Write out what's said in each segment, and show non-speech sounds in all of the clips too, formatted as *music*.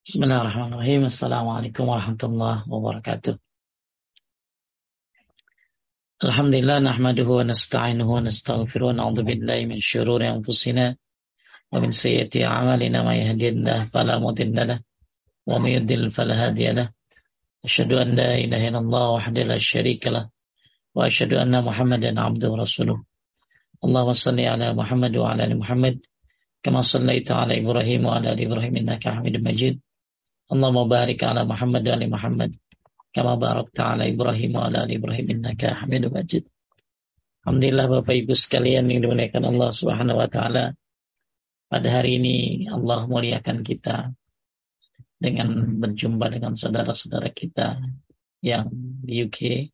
Bismillahirrahmanirrahim. Assalamualaikum warahmatullahi wabarakatuh. Alhamdulillah nahmaduhu wa nasta'inuhu wa nastaghfiruh wa na'udzu billahi min syururi anfusina wa min sayyiati a'malina may yahdihillahu fala mudilla lahu wa may yudlil fala hadiya lahu. Asyhadu an la ilaha illallah wahdahu la syarika lah wa asyhadu anna Muhammadan 'abduhu wa rasuluh. Allahumma shalli ala Muhammad wa ala ali Muhammad kama shallaita ala Ibrahim wa ala ali Ibrahim innaka Hamidum Allahumma barik ala Muhammad ali Muhammad kama barakta ala Ibrahim ali Ibrahim innaka Hamidum Majid. Alhamdulillah Bapak Ibu sekalian yang dimuliakan Allah Subhanahu wa taala. Pada hari ini Allah muliakan kita dengan berjumpa dengan saudara-saudara kita yang di UK.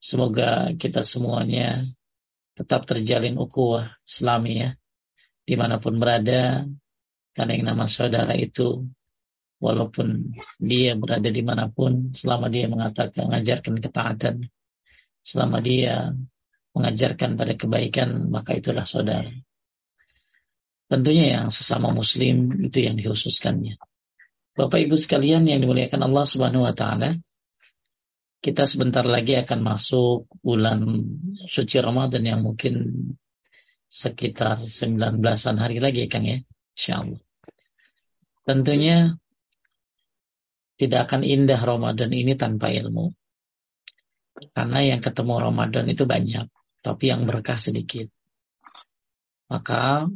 Semoga kita semuanya tetap terjalin ukhuwah Islami ya di mana pun berada karena yang nama saudara itu walaupun dia berada di mana pun, selama dia mengatakan, mengajarkan ketaatan, selama dia mengajarkan pada kebaikan, maka itulah saudara. Tentunya yang sesama muslim itu yang dikhususkannya. Bapak Ibu sekalian yang dimuliakan Allah Subhanahu wa taala, kita sebentar lagi akan masuk bulan suci Ramadan yang mungkin sekitar 19-an hari lagi Kang ya, insyaallah. Tentunya tidak akan indah Ramadan ini tanpa ilmu. Karena yang ketemu Ramadan itu banyak, tapi yang berkah sedikit. Maka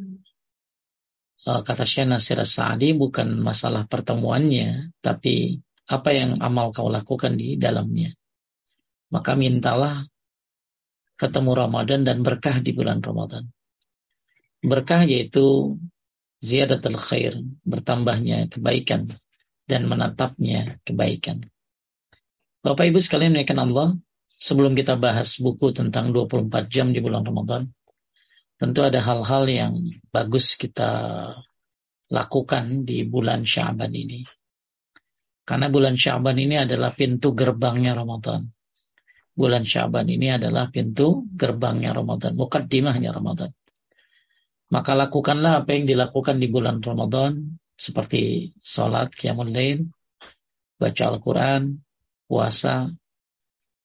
eh, kata Syekh Nasir Sa'adi bukan masalah pertemuannya, tapi apa yang amal kau lakukan di dalamnya. Maka mintalah ketemu Ramadan dan berkah di bulan Ramadan. Berkah yaitu ziyadatul khair, bertambahnya kebaikan dan menatapnya kebaikan. Bapak Ibu sekalian menaikkan Allah, sebelum kita bahas buku tentang 24 jam di bulan Ramadan, tentu ada hal-hal yang bagus kita lakukan di bulan Syaban ini. Karena bulan Syaban ini adalah pintu gerbangnya Ramadan. Bulan Syaban ini adalah pintu gerbangnya Ramadan, mukaddimahnya Ramadan. Maka lakukanlah apa yang dilakukan di bulan Ramadan seperti sholat, qiyamul lain, baca Al-Quran, puasa.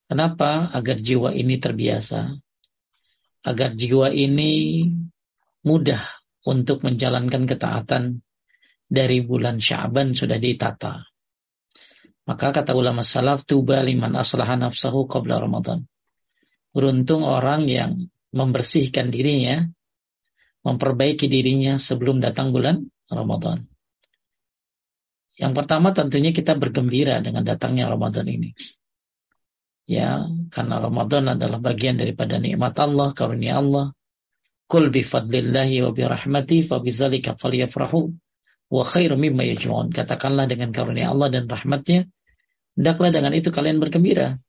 Kenapa? Agar jiwa ini terbiasa. Agar jiwa ini mudah untuk menjalankan ketaatan dari bulan Syaban sudah ditata. Maka kata ulama salaf, tuba liman aslaha nafsahu qabla Ramadan. Beruntung orang yang membersihkan dirinya, memperbaiki dirinya sebelum datang bulan Ramadan. Yang pertama tentunya kita bergembira dengan datangnya Ramadan ini. Ya, karena Ramadan adalah bagian daripada nikmat Allah, karunia Allah. Kul bi fadlillahi wa bi rahmati fa bizalika falyafrahu wa khairu mimma yajma'un. Katakanlah dengan karunia Allah dan rahmatnya, hendaklah dengan itu kalian bergembira.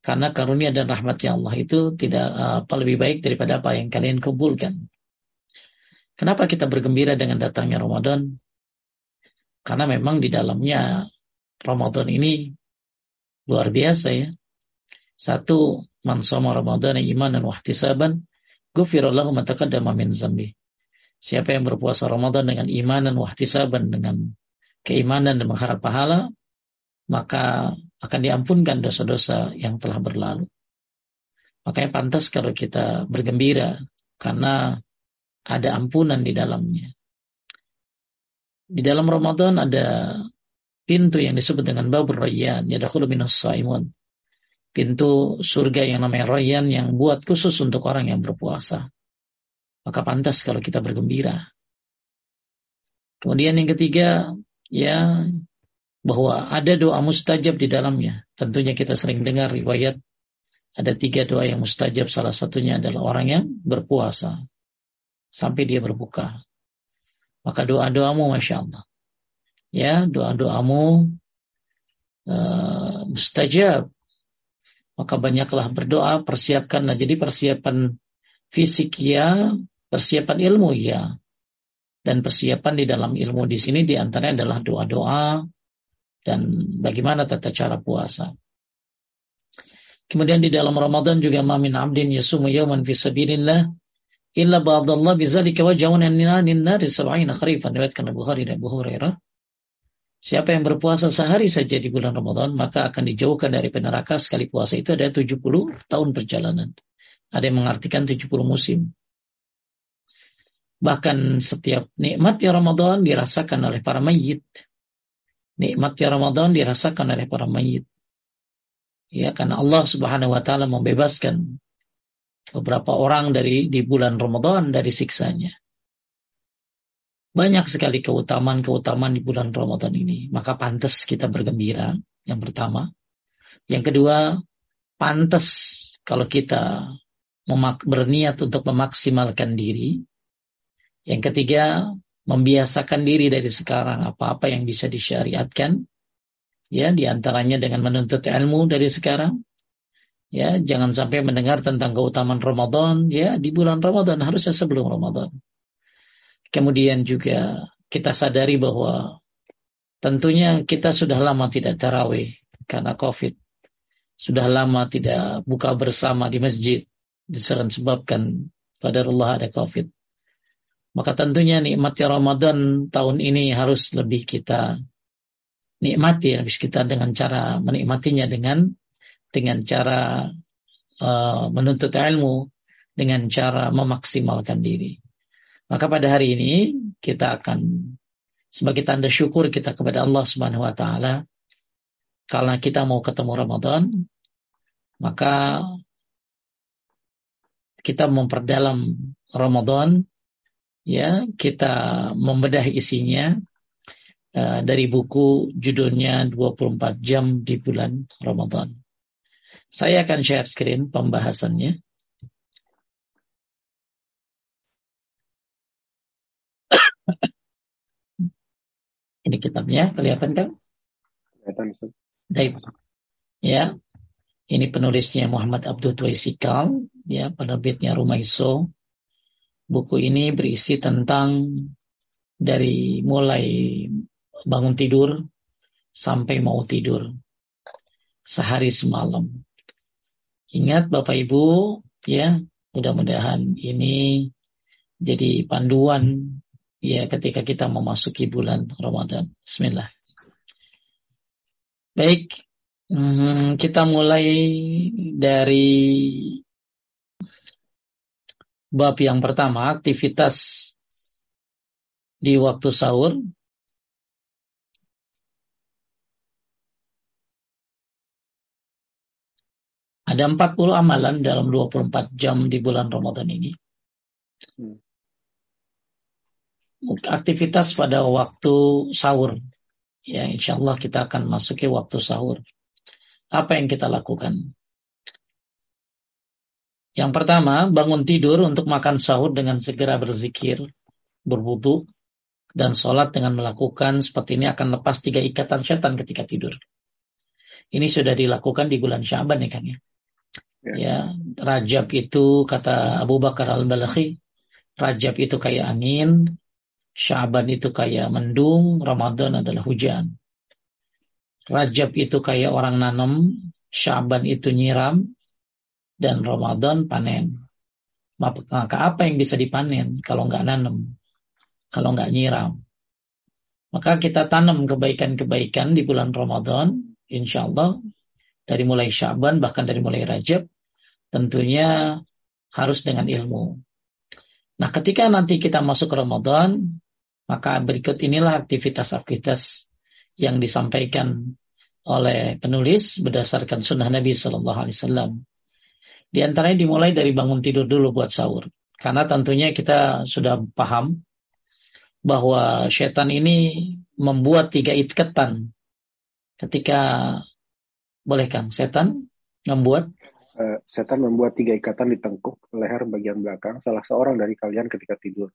Karena karunia dan rahmatnya Allah itu tidak apa lebih baik daripada apa yang kalian kumpulkan. Kenapa kita bergembira dengan datangnya Ramadan? Karena memang di dalamnya Ramadan ini luar biasa ya. Satu, man sama Ramadan iman dan wahtisaban, gufirallahu mataqaddama min zambi. Siapa yang berpuasa Ramadan dengan iman dan wahtisaban, dengan keimanan dan mengharap pahala, maka akan diampunkan dosa-dosa yang telah berlalu. Makanya pantas kalau kita bergembira karena ada ampunan di dalamnya. Di dalam Ramadan ada pintu yang disebut dengan babur rayyan, yadakhulu minas saimun. Pintu surga yang namanya rayyan yang buat khusus untuk orang yang berpuasa. Maka pantas kalau kita bergembira. Kemudian yang ketiga, ya bahwa ada doa mustajab di dalamnya. Tentunya kita sering dengar riwayat ada tiga doa yang mustajab. Salah satunya adalah orang yang berpuasa sampai dia berbuka. Maka doa-doamu Masya Allah. Ya, doa-doamu uh, mustajab. Maka banyaklah berdoa, persiapkanlah. Jadi persiapan fisik ya, persiapan ilmu ya. Dan persiapan di dalam ilmu di sini di antaranya adalah doa-doa dan bagaimana tata cara puasa. Kemudian di dalam Ramadan juga mamin abdin yasumu yawman fi sabilillah illa ba'dallah bizalika wajahun anin nari sab'ina kharifan riwayatkan Bukhari dan Abu Siapa yang berpuasa sehari saja di bulan Ramadan, maka akan dijauhkan dari neraka sekali puasa itu ada 70 tahun perjalanan. Ada yang mengartikan 70 musim. Bahkan setiap nikmatnya Ramadan dirasakan oleh para mayit. Nikmatnya Ramadan dirasakan oleh para mayit. Ya, karena Allah Subhanahu wa taala membebaskan beberapa orang dari di bulan Ramadan dari siksanya. Banyak sekali keutamaan-keutamaan di bulan Ramadan ini. Maka pantas kita bergembira. Yang pertama. Yang kedua, pantas kalau kita berniat untuk memaksimalkan diri. Yang ketiga, membiasakan diri dari sekarang apa-apa yang bisa disyariatkan. Ya, di antaranya dengan menuntut ilmu dari sekarang. Ya, jangan sampai mendengar tentang keutamaan Ramadan ya di bulan Ramadan harusnya sebelum Ramadan. Kemudian juga kita sadari bahwa tentunya kita sudah lama tidak tarawih karena COVID. Sudah lama tidak buka bersama di masjid disebabkan pada Allah ada COVID. Maka tentunya nikmatnya Ramadan tahun ini harus lebih kita nikmati, habis kita dengan cara menikmatinya dengan dengan cara uh, menuntut ilmu, dengan cara memaksimalkan diri. Maka pada hari ini kita akan sebagai tanda syukur kita kepada Allah Subhanahu wa taala karena kita mau ketemu Ramadan maka kita memperdalam Ramadan ya kita membedah isinya uh, dari buku judulnya 24 jam di bulan Ramadan. Saya akan share screen pembahasannya. *coughs* Ini kitabnya, kelihatan kan? Kelihatan, Baik. Ya. Ini penulisnya Muhammad Abdul Tuaisikal, ya, penerbitnya Rumaiso. Buku ini berisi tentang dari mulai bangun tidur sampai mau tidur. Sehari semalam. Ingat Bapak Ibu, ya, mudah-mudahan ini jadi panduan ya ketika kita memasuki bulan Ramadan. Bismillah. Baik, hmm, kita mulai dari bab yang pertama, aktivitas di waktu sahur. Ada 40 amalan dalam 24 jam di bulan Ramadan ini. Hmm aktivitas pada waktu sahur. Ya, insya Allah kita akan masuki waktu sahur. Apa yang kita lakukan? Yang pertama, bangun tidur untuk makan sahur dengan segera berzikir, berwudu, dan sholat dengan melakukan seperti ini akan lepas tiga ikatan setan ketika tidur. Ini sudah dilakukan di bulan Syaban ya kan ya. Ya, ya Rajab itu kata Abu Bakar al-Balakhi, Rajab itu kayak angin, Syaban itu kayak mendung, Ramadan adalah hujan. Rajab itu kayak orang nanam, Syaban itu nyiram, dan Ramadan panen. Maka apa yang bisa dipanen kalau nggak nanam, kalau nggak nyiram? Maka kita tanam kebaikan-kebaikan di bulan Ramadan, insya Allah, dari mulai Syaban, bahkan dari mulai Rajab, tentunya harus dengan ilmu. Nah, ketika nanti kita masuk ke Ramadan, maka berikut inilah aktivitas-aktivitas yang disampaikan oleh penulis berdasarkan sunnah Nabi Shallallahu Alaihi Wasallam. Di antaranya dimulai dari bangun tidur dulu buat sahur. Karena tentunya kita sudah paham bahwa setan ini membuat tiga ikatan ketika boleh kan setan membuat uh, setan membuat tiga ikatan di tengkuk leher bagian belakang salah seorang dari kalian ketika tidur.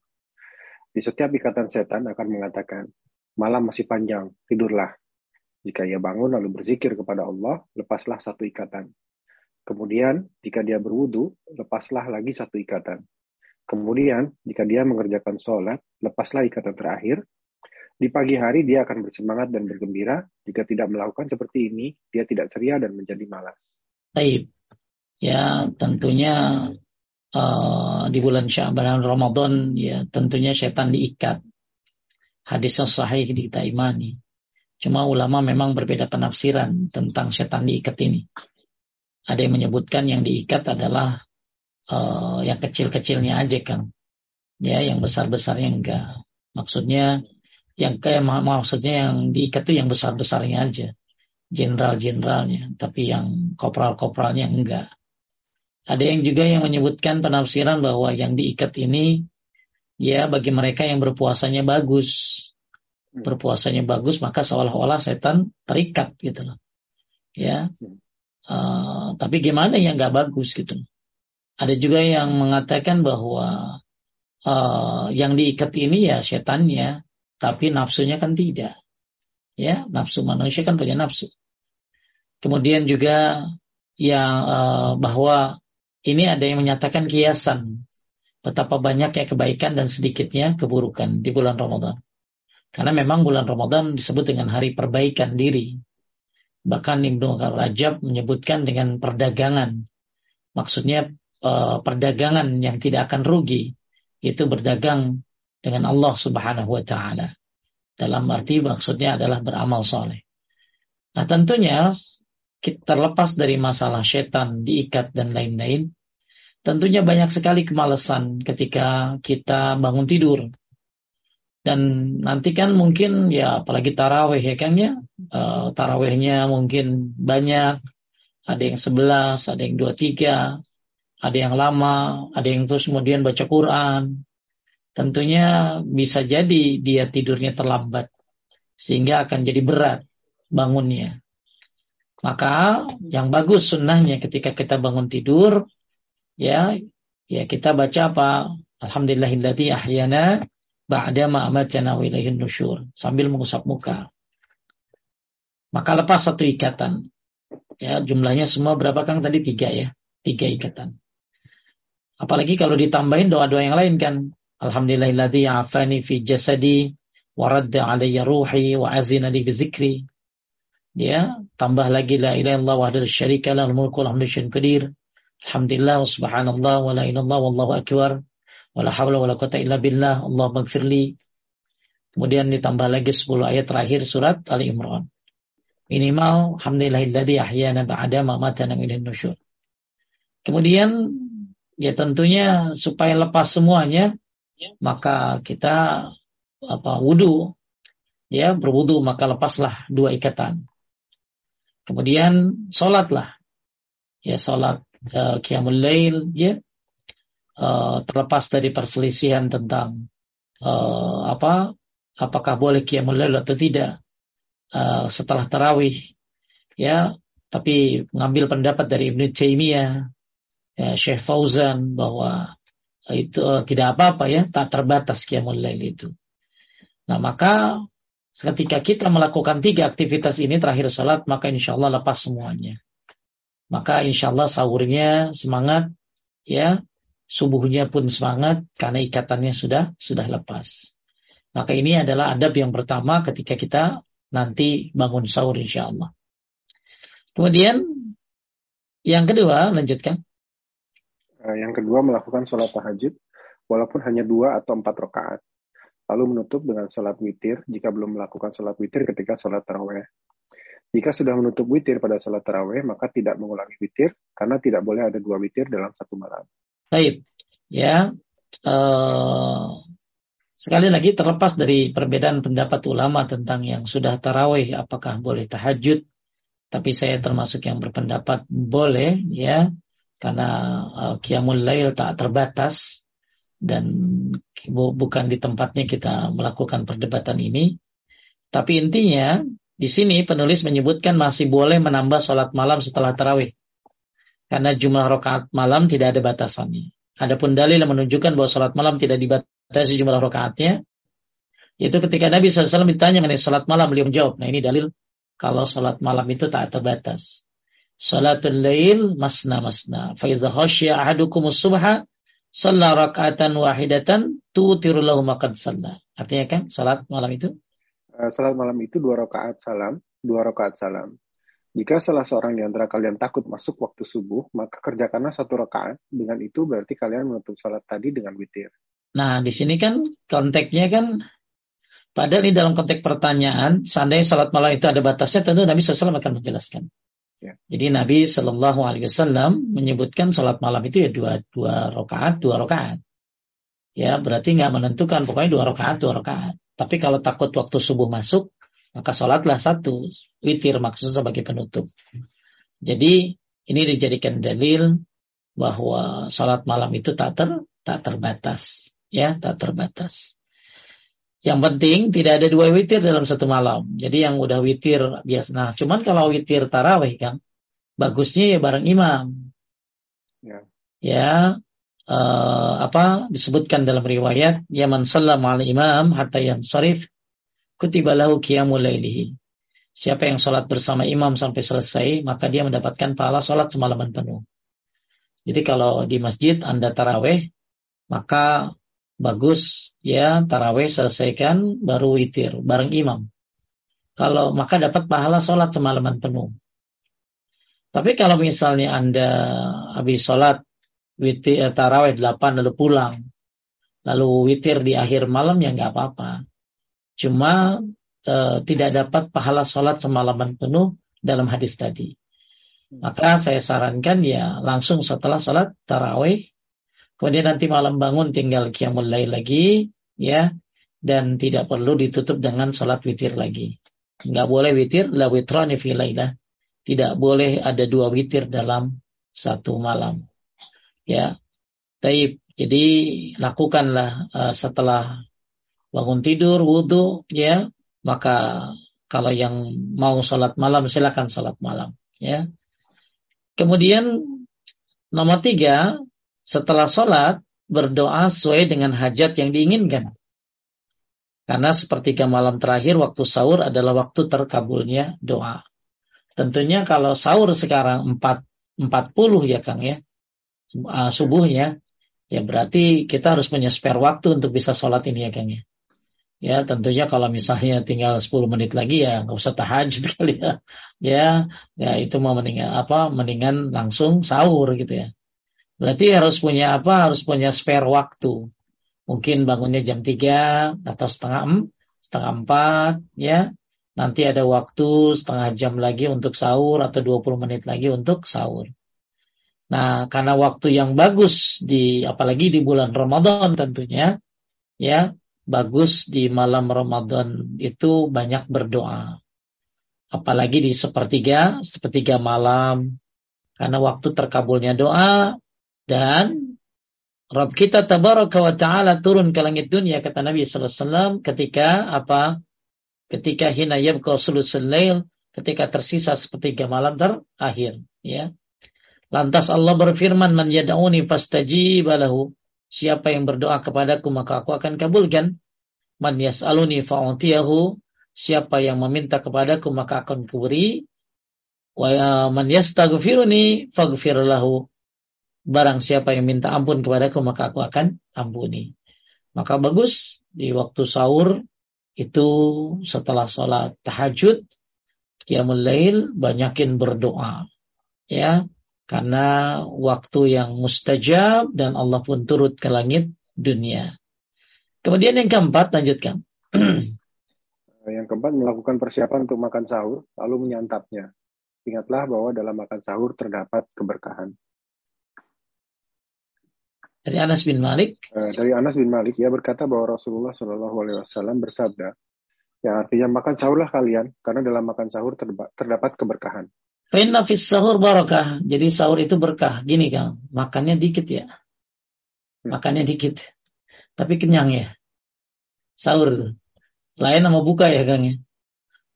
Di setiap ikatan setan akan mengatakan, malam masih panjang, tidurlah. Jika ia bangun lalu berzikir kepada Allah, lepaslah satu ikatan. Kemudian, jika dia berwudu, lepaslah lagi satu ikatan. Kemudian, jika dia mengerjakan sholat, lepaslah ikatan terakhir. Di pagi hari dia akan bersemangat dan bergembira. Jika tidak melakukan seperti ini, dia tidak ceria dan menjadi malas. Baik. Ya, tentunya uh, di bulan Syaban Ramadan ya tentunya setan diikat. Hadis sahih kita imani. Cuma ulama memang berbeda penafsiran tentang setan diikat ini. Ada yang menyebutkan yang diikat adalah uh, yang kecil-kecilnya aja kan. Ya, yang besar-besarnya enggak. Maksudnya yang kayak maksudnya yang diikat itu yang besar-besarnya aja. Jenderal-jenderalnya, tapi yang kopral-kopralnya enggak. Ada yang juga yang menyebutkan penafsiran bahwa yang diikat ini ya bagi mereka yang berpuasanya bagus. Hmm. Berpuasanya bagus maka seolah-olah setan terikat gitu loh. Ya. Uh, tapi gimana yang nggak bagus gitu. Ada juga yang mengatakan bahwa uh, yang diikat ini ya setannya, tapi nafsunya kan tidak. Ya, nafsu manusia kan punya nafsu. Kemudian juga yang uh, bahwa ini ada yang menyatakan kiasan. Betapa banyaknya kebaikan dan sedikitnya keburukan di bulan Ramadan. Karena memang bulan Ramadan disebut dengan hari perbaikan diri. Bahkan Ibnu Rajab menyebutkan dengan perdagangan. Maksudnya eh, perdagangan yang tidak akan rugi. Itu berdagang dengan Allah subhanahu wa ta'ala. Dalam arti maksudnya adalah beramal soleh. Nah tentunya kita terlepas dari masalah setan diikat dan lain-lain, tentunya banyak sekali kemalasan ketika kita bangun tidur. Dan nanti kan mungkin ya apalagi taraweh ya kan ya, uh, tarawehnya mungkin banyak, ada yang sebelas, ada yang dua tiga, ada yang lama, ada yang terus kemudian baca Quran. Tentunya bisa jadi dia tidurnya terlambat, sehingga akan jadi berat bangunnya. Maka yang bagus sunnahnya ketika kita bangun tidur, ya ya kita baca apa? Alhamdulillahilladzi ahyana ba'da ma amatana wa ilaihin nusyur. Sambil mengusap muka. Maka lepas satu ikatan. Ya jumlahnya semua berapa Kang? Tadi tiga ya. Tiga ikatan. Apalagi kalau ditambahin doa-doa yang lain kan alhamdulillahilladzi afani fi jasadi wa radda alayya ruhi wa azina li bizikri ya tambah lagi la ilaha illallah wahdahu syarika lahul mulku wa qadir Alhamdulillah, subhanallah, wa la ilallah, wallahu akbar, wa la hawla wa illa billah, Allah magfirli. Kemudian ditambah lagi 10 ayat terakhir surat Ali Imran. Minimal, alhamdulillahilladzi ahyana ba'da ma matana min nusyur. Kemudian, ya tentunya supaya lepas semuanya, maka kita apa wudhu, ya berwudhu maka lepaslah dua ikatan. Kemudian sholatlah, ya sholat uh, Lail ya. Uh, terlepas dari perselisihan tentang uh, apa apakah boleh Qiyamul Lail atau tidak uh, setelah tarawih ya. Tapi mengambil pendapat dari Ibnu Taimiyah ya, Syekh Fauzan bahwa itu uh, tidak apa-apa ya tak terbatas Qiyamul Lail itu nah maka ketika kita melakukan tiga aktivitas ini terakhir sholat maka insya Allah lepas semuanya maka insya Allah sahurnya semangat, ya, subuhnya pun semangat karena ikatannya sudah sudah lepas. Maka ini adalah adab yang pertama ketika kita nanti bangun sahur insya Allah. Kemudian yang kedua lanjutkan. Eh, yang kedua melakukan sholat tahajud walaupun hanya dua atau empat rakaat. Lalu menutup dengan sholat witir jika belum melakukan sholat witir ketika sholat taraweh. Jika sudah menutup witir pada sholat taraweh, maka tidak mengulangi witir karena tidak boleh ada dua witir dalam satu malam. Baik, ya. Uh, sekali lagi terlepas dari perbedaan pendapat ulama tentang yang sudah taraweh, apakah boleh tahajud? Tapi saya termasuk yang berpendapat boleh, ya, karena uh, qiyamul lail tak terbatas dan bukan di tempatnya kita melakukan perdebatan ini. Tapi intinya di sini penulis menyebutkan masih boleh menambah sholat malam setelah tarawih. Karena jumlah rakaat malam tidak ada batasannya. Adapun dalil yang menunjukkan bahwa sholat malam tidak dibatasi jumlah rakaatnya, itu ketika Nabi SAW ditanya mengenai sholat malam, beliau menjawab. Nah ini dalil kalau sholat malam itu tak terbatas. Sholatul lail masna masna. Faiza khasya ahadukumus subha Salah rakaatan wahidatan tutiru lahu maqad Artinya kan salat malam itu uh, salat malam itu dua rakaat salam, dua rakaat salam. Jika salah seorang di antara kalian takut masuk waktu subuh, maka kerjakanlah satu rakaat. Dengan itu berarti kalian menutup salat tadi dengan witir. Nah, di sini kan konteksnya kan Padahal ini dalam konteks pertanyaan, seandainya salat malam itu ada batasnya, tentu Nabi SAW akan menjelaskan. Ya. Jadi Nabi Shallallahu Alaihi Wasallam menyebutkan salat malam itu ya dua dua rakaat, dua rakaat. Ya berarti nggak menentukan, pokoknya dua rakaat, dua rakaat. Tapi kalau takut waktu subuh masuk, maka sholatlah satu witir maksudnya sebagai penutup. Jadi ini dijadikan dalil bahwa sholat malam itu tak ter tak terbatas, ya tak terbatas. Yang penting tidak ada dua witir dalam satu malam. Jadi yang udah witir biasa. Nah, cuman kalau witir taraweh kan, bagusnya ya bareng imam. Ya. Ya, uh, apa disebutkan dalam riwayat, ya man sallam al imam hatta yang sarif kutibalahu qiyamul lailihi. Siapa yang sholat bersama imam sampai selesai, maka dia mendapatkan pahala sholat semalaman penuh. Jadi kalau di masjid Anda taraweh, maka bagus ya taraweh selesaikan baru witir bareng imam. Kalau maka dapat pahala sholat semalaman penuh. Tapi kalau misalnya anda habis sholat witir eh, taraweh delapan lalu pulang, lalu witir di akhir malam ya nggak apa-apa. Cuma eh, tidak dapat pahala sholat semalaman penuh dalam hadis tadi. Maka saya sarankan ya langsung setelah sholat taraweh Kemudian nanti malam bangun tinggal qiyamul lail lagi, ya, dan tidak perlu ditutup dengan sholat witir lagi. Enggak boleh witir, la witrani fi lailah. Tidak boleh ada dua witir dalam satu malam. Ya, taib. Jadi lakukanlah uh, setelah bangun tidur, wudhu, ya, maka kalau yang mau sholat malam silakan sholat malam, ya. Kemudian nomor tiga, setelah sholat berdoa sesuai dengan hajat yang diinginkan. Karena sepertiga malam terakhir waktu sahur adalah waktu terkabulnya doa. Tentunya kalau sahur sekarang 4, 40 ya Kang ya, uh, subuhnya, ya berarti kita harus punya spare waktu untuk bisa sholat ini ya Kang ya. Ya tentunya kalau misalnya tinggal 10 menit lagi ya nggak usah tahajud *laughs* kali ya. Ya, ya itu mau mendingan apa mendingan langsung sahur gitu ya. Berarti harus punya apa? Harus punya spare waktu. Mungkin bangunnya jam 3 atau setengah setengah 4 ya. Nanti ada waktu setengah jam lagi untuk sahur atau 20 menit lagi untuk sahur. Nah, karena waktu yang bagus di apalagi di bulan Ramadan tentunya ya, bagus di malam Ramadan itu banyak berdoa. Apalagi di sepertiga, sepertiga malam karena waktu terkabulnya doa dan Rabb kita tabaraka wa ta'ala turun ke langit dunia kata Nabi sallallahu alaihi wasallam ketika apa? Ketika hina yabqa sulusul lail, ketika tersisa sepertiga malam terakhir, ya. Lantas Allah berfirman, "Man yad'uni fastajib lahu." Siapa yang berdoa kepadaku maka aku akan kabulkan. Man yas'aluni fa'utiyahu. Siapa yang meminta kepadaku maka akan kuberi. Wa man yastaghfiruni faghfir lahu barang siapa yang minta ampun kepadaku maka aku akan ampuni. Maka bagus di waktu sahur itu setelah sholat tahajud, qiyamul lail banyakin berdoa. Ya, karena waktu yang mustajab dan Allah pun turut ke langit dunia. Kemudian yang keempat lanjutkan. *clears throat* yang keempat melakukan persiapan untuk makan sahur lalu menyantapnya. Ingatlah bahwa dalam makan sahur terdapat keberkahan. Dari Anas bin Malik. Eh, dari Anas bin Malik, ia berkata bahwa Rasulullah Shallallahu Alaihi Wasallam bersabda, yang artinya makan sahurlah kalian, karena dalam makan sahur terdapat keberkahan. Inna fis sahur barakah. Jadi sahur itu berkah. Gini kang, makannya dikit ya. Hmm. Makannya dikit. Tapi kenyang ya. Sahur itu. Lain sama buka ya kang ya.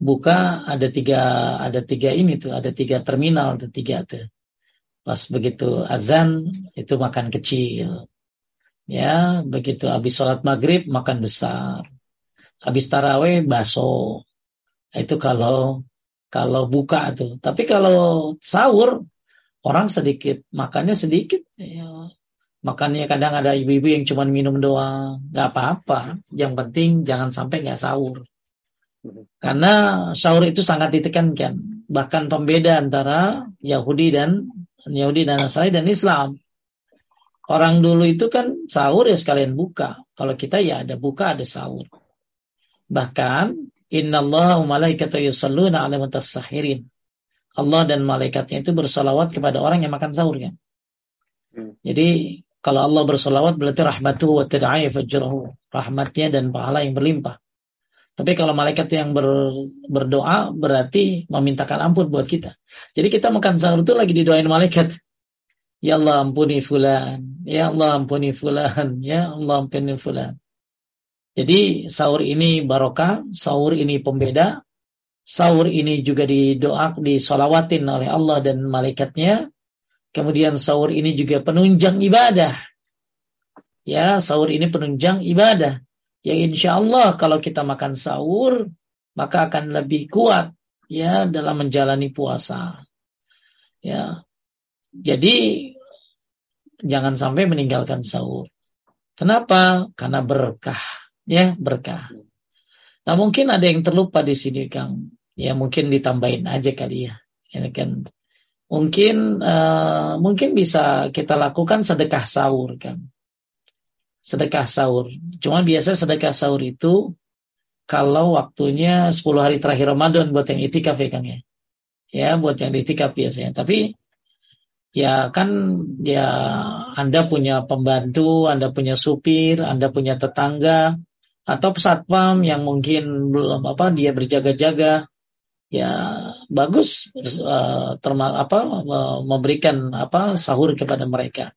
Buka ada tiga ada tiga ini tuh, ada tiga terminal tuh tiga tuh. Pas begitu azan itu makan kecil. Ya, begitu habis sholat maghrib makan besar. Habis taraweh baso. Itu kalau kalau buka tuh. Tapi kalau sahur orang sedikit makannya sedikit. Ya. Makannya kadang ada ibu-ibu yang cuma minum doang, nggak apa-apa. Yang penting jangan sampai nggak sahur. Karena sahur itu sangat ditekankan. Bahkan pembeda antara Yahudi dan Yahudi dan Nasrani dan Islam. Orang dulu itu kan sahur ya sekalian buka. Kalau kita ya ada buka ada sahur. Bahkan innallaha wa malaikatahu yusalluna 'alal mutasahhirin. Allah dan malaikatnya itu bersalawat kepada orang yang makan sahur ya. Hmm. Jadi kalau Allah bersalawat berarti rahmatuhu wa tad'ai fajrahu. Rahmatnya dan pahala yang berlimpah. Tapi kalau malaikat yang ber, berdoa berarti memintakan ampun buat kita. Jadi kita makan sahur itu lagi didoain malaikat. Ya Allah ampuni fulan. Ya Allah ampuni fulan. Ya Allah ampuni fulan. Jadi sahur ini barokah, sahur ini pembeda, sahur ini juga didoa, disolawatin oleh Allah dan malaikatnya. Kemudian sahur ini juga penunjang ibadah. Ya, sahur ini penunjang ibadah. Ya insya Allah kalau kita makan sahur, maka akan lebih kuat ya dalam menjalani puasa. Ya, jadi jangan sampai meninggalkan sahur. Kenapa? Karena berkah, ya berkah. Nah mungkin ada yang terlupa di sini Kang. Ya mungkin ditambahin aja kali ya. Ya kan. Mungkin uh, mungkin bisa kita lakukan sedekah sahur kan. Sedekah sahur. Cuma biasa sedekah sahur itu kalau waktunya 10 hari terakhir Ramadan buat yang itikaf ya Kang ya. Ya buat yang itikaf biasanya. Tapi ya kan ya Anda punya pembantu, Anda punya supir, Anda punya tetangga atau satpam yang mungkin belum apa dia berjaga-jaga ya bagus uh, terma, apa memberikan apa sahur kepada mereka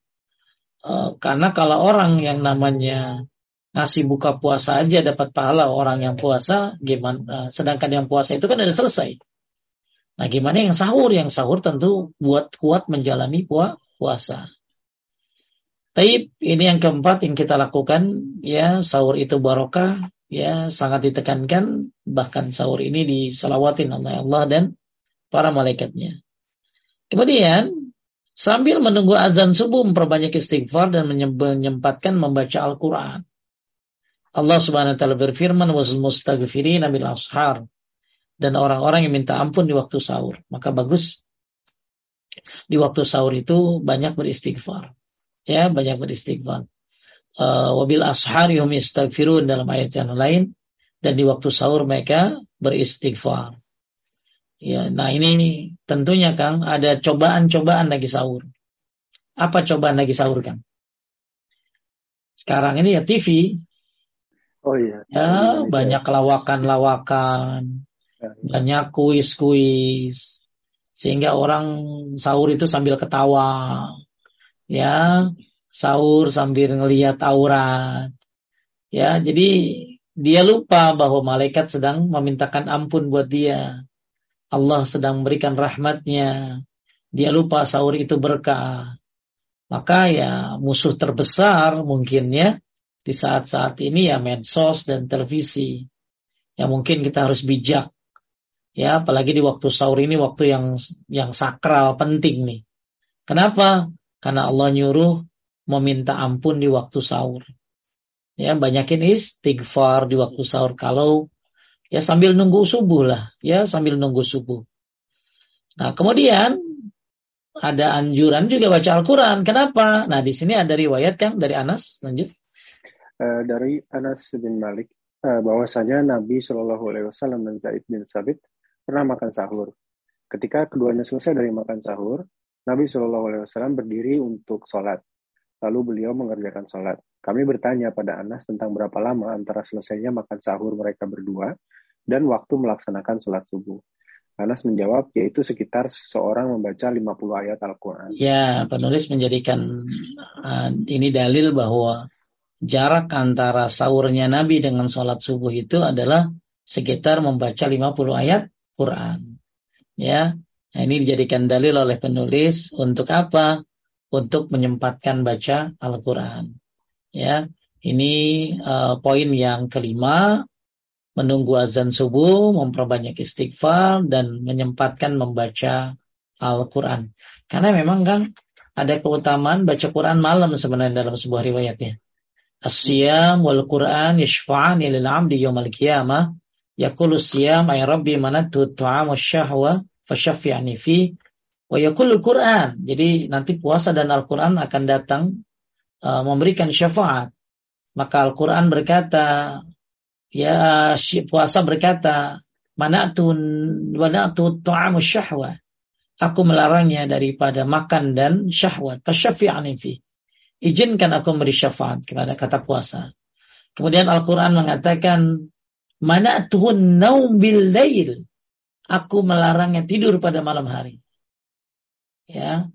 uh, karena kalau orang yang namanya ngasih buka puasa aja dapat pahala orang yang puasa gimana uh, sedangkan yang puasa itu kan udah selesai Nah, gimana yang sahur? Yang sahur tentu buat kuat menjalani puasa. Taib ini yang keempat yang kita lakukan ya sahur itu barokah ya sangat ditekankan bahkan sahur ini diselawatin oleh Allah dan para malaikatnya. Kemudian sambil menunggu azan subuh memperbanyak istighfar dan menyempatkan membaca Al-Qur'an. Allah Subhanahu wa taala berfirman wasul mustaghfirin bil ashar dan orang-orang yang minta ampun di waktu sahur. Maka bagus di waktu sahur itu banyak beristighfar. Ya, banyak beristighfar. Uh, wabil ashari hum istaghfirun dalam ayat yang lain dan di waktu sahur mereka beristighfar. Ya, nah ini tentunya Kang ada cobaan-cobaan lagi sahur. Apa cobaan lagi sahur Kang? Sekarang ini ya TV. Oh iya. Ya, banyak lawakan-lawakan banyak kuis-kuis sehingga orang sahur itu sambil ketawa ya sahur sambil ngelihat aurat ya jadi dia lupa bahwa malaikat sedang memintakan ampun buat dia Allah sedang memberikan rahmatnya dia lupa sahur itu berkah maka ya musuh terbesar mungkin ya di saat-saat ini ya medsos dan televisi ya mungkin kita harus bijak Ya, apalagi di waktu sahur ini waktu yang yang sakral penting nih. Kenapa? Karena Allah nyuruh meminta ampun di waktu sahur. Ya, banyakin istighfar di waktu sahur kalau ya sambil nunggu subuh lah, ya sambil nunggu subuh. Nah, kemudian ada anjuran juga baca Al-Quran. Kenapa? Nah, di sini ada riwayat yang dari Anas. Lanjut. Uh, dari Anas bin Malik, uh, bahwasanya Nabi Shallallahu Alaihi Wasallam dan Zaid bin Sabit pernah makan sahur. Ketika keduanya selesai dari makan sahur, Nabi Shallallahu Alaihi Wasallam berdiri untuk sholat. Lalu beliau mengerjakan sholat. Kami bertanya pada Anas tentang berapa lama antara selesainya makan sahur mereka berdua dan waktu melaksanakan sholat subuh. Anas menjawab, yaitu sekitar seseorang membaca 50 ayat Al-Quran. Ya, penulis menjadikan uh, ini dalil bahwa jarak antara sahurnya Nabi dengan sholat subuh itu adalah sekitar membaca 50 ayat Quran. Ya, nah, ini dijadikan dalil oleh penulis untuk apa? Untuk menyempatkan baca Al-Quran. Ya, ini uh, poin yang kelima, menunggu azan subuh, memperbanyak istighfar dan menyempatkan membaca Al-Quran. Karena memang kan ada keutamaan baca Quran malam sebenarnya dalam sebuah riwayatnya. As-siyam wal Quran yashfa'ani lil 'abdi yawmal qiyamah Yaqulu siyam ay rabbi manatu ta'amu syahwa fi wa Quran. Jadi nanti puasa dan Al-Quran akan datang uh, memberikan syafaat. Maka Al-Quran berkata, ya puasa berkata, "Mana'tun wa na'tu ta'amu syahwa." Aku melarangnya daripada makan dan syahwat. Fasyafi'ani fi. Izinkan aku memberi syafaat kepada kata puasa. Kemudian Al-Quran mengatakan, Mana naum bil lail. Aku melarangnya tidur pada malam hari. Ya,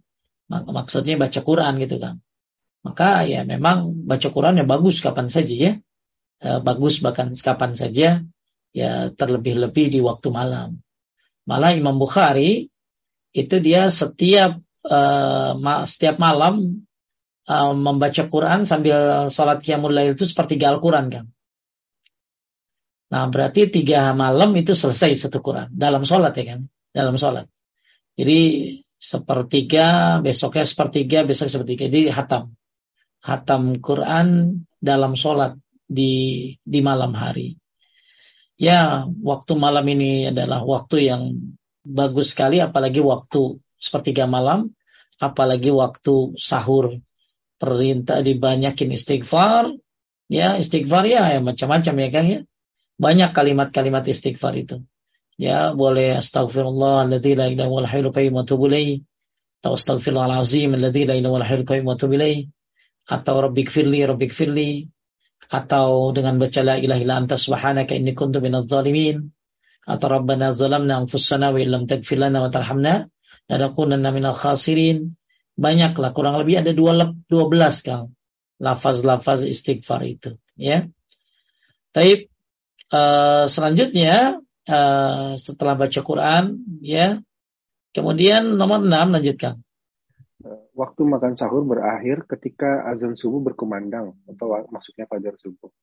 maksudnya baca Quran gitu kan. Maka ya memang baca Quran ya bagus kapan saja ya. E, bagus bahkan kapan saja ya terlebih-lebih di waktu malam. Malah Imam Bukhari itu dia setiap uh, setiap malam uh, membaca Quran sambil sholat qiyamul lail itu sepertiga Al-Quran kan. Nah berarti tiga malam itu selesai satu Quran dalam sholat ya kan, dalam sholat. Jadi sepertiga, besoknya sepertiga, besok sepertiga. Jadi hatam, hatam Quran dalam sholat di di malam hari. Ya waktu malam ini adalah waktu yang bagus sekali, apalagi waktu sepertiga malam, apalagi waktu sahur. Perintah dibanyakin istighfar, ya istighfar ya, ya macam-macam ya kan ya banyak kalimat-kalimat istighfar itu. Ya, boleh astagfirullah alladzi la ilaha illa hayyul qayyum wa atau astagfirullahal azim alladzi la ilaha illa hayyul qayyum wa atau rabbikfirli rabbikfirli atau dengan baca la ilaha illa anta subhanaka inni kuntu minadh zalimin. Atau rabbana zalamna anfusana wa illam taghfir lana wa tarhamna lanakunanna minal khasirin. Banyaklah kurang lebih ada dua 12 Kang. Lafaz-lafaz istighfar itu ya. Taib uh, selanjutnya uh, setelah baca Quran ya. Kemudian nomor enam lanjutkan waktu makan sahur berakhir ketika azan subuh berkumandang atau masuknya fajar subuh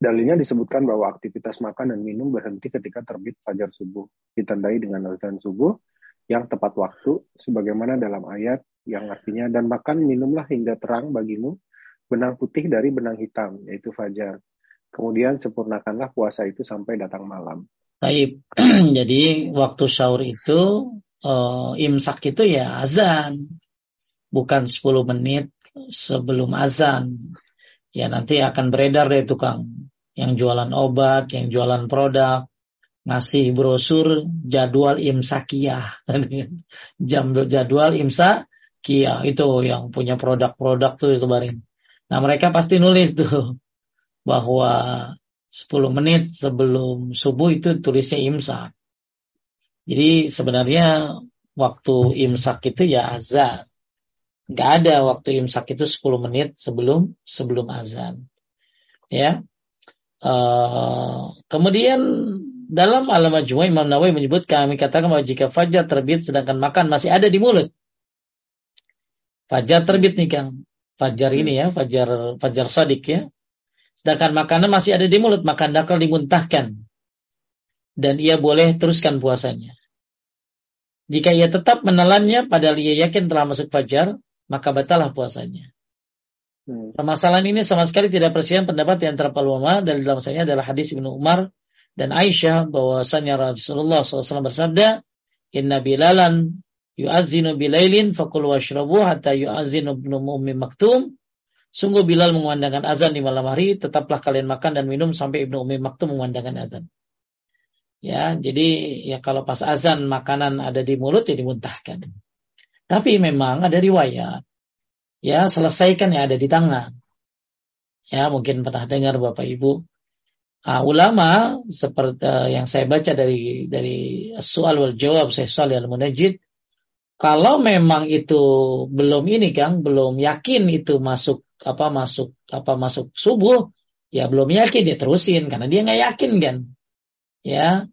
Dalilnya disebutkan bahwa aktivitas makan dan minum berhenti ketika terbit fajar subuh, ditandai dengan azan subuh yang tepat waktu, sebagaimana dalam ayat yang artinya, dan makan minumlah hingga terang bagimu benang putih dari benang hitam, yaitu fajar. Kemudian sempurnakanlah puasa itu sampai datang malam. Baik, *clears throat* jadi waktu sahur itu uh, imsak itu ya azan, bukan 10 menit sebelum azan. Ya nanti akan beredar deh tukang yang jualan obat, yang jualan produk, ngasih brosur jadwal imsakiyah. *laughs* Jam jadwal imsakiyah itu yang punya produk-produk tuh baring. Nah mereka pasti nulis tuh bahwa 10 menit sebelum subuh itu tulisnya imsak. Jadi sebenarnya waktu imsak itu ya azan. Gak ada waktu imsak itu 10 menit sebelum sebelum azan. Ya. Uh, kemudian dalam alamat Jum'ah Imam Nawawi menyebut kami katakan bahwa jika fajar terbit sedangkan makan masih ada di mulut. Fajar terbit nih Kang. Fajar ini ya, fajar fajar sadik ya. Sedangkan makanan masih ada di mulut, maka hendaklah dimuntahkan. Dan ia boleh teruskan puasanya. Jika ia tetap menelannya padahal ia yakin telah masuk fajar, maka batalah puasanya. Hmm. Permasalahan ini sama sekali tidak persiapan pendapat di antara para ulama dan dalam saya adalah hadis Ibnu Umar dan Aisyah bahwasanya Rasulullah SAW bersabda, Inna bilalan yu'azinu bilailin fakul washrabu hatta yu'azinu ibnu ummi maktum Sungguh Bilal mengumandangkan azan di malam hari, tetaplah kalian makan dan minum sampai Ibnu Umi Maktum mengumandangkan azan. Ya, jadi ya kalau pas azan makanan ada di mulut ya dimuntahkan. Tapi memang ada riwayat. Ya, selesaikan yang ada di tangan. Ya, mungkin pernah dengar Bapak Ibu. Uh, ulama seperti uh, yang saya baca dari dari soal wal jawab saya Salih al Munajid kalau memang itu belum ini Kang, belum yakin itu masuk apa masuk apa masuk subuh ya belum yakin dia terusin karena dia nggak yakin kan ya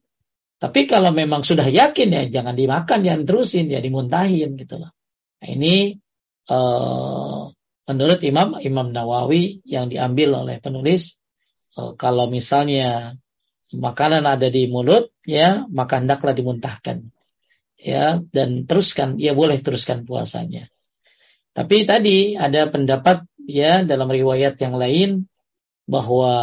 tapi kalau memang sudah yakin ya jangan dimakan jangan terusin ya dimuntahin gitu loh. Nah, ini uh, menurut Imam Imam Nawawi yang diambil oleh penulis uh, kalau misalnya makanan ada di mulut ya maka hendaklah dimuntahkan. Ya dan teruskan ya boleh teruskan puasanya. Tapi tadi ada pendapat ya dalam riwayat yang lain bahwa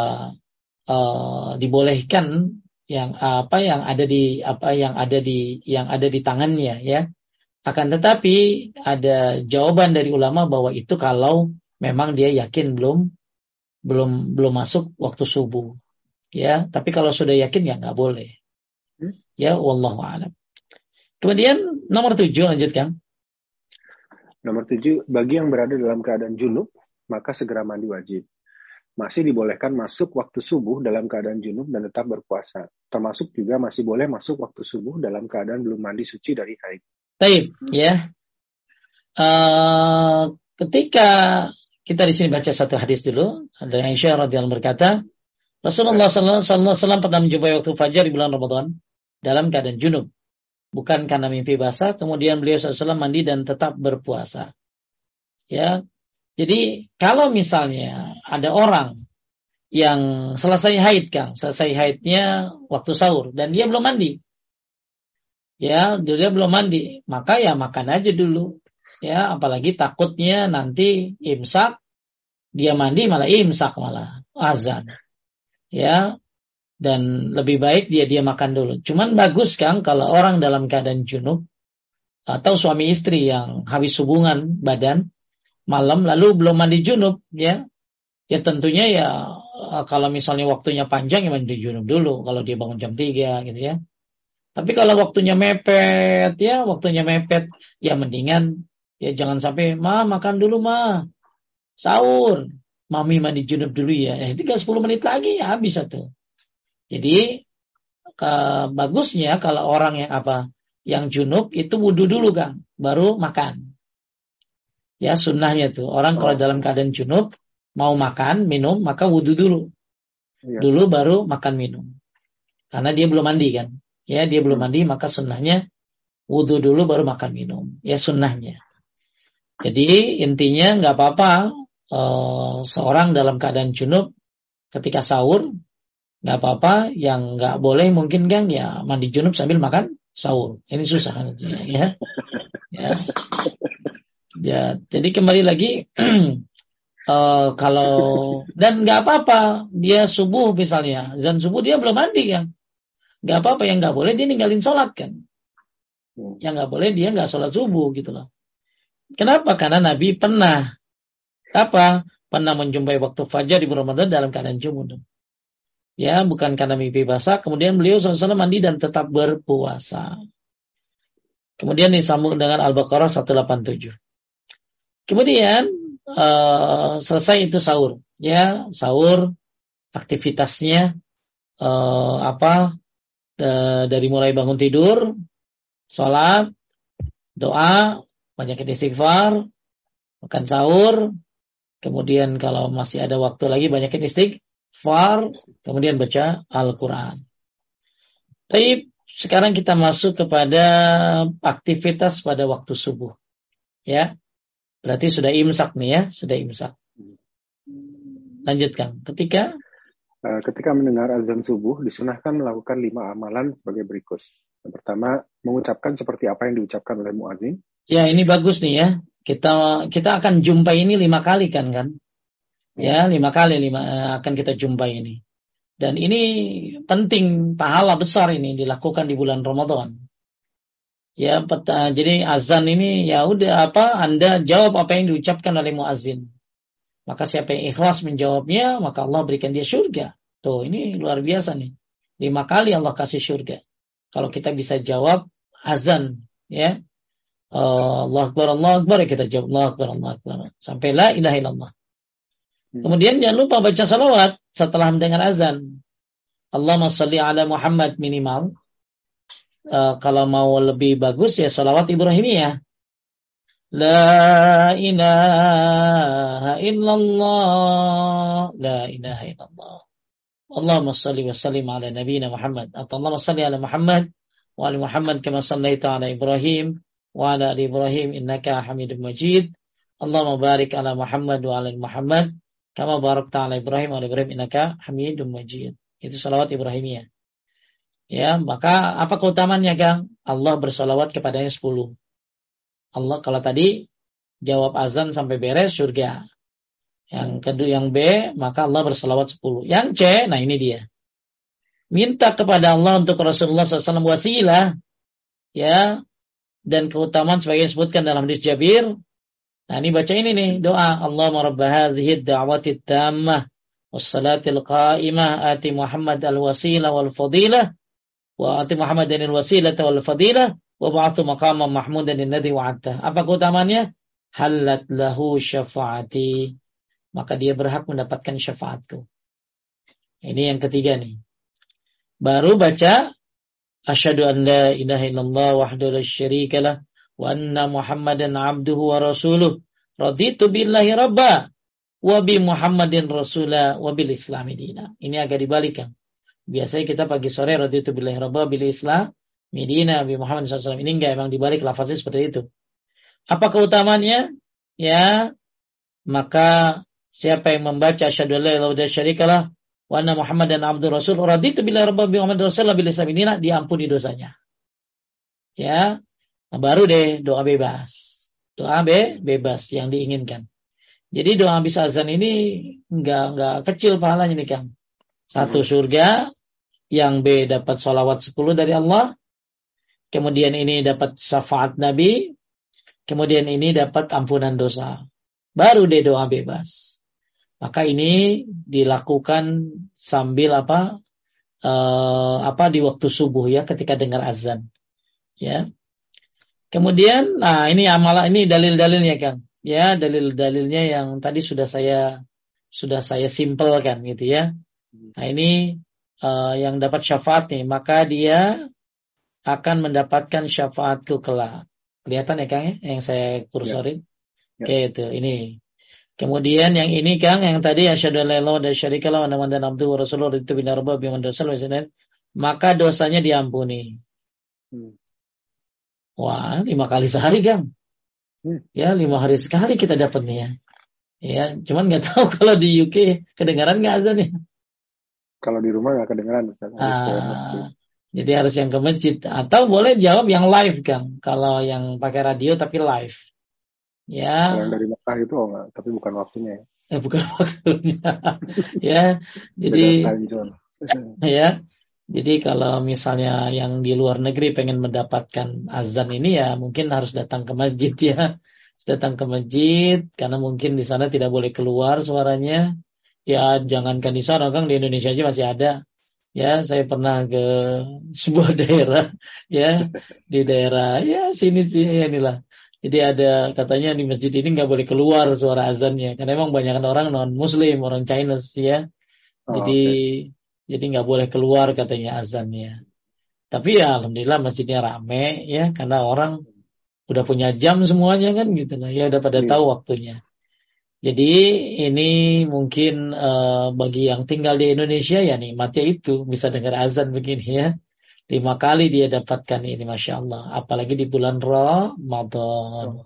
uh, dibolehkan yang apa yang ada di apa yang ada di yang ada di tangannya ya akan tetapi ada jawaban dari ulama bahwa itu kalau memang dia yakin belum belum belum masuk waktu subuh Ya, tapi kalau sudah yakin ya nggak boleh. Hmm? Ya, wallahu a'lam. Kemudian nomor tujuh lanjutkan. Nomor tujuh, bagi yang berada dalam keadaan junub, maka segera mandi wajib. Masih dibolehkan masuk waktu subuh dalam keadaan junub dan tetap berpuasa. Termasuk juga masih boleh masuk waktu subuh dalam keadaan belum mandi suci dari haid. Baik, ya. Uh, ketika kita di sini baca satu hadis dulu, ada Aisyah radhiyallahu berkata, Rasulullah sallallahu alaihi wasallam pernah menjumpai waktu fajar di bulan Ramadan dalam keadaan junub. Bukan karena mimpi basah, kemudian beliau SAW mandi dan tetap berpuasa. Ya, jadi kalau misalnya ada orang yang selesai haid Kang, selesai haidnya waktu sahur dan dia belum mandi. Ya, dia belum mandi, maka ya makan aja dulu. Ya, apalagi takutnya nanti imsak dia mandi malah imsak malah azan ya dan lebih baik dia dia makan dulu. Cuman bagus kan kalau orang dalam keadaan junub atau suami istri yang habis hubungan badan malam lalu belum mandi junub ya ya tentunya ya kalau misalnya waktunya panjang ya mandi junub dulu kalau dia bangun jam 3 gitu ya. Tapi kalau waktunya mepet ya waktunya mepet ya mendingan ya jangan sampai ma makan dulu ma sahur mami mandi junub dulu ya. Eh, tinggal 10 menit lagi ya habis satu. Jadi ke, bagusnya kalau orang yang apa yang junub itu wudhu dulu kan, baru makan. Ya sunnahnya tuh orang oh. kalau dalam keadaan junub mau makan minum maka wudhu dulu. Ya. Dulu baru makan minum. Karena dia belum mandi kan. Ya dia belum hmm. mandi maka sunnahnya wudhu dulu baru makan minum. Ya sunnahnya. Jadi intinya nggak apa-apa uh, seorang dalam keadaan junub ketika sahur nggak apa-apa yang nggak boleh mungkin kan ya mandi junub sambil makan sahur ini susah ya *laughs* ya ya jadi kembali lagi uh, *clears throat* kalau dan nggak apa-apa dia subuh misalnya dan subuh dia belum mandi kan nggak apa-apa yang nggak boleh dia ninggalin sholat kan yang nggak boleh dia nggak sholat subuh gitu loh kenapa karena Nabi pernah apa? Pernah menjumpai waktu fajar di bulan Ramadan dalam keadaan junub. Ya, bukan karena mimpi basah. Kemudian beliau SAW mandi dan tetap berpuasa. Kemudian disambung dengan Al-Baqarah 187. Kemudian uh, selesai itu sahur. Ya, sahur aktivitasnya uh, apa? Uh, dari mulai bangun tidur, sholat, doa, banyak istighfar, makan sahur, Kemudian kalau masih ada waktu lagi banyakin istighfar, kemudian baca Al-Quran. Tapi sekarang kita masuk kepada aktivitas pada waktu subuh. Ya, berarti sudah imsak nih ya, sudah imsak. Lanjutkan. Ketika eh, ketika mendengar azan subuh, disunahkan melakukan lima amalan sebagai berikut. Yang pertama, mengucapkan seperti apa yang diucapkan oleh muadzin. Ya, ini bagus nih ya. Kita kita akan jumpai ini lima kali kan kan? Ya lima kali lima eh, akan kita jumpai ini. Dan ini penting pahala besar ini dilakukan di bulan Ramadan. Ya peta, jadi azan ini ya udah apa Anda jawab apa yang diucapkan oleh muazin. Maka siapa yang ikhlas menjawabnya, maka Allah berikan dia surga. Tuh, ini luar biasa nih. Lima kali Allah kasih surga. Kalau kita bisa jawab azan, ya. Allah Akbar, Allah Akbar, ya kita jawab Allah Akbar, Allah Akbar. Sampai la ilaha illallah. Hmm. Kemudian jangan lupa baca salawat setelah mendengar azan. Allahumma salli ala Muhammad minimal. Uh, kalau mau lebih bagus ya salawat Ibrahimiyah. La ilaha illallah. La ilaha illallah. Allahumma salli wa sallim ala nabiyina Muhammad. Atau Allahumma salli ala Muhammad wa ala Muhammad kama sallaita ala Ibrahim wa ala ali Ibrahim innaka Hamidum Majid. Allahumma barik ala Muhammad wa ala Muhammad kama barakta ala Ibrahim wa ala Ibrahim innaka Hamidum Majid. Itu salawat Ibrahimiyah. Ya, maka apa keutamannya Kang? Allah bersalawat kepadanya 10. Allah kalau tadi jawab azan sampai beres surga. Yang kedua yang B, maka Allah bersalawat 10. Yang C, nah ini dia. Minta kepada Allah untuk Rasulullah SAW wasilah. Ya, dan keutamaan sebagai disebutkan dalam hadis Jabir. Nah, ini baca ini nih doa Allah rabb hadhihi da'wati tammah wassalatil qa'imah ati Muhammad al-wasilah wal fadilah wa ati Muhammad dan al-wasilah wal fadilah wa ba'atu maqamam mahmudan alladhi wa'adta. Apa keutamannya? Halat lahu syafaati. Maka dia berhak mendapatkan syafaatku. Ini yang ketiga nih. Baru baca asyhadu an la ilaha illallah wahdahu la syarikalah wa anna Muhammadan abduhu wa rasuluh. Raditu billahi rabba wa bi Muhammadin rasula wa bil islami dina. Ini agak dibalikan. Biasanya kita pagi sore raditu billahi rabba bil islam Medina Nabi Muhammad SAW ini enggak emang dibalik lafaznya seperti itu. Apa keutamaannya? Ya, maka siapa yang membaca asyhadu alla ilaha illallah syarikalah wa anna Muhammadan abdur rasul raditu bila rabbi Muhammad rasulullah bil islam diampuni dosanya. Ya, baru deh doa bebas. Doa be, bebas yang diinginkan. Jadi doa habis azan ini enggak enggak kecil pahalanya nih Kang. Satu hmm. surga, yang B dapat salawat 10 dari Allah, kemudian ini dapat syafaat Nabi, kemudian ini dapat ampunan dosa. Baru deh doa bebas. Maka ini dilakukan sambil apa? Uh, apa di waktu subuh ya ketika dengar azan. Ya. Kemudian nah ini amalan ini dalil-dalilnya kan. Ya, dalil-dalilnya yang tadi sudah saya sudah saya simpelkan gitu ya. Nah, ini uh, yang dapat syafaat nih, maka dia akan mendapatkan syafaatku kelak. Kelihatan ya Kang ya yang saya kursorin? Ya. Ya. Oke itu ini. Kemudian yang ini Kang yang tadi asyhadu an la ilaha illallah wa anna muhammadan abduhu wa rasuluhu itu binar rabbi bi maka dosanya diampuni. Hmm. Wah, lima kali sehari Kang. Hmm. Ya, lima hari sekali kita dapatnya ya. Ya, cuman nggak tahu *laughs* kalau di UK kedengaran nggak azan ya. Kalau di rumah nggak kedengaran. Ah, jadi harus yang ke masjid atau boleh jawab yang live kan. Kalau yang pakai radio tapi live. Ya. Kalau yang dari Mekah itu oh enggak, tapi bukan waktunya ya. Eh bukan *laughs* waktunya. ya. Jadi *laughs* ya. Jadi kalau misalnya yang di luar negeri pengen mendapatkan azan ini ya mungkin harus datang ke masjid ya. Harus datang ke masjid karena mungkin di sana tidak boleh keluar suaranya. Ya jangankan di sana kan di Indonesia aja masih ada. Ya saya pernah ke *laughs* sebuah daerah ya di daerah ya sini sih ya inilah. Jadi ada katanya di masjid ini nggak boleh keluar suara azannya karena emang banyak orang non muslim orang Chinese ya. Oh, jadi okay. jadi nggak boleh keluar katanya azannya. Tapi ya alhamdulillah masjidnya rame ya karena orang udah punya jam semuanya kan gitu lah. Ya udah pada yeah. tahu waktunya jadi ini mungkin uh, bagi yang tinggal di Indonesia ya nikmatnya itu bisa dengar azan begini ya. Lima kali dia dapatkan ini Masya Allah. Apalagi di bulan Ramadan.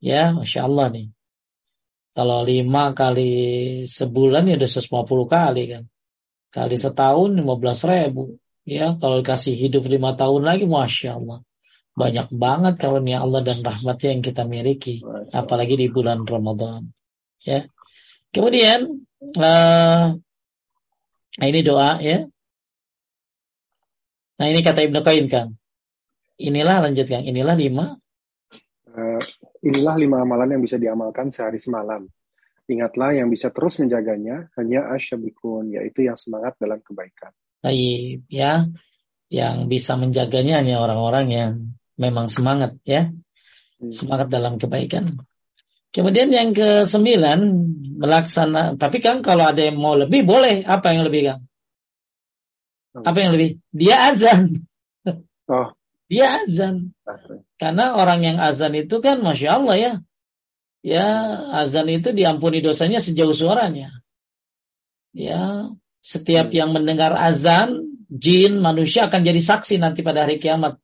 Ya Masya Allah nih. Kalau lima kali sebulan ya udah 150 kali kan. Kali setahun 15 ribu. Ya kalau dikasih hidup lima tahun lagi Masya Allah. Banyak banget karunia Allah dan rahmatnya yang kita miliki. Apalagi di bulan Ramadan. Ya. Kemudian uh, ini doa ya. Nah ini kata Ibnu Qayyim kan. Inilah lanjutkan. Inilah lima. Uh, inilah lima amalan yang bisa diamalkan sehari semalam. Ingatlah yang bisa terus menjaganya hanya asyabikun, yaitu yang semangat dalam kebaikan. Baik, ya. Yang bisa menjaganya hanya orang-orang yang memang semangat, ya. Hmm. Semangat dalam kebaikan. Kemudian yang ke sembilan melaksana. Tapi kan kalau ada yang mau lebih boleh. Apa yang lebih kan? Apa yang lebih? Dia azan. *laughs* Oh. Dia azan. Karena orang yang azan itu kan masya Allah ya. Ya azan itu diampuni dosanya sejauh suaranya. Ya setiap hmm. yang mendengar azan, jin, manusia akan jadi saksi nanti pada hari kiamat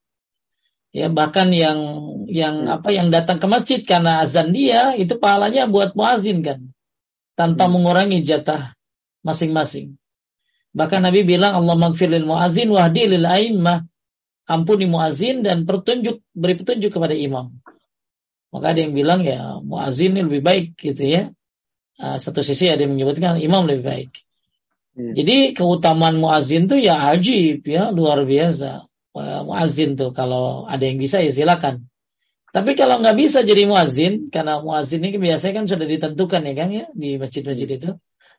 ya bahkan yang yang hmm. apa yang datang ke masjid karena azan dia itu pahalanya buat muazin kan. Tanpa hmm. mengurangi jatah masing-masing. Bahkan Nabi bilang Allah magfirlil muazin wahdi lil a'immah. Ampuni muazin dan pertunjuk beri petunjuk kepada imam. Maka ada yang bilang ya muazin ini lebih baik gitu ya. Uh, satu sisi ada yang menyebutkan imam lebih baik. Hmm. jadi keutamaan muazin tuh ya ajib ya luar biasa muazin tuh kalau ada yang bisa ya silakan. Tapi kalau nggak bisa jadi muazin karena muazin ini biasanya kan sudah ditentukan ya kan ya di masjid-masjid itu.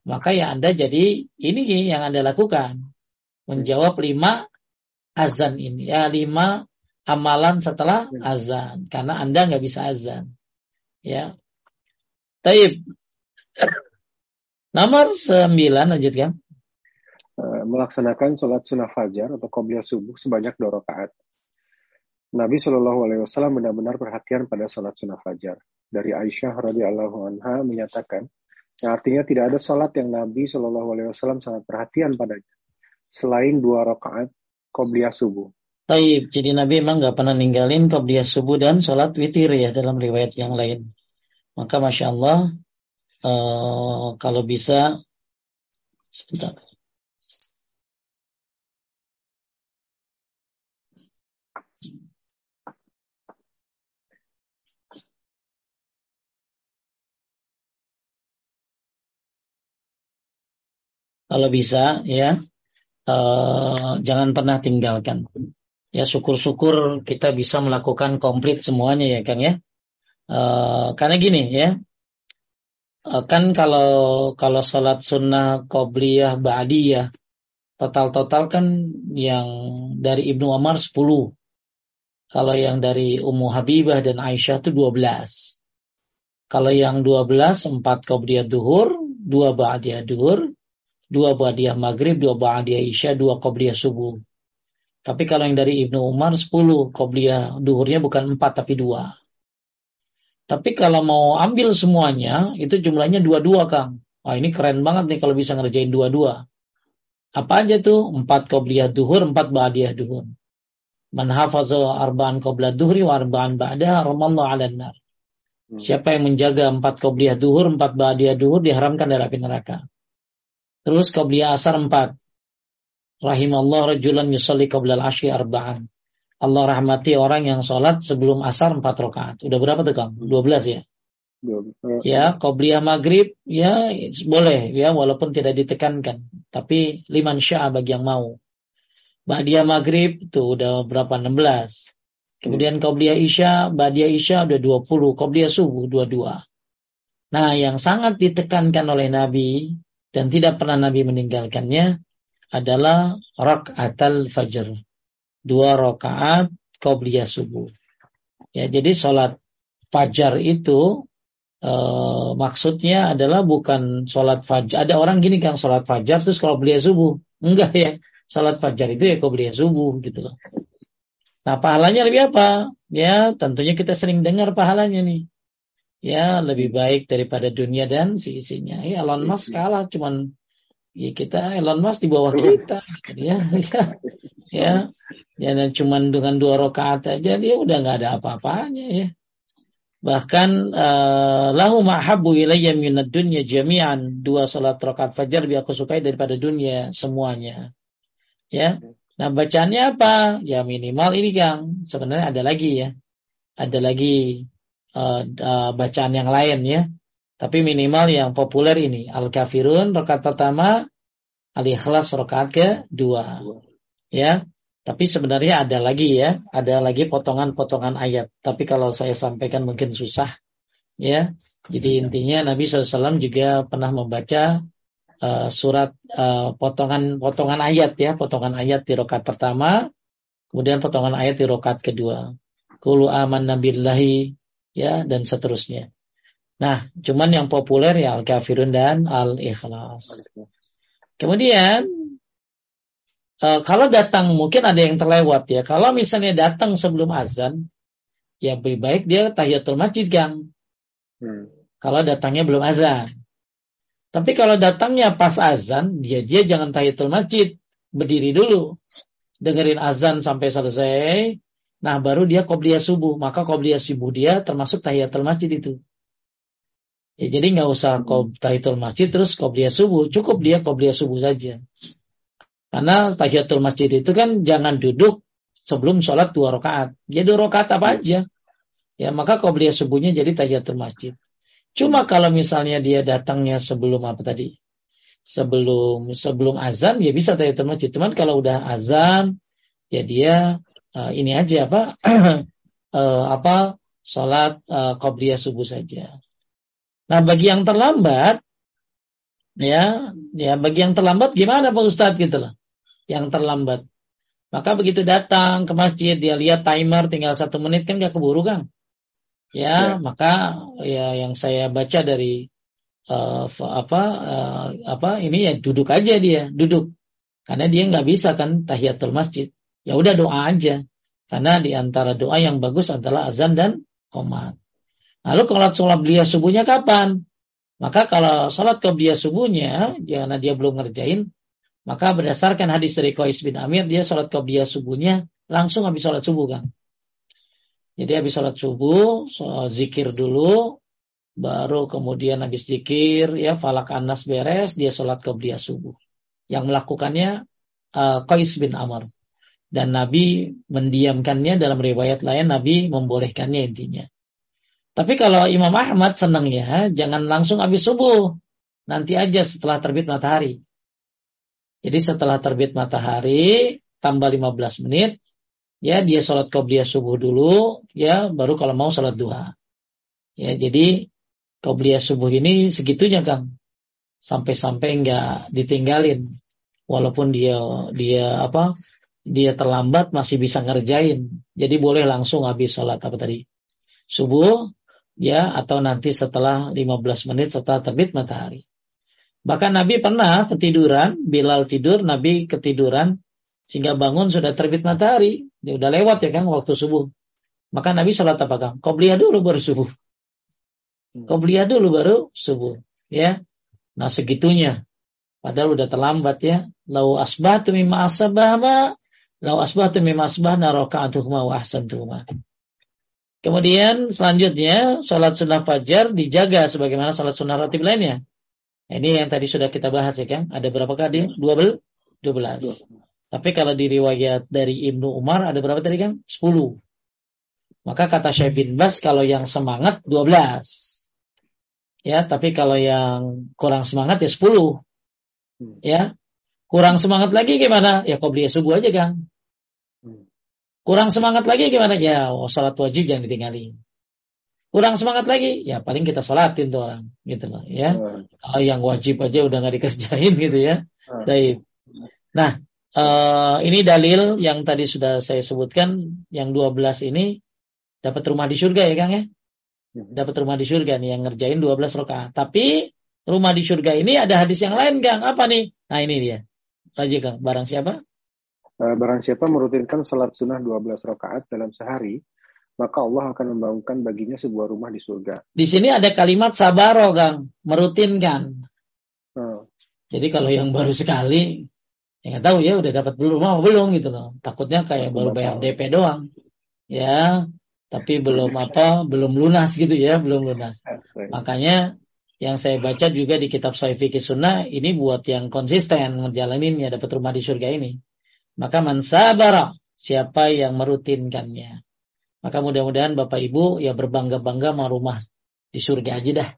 Maka ya Anda jadi ini yang Anda lakukan. Menjawab lima azan ini. Ya lima amalan setelah azan. Karena Anda nggak bisa azan. Ya. Taib. Nomor sembilan lanjutkan. Eh, melaksanakan sholat sunnah fajar atau qobliyah subuh sebanyak dua rakaat. Nabi Shallallahu Alaihi Wasallam benar-benar perhatian pada sholat sunnah fajar. Dari Aisyah radhiyallahu anha menyatakan, yang artinya tidak ada sholat yang Nabi Shallallahu Alaihi Wasallam sangat perhatian padanya selain dua rakaat qobliyah subuh. Baik, jadi Nabi memang nggak pernah ninggalin qobliyah subuh dan sholat witir ya dalam riwayat yang lain. Maka masya Allah uh, kalau bisa sebentar. Kalau bisa ya uh, jangan pernah tinggalkan. Ya syukur-syukur kita bisa melakukan komplit semuanya ya Kang ya. Uh, karena gini ya, uh, kan kalau kalau sholat sunnah qobliyah ba'diyah total-total kan yang dari Ibnu Umar 10. Kalau yang dari Ummu Habibah dan Aisyah itu 12. Kalau yang 12 4 qobliyah duhur, 2 ba'diyah duhur, dua ba'diyah maghrib, dua ba'diyah isya, dua qobliyah subuh. Tapi kalau yang dari Ibnu Umar sepuluh qobliyah duhurnya bukan empat tapi dua. Tapi kalau mau ambil semuanya itu jumlahnya dua-dua Kang. Wah ini keren banget nih kalau bisa ngerjain dua-dua. Apa aja tuh? Empat qobliyah duhur, empat ba'diyah duhur. Man hafazah arba'an qobliyah duhri wa arba'an ba'dah ramallahu ala nar. Hmm. Siapa yang menjaga empat qobliyah duhur, empat ba'diyah duhur diharamkan dari api neraka. Terus qabliyah asar empat. Rahimallah rajulan yusalli qabla al-ashri arba'an. Allah rahmati orang yang sholat sebelum asar empat rakaat. Udah berapa tuh Kang? Dua belas ya? Ya, qabliyah maghrib ya boleh ya walaupun tidak ditekankan. Tapi liman syaa bagi yang mau. Ba'diyah maghrib itu udah berapa? 16. Kemudian qabliyah isya, ba'diyah isya udah 20, qabliyah subuh 22. Nah, yang sangat ditekankan oleh Nabi dan tidak pernah Nabi meninggalkannya adalah rakaatal fajr. Dua rakaat qobliyah subuh. Ya, jadi sholat fajar itu e, maksudnya adalah bukan sholat fajar. Ada orang gini kan sholat fajar terus qobliyah subuh. Enggak ya. Sholat fajar itu ya qobliyah subuh gitu loh. Nah pahalanya lebih apa? Ya tentunya kita sering dengar pahalanya nih ya lebih baik daripada dunia dan sisinya. Ya, Elon Musk kalah cuman ya kita Elon Musk di bawah kita *laughs* ya. Ya ya. Ya dan cuman dengan dua rakaat aja dia udah nggak ada apa-apanya ya. Bahkan uh, lahu ma'habu ilayya minad dunya jami'an. Dua salat rakaat fajar biar aku sukai daripada dunia semuanya. Ya nah bacaannya apa? Ya minimal ini Kang. Sebenarnya ada lagi ya. Ada lagi uh, uh, bacaan yang lain ya. Tapi minimal yang populer ini Al-Kafirun rakaat pertama, Al-Ikhlas rakaat kedua. Ya. Tapi sebenarnya ada lagi ya, ada lagi potongan-potongan ayat. Tapi kalau saya sampaikan mungkin susah ya. Jadi intinya Nabi SAW juga pernah membaca uh, surat uh, potongan-potongan ayat ya, potongan ayat di rokat pertama, kemudian potongan ayat di rokat kedua. Kulu aman nabillahi ya dan seterusnya. Nah, cuman yang populer ya Al-Kafirun dan Al-Ikhlas. Kemudian uh, kalau datang mungkin ada yang terlewat ya. Kalau misalnya datang sebelum azan, ya lebih baik dia tahiyatul masjid kan. Hmm. Kalau datangnya belum azan. Tapi kalau datangnya pas azan, dia dia jangan tahiyatul masjid, berdiri dulu, dengerin azan sampai selesai, Nah baru dia qobliyah subuh. Maka qobliyah subuh dia termasuk tahiyatul masjid itu. Ya, jadi nggak usah tahiyatul masjid terus qobliyah subuh. Cukup dia qobliyah subuh saja. Karena tahiyatul masjid itu kan jangan duduk sebelum sholat dua rakaat. Dia dua rakaat apa aja. Ya maka qobliyah subuhnya jadi tahiyatul masjid. Cuma kalau misalnya dia datangnya sebelum apa tadi? Sebelum sebelum azan ya bisa tahiyatul masjid. Cuman kalau udah azan ya dia uh, ini aja apa uh, *clears throat* apa sholat uh, qobliyah subuh saja. Nah bagi yang terlambat Ya, ya bagi yang terlambat gimana Pak Ustadz gitu loh. Yang terlambat. Maka begitu datang ke masjid dia lihat timer tinggal satu menit kan gak keburu kan? Ya, ya. maka ya yang saya baca dari uh, apa uh, apa ini ya duduk aja dia duduk karena dia nggak bisa kan tahiyatul masjid. Ya udah doa aja. Karena di antara doa yang bagus adalah azan dan komat. Lalu kalau sholat beliau subuhnya kapan? Maka kalau sholat beliau subuhnya, karena dia belum ngerjain, maka berdasarkan hadis dari Qais bin Amir, dia sholat beliau subuhnya langsung habis sholat subuh kan. Jadi habis sholat subuh, sholat zikir dulu, baru kemudian habis zikir, ya falak anas beres, dia sholat beliau subuh yang melakukannya uh, Qais bin Amr. Dan Nabi mendiamkannya dalam riwayat lain Nabi membolehkannya intinya. Tapi kalau Imam Ahmad senang ya, jangan langsung habis subuh. Nanti aja setelah terbit matahari. Jadi setelah terbit matahari, tambah 15 menit, ya dia sholat qobliyah subuh dulu, ya baru kalau mau sholat duha. Ya jadi qobliyah subuh ini segitunya Kang. Sampai-sampai nggak ditinggalin walaupun dia dia apa dia terlambat masih bisa ngerjain. Jadi boleh langsung habis sholat apa tadi subuh ya atau nanti setelah 15 menit setelah terbit matahari. Bahkan Nabi pernah ketiduran, Bilal tidur, Nabi ketiduran sehingga bangun sudah terbit matahari. Dia udah lewat ya kan waktu subuh. Maka Nabi sholat apa kan? Qobliyah dulu baru subuh. Hmm. Qobliyah dulu baru subuh. Ya. Nah segitunya. Padahal udah terlambat ya. Lau asbah ma. Lau asbahtu mimma asbah naraka'atuhuma wa ahsantuhuma. Kemudian selanjutnya sholat sunnah fajar dijaga sebagaimana sholat sunnah ratib lainnya. Ini yang tadi sudah kita bahas ya kan. Ada berapa kali? Dua bel? Dua belas. Tapi kalau di riwayat dari Ibnu Umar ada berapa tadi kan? Sepuluh. Maka kata Syekh bin Bas kalau yang semangat dua belas. Ya, tapi kalau yang kurang semangat ya sepuluh. Hmm. Ya. Kurang semangat lagi gimana? Ya kau beli subuh aja, Kang. Kurang semangat lagi gimana? Ya, oh, sholat wajib yang ditinggalin. Kurang semangat lagi, ya paling kita sholatin tuh orang, gitu loh, ya. Kalau yang wajib aja udah nggak dikerjain *laughs* gitu ya. Baik. Nah, uh, ini dalil yang tadi sudah saya sebutkan, yang 12 ini dapat rumah di surga ya Kang ya. Dapat rumah di surga nih yang ngerjain 12 rakaat. Tapi rumah di surga ini ada hadis yang lain, Kang. Apa nih? Nah, ini dia. Lagi, Kang. Barang siapa? Eh, barang siapa merutinkan salat sunnah 12 rakaat dalam sehari, maka Allah akan membangunkan baginya sebuah rumah di surga. Di sini ada kalimat sabaro, Kang. Merutinkan. Hmm. Jadi kalau yang baru sekali, ya nggak tahu ya udah dapat belum mau belum gitu loh. Takutnya kayak baru bayar DP doang. Ya, tapi belum apa, belum lunas gitu ya, belum lunas. Makanya yang saya baca juga di kitab Sahih Fikih Sunnah ini buat yang konsisten ngejalaninnya dapat rumah di surga ini. Maka mansabara siapa yang merutinkannya. Maka mudah-mudahan Bapak Ibu ya berbangga-bangga mau rumah di surga aja dah.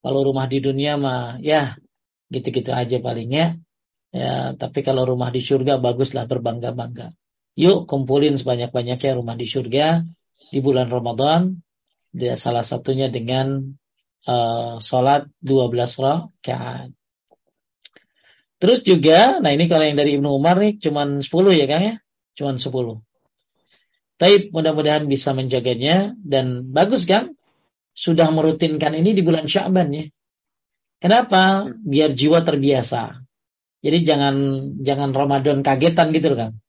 Kalau rumah di dunia mah ya gitu-gitu aja palingnya. Ya, tapi kalau rumah di surga baguslah berbangga-bangga. Yuk kumpulin sebanyak-banyaknya rumah di surga di bulan Ramadan. Dia salah satunya dengan uh, sholat 12 rakaat. Terus juga, nah ini kalau yang dari Ibnu Umar nih cuman 10 ya Kang ya? Cuman 10. Taib mudah-mudahan bisa menjaganya dan bagus kan? Sudah merutinkan ini di bulan Sya'ban ya. Kenapa? Biar jiwa terbiasa. Jadi jangan jangan Ramadan kagetan gitu kan.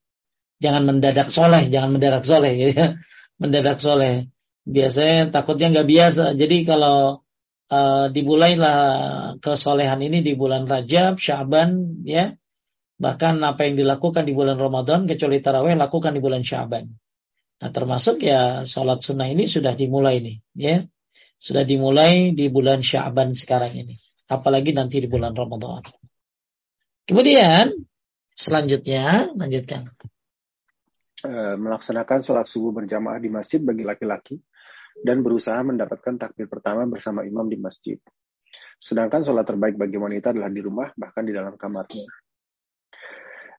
Jangan mendadak soleh, jangan mendadak soleh gitu ya. *laughs* Mendadak soleh. Biasanya takutnya nggak biasa. Jadi kalau uh, dimulailah kesolehan ini di bulan Rajab, Syaban, ya. Bahkan apa yang dilakukan di bulan Ramadan, kecuali taraweh, lakukan di bulan Syaban. Nah, termasuk ya sholat sunnah ini sudah dimulai nih, ya. Sudah dimulai di bulan Syaban sekarang ini. Apalagi nanti di bulan Ramadan. Kemudian, selanjutnya, lanjutkan. Eh, melaksanakan sholat subuh berjamaah di masjid bagi laki-laki dan berusaha mendapatkan takbir pertama bersama imam di masjid. Sedangkan sholat terbaik bagi wanita adalah di rumah, bahkan di dalam kamarnya.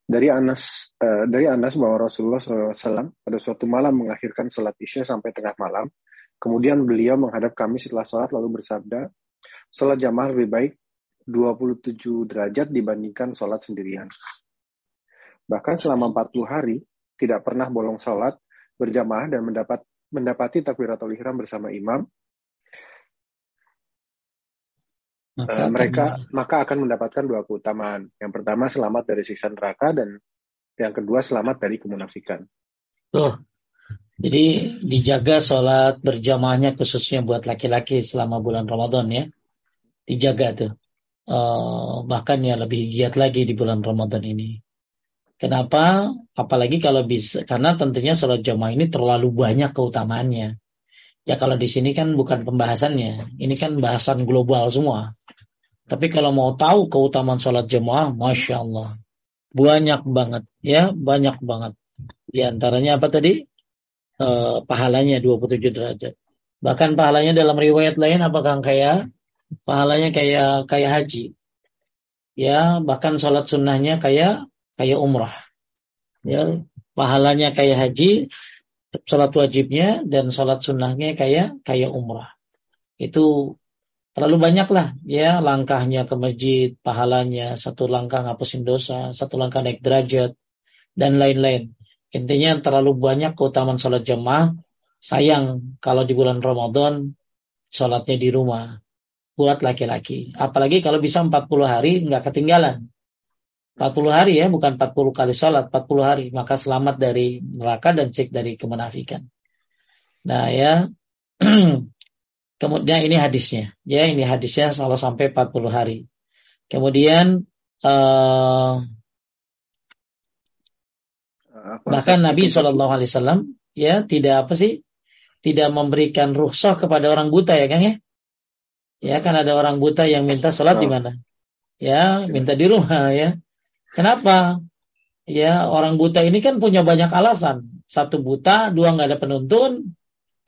Dari Anas, uh, dari Anas bahwa Rasulullah SAW pada suatu malam mengakhirkan sholat isya sampai tengah malam. Kemudian beliau menghadap kami setelah sholat lalu bersabda, sholat jamaah lebih baik 27 derajat dibandingkan sholat sendirian. Bahkan selama 40 hari, tidak pernah bolong sholat berjamaah dan mendapat mendapati takbiratul ihram bersama imam, maka, uh, mereka akan... maka akan mendapatkan dua keutamaan. Yang pertama selamat dari siksa neraka dan yang kedua selamat dari kemunafikan. Tuh. Jadi dijaga sholat berjamaahnya khususnya buat laki-laki selama bulan Ramadan ya. Dijaga tuh. Uh, bahkan ya lebih giat lagi di bulan Ramadan ini. Kenapa? Apalagi kalau bisa, karena tentunya sholat jamaah ini terlalu banyak keutamaannya. Ya kalau di sini kan bukan pembahasannya, ini kan bahasan global semua. Tapi kalau mau tahu keutamaan sholat jamaah, masya Allah, banyak banget, ya banyak banget. Di antaranya apa tadi? E, pahalanya 27 derajat. Bahkan pahalanya dalam riwayat lain apakah kayak pahalanya kayak kayak haji. Ya, bahkan sholat sunnahnya kayak kayak umrah. Ya, pahalanya kayak haji, sholat wajibnya dan sholat sunnahnya kayak kayak umrah. Itu terlalu banyak lah ya langkahnya ke masjid, pahalanya, satu langkah ngapusin dosa, satu langkah naik derajat dan lain-lain. Intinya terlalu banyak keutamaan sholat jemaah. Sayang kalau di bulan Ramadan sholatnya di rumah buat laki-laki. Apalagi kalau bisa 40 hari nggak ketinggalan. 40 hari ya, bukan 40 kali sholat, 40 hari. Maka selamat dari neraka dan cek dari kemenafikan. Nah ya, *clears throat* kemudian ini hadisnya. Ya, ini hadisnya kalau sampai 40 hari. Kemudian uh, bahkan Nabi Shallallahu Alaihi Wasallam ya tidak apa sih tidak memberikan rukhsah kepada orang buta ya Kang ya ya kan ada orang buta yang minta sholat oh. di mana ya minta di rumah ya Kenapa? Ya, orang buta ini kan punya banyak alasan. Satu buta, dua nggak ada penuntun,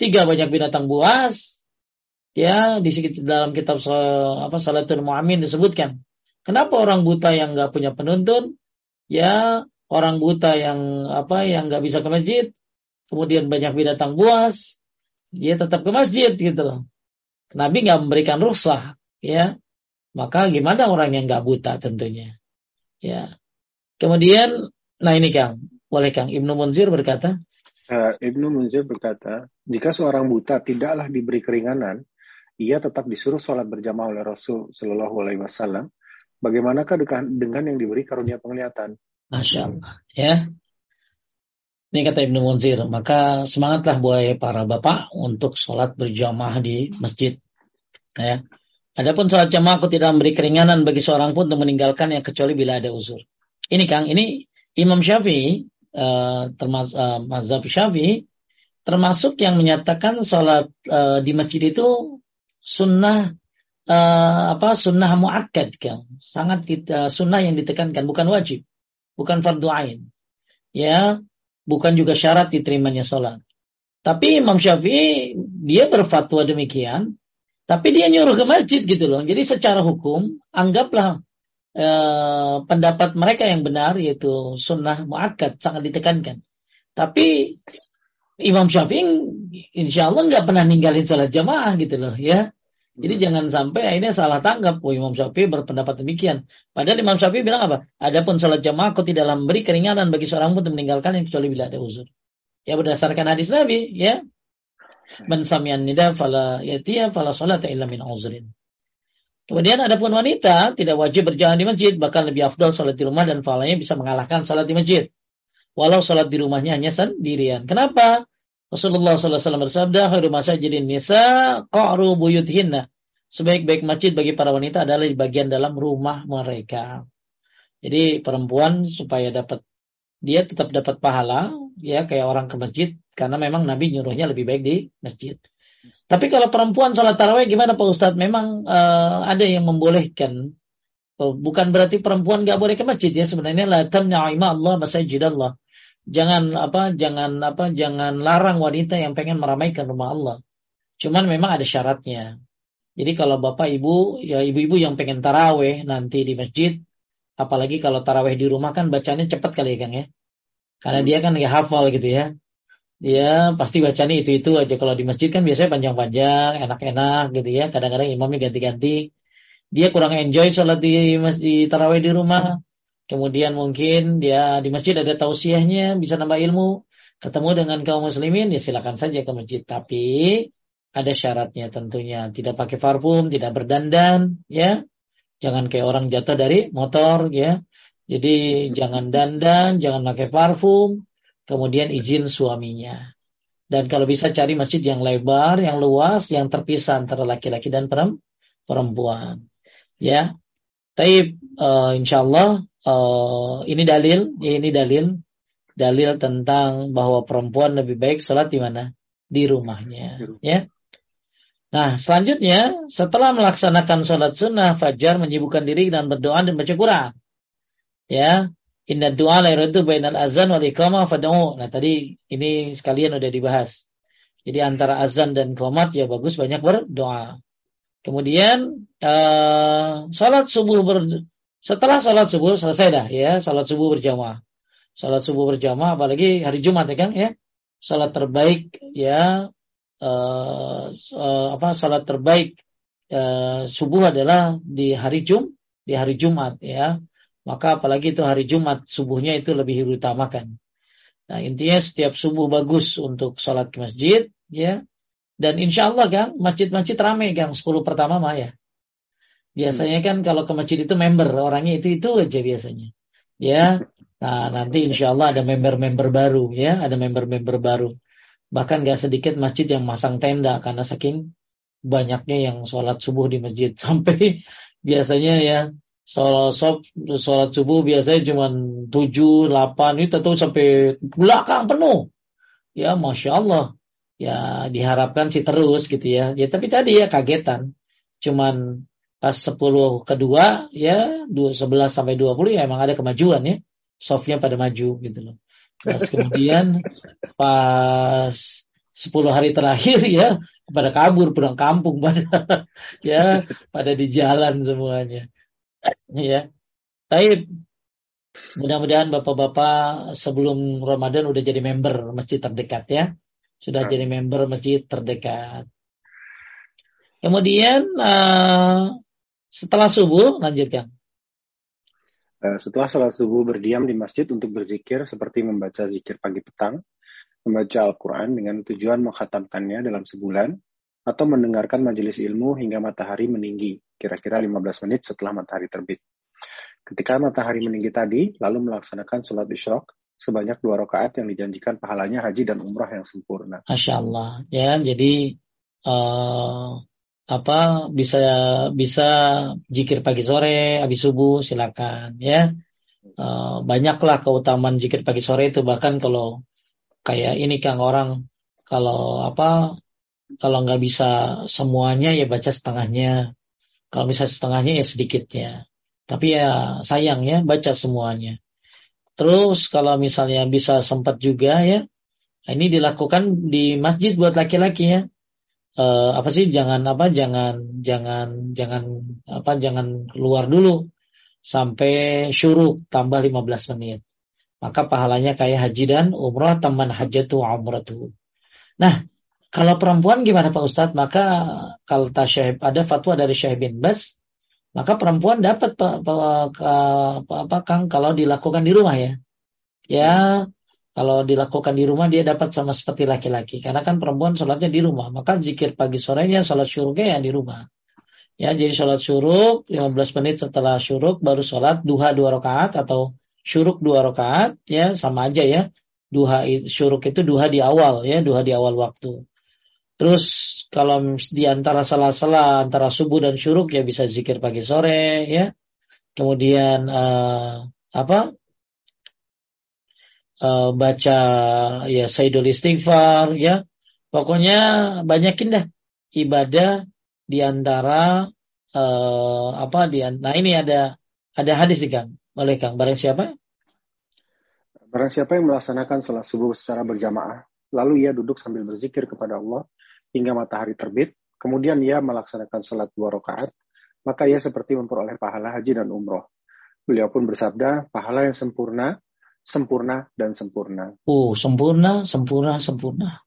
tiga banyak binatang buas. Ya, di dalam kitab apa Salatul Mu'amin disebutkan. Kenapa orang buta yang nggak punya penuntun? Ya, orang buta yang apa yang nggak bisa ke masjid, kemudian banyak binatang buas, dia tetap ke masjid gitu loh. Nabi nggak memberikan rukhsah, ya. Maka gimana orang yang nggak buta tentunya? Ya. Kemudian, nah ini Kang, boleh Kang. Ibnu Munzir berkata. Uh, Ibnu Munzir berkata, jika seorang buta tidaklah diberi keringanan, ia tetap disuruh sholat berjamaah oleh Rasul Shallallahu Alaihi Wasallam. Bagaimanakah dengan yang diberi karunia penglihatan? Masya Allah. Ya. Ini kata Ibnu Munzir, maka semangatlah buat para bapak untuk sholat berjamaah di masjid. Ya. Adapun sholat jamaah aku tidak memberi keringanan bagi seorang pun untuk meninggalkan yang kecuali bila ada uzur. Ini Kang, ini Imam Syafi'i uh, termasuk uh, mazhab Syafi'i termasuk yang menyatakan sholat uh, di masjid itu sunnah uh, apa sunnah muakkad Kang. Sangat kita, sunnah yang ditekankan bukan wajib, bukan fardu ain. Ya, bukan juga syarat diterimanya sholat. Tapi Imam Syafi'i dia berfatwa demikian tapi dia nyuruh ke masjid gitu loh. Jadi secara hukum anggaplah eh, pendapat mereka yang benar yaitu sunnah muakkad sangat ditekankan. Tapi Imam Syafi'i insya Allah nggak pernah ninggalin sholat jamaah gitu loh ya. Jadi hmm. jangan sampai ini salah tanggap. Oh, Imam Syafi'i berpendapat demikian. Padahal Imam Syafi'i bilang apa? Adapun sholat jamaah aku tidak memberi keringanan bagi seorang pun untuk meninggalkan yang kecuali bila ada uzur. Ya berdasarkan hadis Nabi ya. Man samian nida fala yatiya fala salata illa min uzrin. Kemudian ada pun wanita tidak wajib berjalan di masjid, bahkan lebih afdal salat di rumah dan falanya bisa mengalahkan salat di masjid. Walau salat di rumahnya hanya sendirian. Kenapa? Rasulullah SAW bersabda, khairu masajidin nisa qa'ru buyuthinna. Sebaik-baik masjid bagi para wanita adalah di bagian dalam rumah mereka. Jadi perempuan supaya dapat dia tetap dapat pahala ya kayak orang ke masjid karena memang Nabi nyuruhnya lebih baik di masjid. Tapi kalau perempuan sholat taraweh gimana Pak Ustadz? Memang uh, ada yang membolehkan. Oh, bukan berarti perempuan nggak boleh ke masjid ya sebenarnya la tamna'ima Allah masajid Allah. Jangan apa jangan apa jangan larang wanita yang pengen meramaikan rumah Allah. Cuman memang ada syaratnya. Jadi kalau bapak ibu ya ibu-ibu yang pengen taraweh nanti di masjid, apalagi kalau taraweh di rumah kan bacanya cepat kali ya Kang ya. Karena dia kan nggak hafal gitu ya. Dia pasti bacanya itu-itu aja. Kalau di masjid kan biasanya panjang-panjang, enak-enak gitu ya. Kadang-kadang imamnya ganti-ganti. dia kurang enjoy sholat di masjid tarawih di rumah, kemudian mungkin dia di masjid ada tausiahnya, bisa nambah ilmu, ketemu dengan kaum muslimin, ya silakan saja ke masjid. Tapi ada syaratnya tentunya, tidak pakai parfum, tidak berdandan, ya, jangan kayak orang jatuh dari motor, ya. Jadi jangan dandan, jangan pakai parfum, kemudian izin suaminya. Dan kalau bisa cari masjid yang lebar, yang luas, yang terpisah antara laki-laki dan perempuan. Ya, tapi uh, insya Allah uh, ini dalil, ya ini dalil, dalil tentang bahwa perempuan lebih baik sholat di mana? Di rumahnya. Ya. Nah, selanjutnya setelah melaksanakan sholat sunnah fajar menyibukkan diri dan berdoa dan baca Quran. Ya, Inna doa itu bainal azan wal iqamah fad'u. Nah, tadi ini sekalian udah dibahas. Jadi antara azan dan qomat ya bagus banyak berdoa. Kemudian uh, salat subuh ber, setelah salat subuh selesai dah ya, salat subuh berjamaah. Salat subuh berjamaah apalagi hari Jumat ya kan ya. Salat terbaik ya uh, uh, apa salat terbaik uh, subuh adalah di hari Jum di hari Jumat ya maka apalagi itu hari Jumat subuhnya itu lebih diutamakan. Nah intinya setiap subuh bagus untuk sholat ke masjid ya. Dan insya Allah kan masjid-masjid ramai kan 10 pertama mah ya. Biasanya kan kalau ke masjid itu member orangnya itu itu aja biasanya. Ya. Nah nanti insya Allah ada member-member baru ya, ada member-member baru. Bahkan gak sedikit masjid yang masang tenda karena saking banyaknya yang sholat subuh di masjid *laughs* sampai biasanya ya sholat, sholat subuh biasanya cuma 7, 8, itu tentu sampai belakang penuh. Ya, Masya Allah. Ya, diharapkan sih terus gitu ya. Ya, tapi tadi ya kagetan. Cuman pas 10 kedua, ya, 11 sampai 20 ya emang ada kemajuan ya. Softnya pada maju gitu loh. Terus *laughs* kemudian pas 10 hari terakhir ya pada kabur pulang kampung *laughs* pada ya pada di jalan semuanya ya. Tapi mudah-mudahan bapak-bapak sebelum Ramadan udah jadi member masjid terdekat ya. Sudah nah. jadi member masjid terdekat. Kemudian uh, setelah subuh lanjutkan. Uh, setelah salat subuh berdiam di masjid untuk berzikir seperti membaca zikir pagi petang, membaca Al-Quran dengan tujuan menghatamkannya dalam sebulan, atau mendengarkan majelis ilmu hingga matahari meninggi, kira-kira 15 menit setelah matahari terbit. Ketika matahari meninggi tadi, lalu melaksanakan sholat isyrok sebanyak dua rakaat yang dijanjikan pahalanya haji dan umrah yang sempurna. Masya Allah, ya jadi uh, apa bisa bisa jikir pagi sore, habis subuh silakan ya. Uh, banyaklah keutamaan jikir pagi sore itu bahkan kalau kayak ini kang orang kalau apa kalau nggak bisa semuanya ya baca setengahnya. Kalau bisa setengahnya ya sedikitnya. Tapi ya sayang ya baca semuanya. Terus kalau misalnya bisa sempat juga ya, ini dilakukan di masjid buat laki-laki ya. E, apa sih jangan apa jangan jangan jangan apa jangan keluar dulu sampai syuruk tambah 15 menit. Maka pahalanya kayak haji dan umrah teman hajatu umratu. Nah, kalau perempuan gimana Pak Ustadz? Maka kalau tasyahib, ada fatwa dari Syekh bin Bas, maka perempuan dapat apa Kang kalau dilakukan di rumah ya. Ya, kalau dilakukan di rumah dia dapat sama seperti laki-laki. Karena kan perempuan sholatnya di rumah. Maka zikir pagi sorenya sholat syuruknya ya di rumah. Ya, jadi sholat syuruk 15 menit setelah syuruk baru sholat duha dua rakaat atau syuruk dua rakaat ya sama aja ya. Duha syuruk itu duha di awal ya, duha di awal waktu. Terus kalau di antara salah-salah antara subuh dan syuruk ya bisa zikir pagi sore ya. Kemudian uh, apa? Uh, baca ya Sayyidul Istighfar ya. Pokoknya banyakin dah ibadah di antara uh, apa di nah ini ada ada hadis sih Kang. Oleh Kang barang siapa? Barang siapa yang melaksanakan sholat subuh secara berjamaah, lalu ia duduk sambil berzikir kepada Allah, hingga matahari terbit, kemudian ia melaksanakan sholat dua rakaat, maka ia seperti memperoleh pahala haji dan umroh. Beliau pun bersabda, pahala yang sempurna, sempurna dan sempurna. Oh, sempurna, sempurna, sempurna.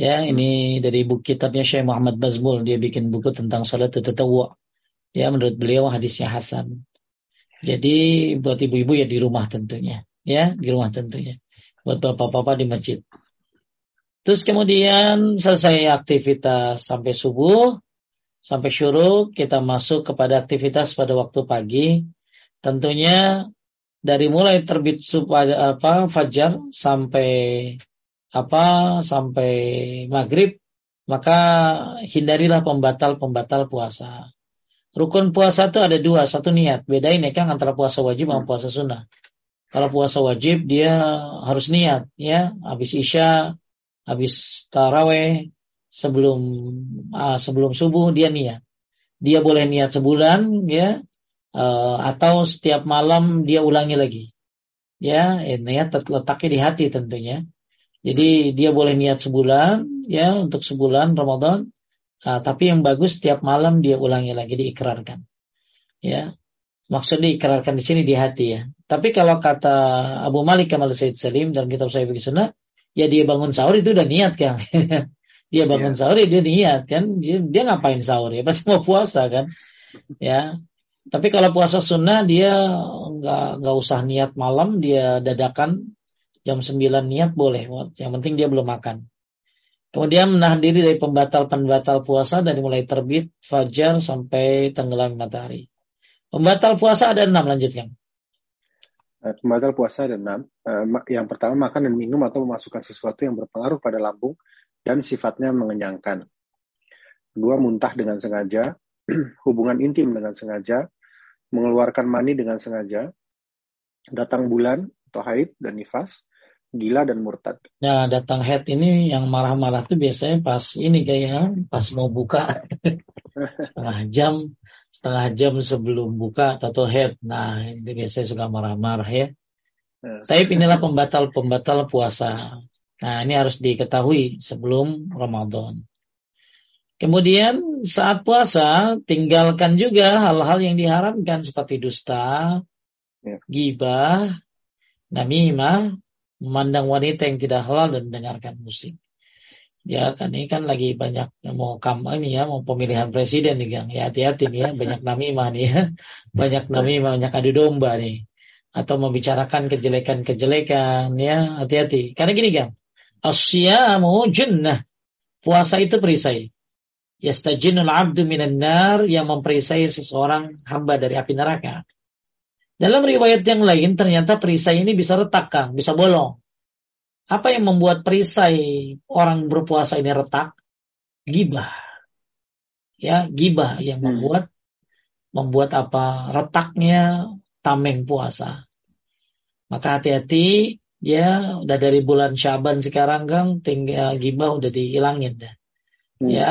Ya, hmm. ini dari buku kitabnya Syekh Muhammad Bazmul, dia bikin buku tentang salat tatawu. Ya, menurut beliau hadisnya Hasan. Jadi buat ibu-ibu ya di rumah tentunya, ya di rumah tentunya. Buat bapak-bapak di masjid. Terus kemudian selesai aktivitas sampai subuh, sampai syuruk, kita masuk kepada aktivitas pada waktu pagi. Tentunya dari mulai terbit apa fajar sampai apa sampai maghrib maka hindarilah pembatal-pembatal puasa. Rukun puasa itu ada dua, satu niat. Bedain ya kan antara puasa wajib sama puasa sunnah. Kalau puasa wajib dia harus niat ya, habis isya, habis taraweh, sebelum uh, sebelum subuh dia niat. Dia boleh niat sebulan ya, uh, atau setiap malam dia ulangi lagi. Ya, eh, niat letaknya di hati tentunya. Jadi dia boleh niat sebulan ya untuk sebulan Ramadan Uh, tapi yang bagus setiap malam dia ulangi lagi diikrarkan. Ya. Maksudnya diikrarkan di sini di hati ya. Tapi kalau kata Abu Malik Kamal Said Salim dalam kitab bagi sunnah, ya dia bangun sahur itu udah niat kan. *laughs* dia bangun yeah. sahur ya dia niat kan. Dia, dia ngapain sahur ya? *laughs* Pasti mau puasa kan. Ya. Tapi kalau puasa sunnah dia nggak nggak usah niat malam, dia dadakan jam 9 niat boleh. Yang penting dia belum makan. Kemudian menahan diri dari pembatal-pembatal puasa dari mulai terbit fajar sampai tenggelam matahari. Pembatal puasa ada enam, lanjutkan. Eh, pembatal puasa ada enam. Eh, yang pertama makan dan minum atau memasukkan sesuatu yang berpengaruh pada lambung dan sifatnya mengenyangkan. Kedua, muntah dengan sengaja, *clears throat* hubungan intim dengan sengaja, mengeluarkan mani dengan sengaja, datang bulan atau haid dan nifas, gila dan murtad. Nah, datang head ini yang marah-marah tuh biasanya pas ini kayak pas mau buka *laughs* setengah jam setengah jam sebelum buka atau head. Nah, ini biasanya suka marah-marah ya. Hmm. Tapi inilah pembatal-pembatal puasa. Nah, ini harus diketahui sebelum Ramadan. Kemudian saat puasa tinggalkan juga hal-hal yang diharamkan seperti dusta, ya. gibah, namimah, memandang wanita yang tidak halal dan mendengarkan musik. Ya kan ini kan lagi banyak mau kampanye ya mau pemilihan presiden nih Gang. Ya hati-hati nih ya banyak namimah nih ya. Banyak namimah, banyak adu domba nih. Atau membicarakan kejelekan-kejelekan ya hati-hati. Karena gini Gang. Asyamu junnah. Puasa itu perisai. Yastajinul abdu minan nar yang memperisai seseorang hamba dari api neraka. Dalam riwayat yang lain ternyata perisai ini bisa retak Kang, bisa bolong. Apa yang membuat perisai orang berpuasa ini retak? Gibah. Ya, gibah yang hmm. membuat membuat apa? Retaknya tameng puasa. Maka hati-hati ya udah dari bulan Syaban sekarang Kang tinggal gibah udah dihilangin dah. Hmm. Ya.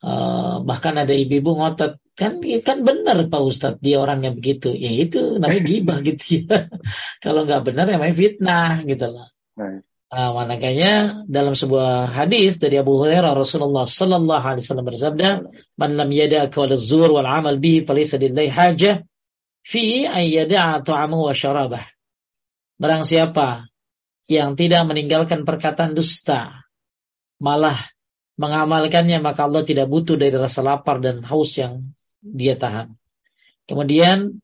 Uh, bahkan ada ibu-ibu ngotot Kan kan benar Pak Ustadz dia orangnya begitu. Ya itu namanya gibah gitu ya. *laughs* Kalau nggak benar namanya fitnah gitu loh. Nah, makanya dalam sebuah hadis dari Abu Hurairah Rasulullah Sallallahu Alaihi Wasallam bersabda, "Man lam yada qawl zur wal amal bihi falaysa lillahi hajah fi an yada'a ta'amahu wa syarabah." Barang siapa yang tidak meninggalkan perkataan dusta, malah mengamalkannya maka Allah tidak butuh dari rasa lapar dan haus yang dia tahan. Kemudian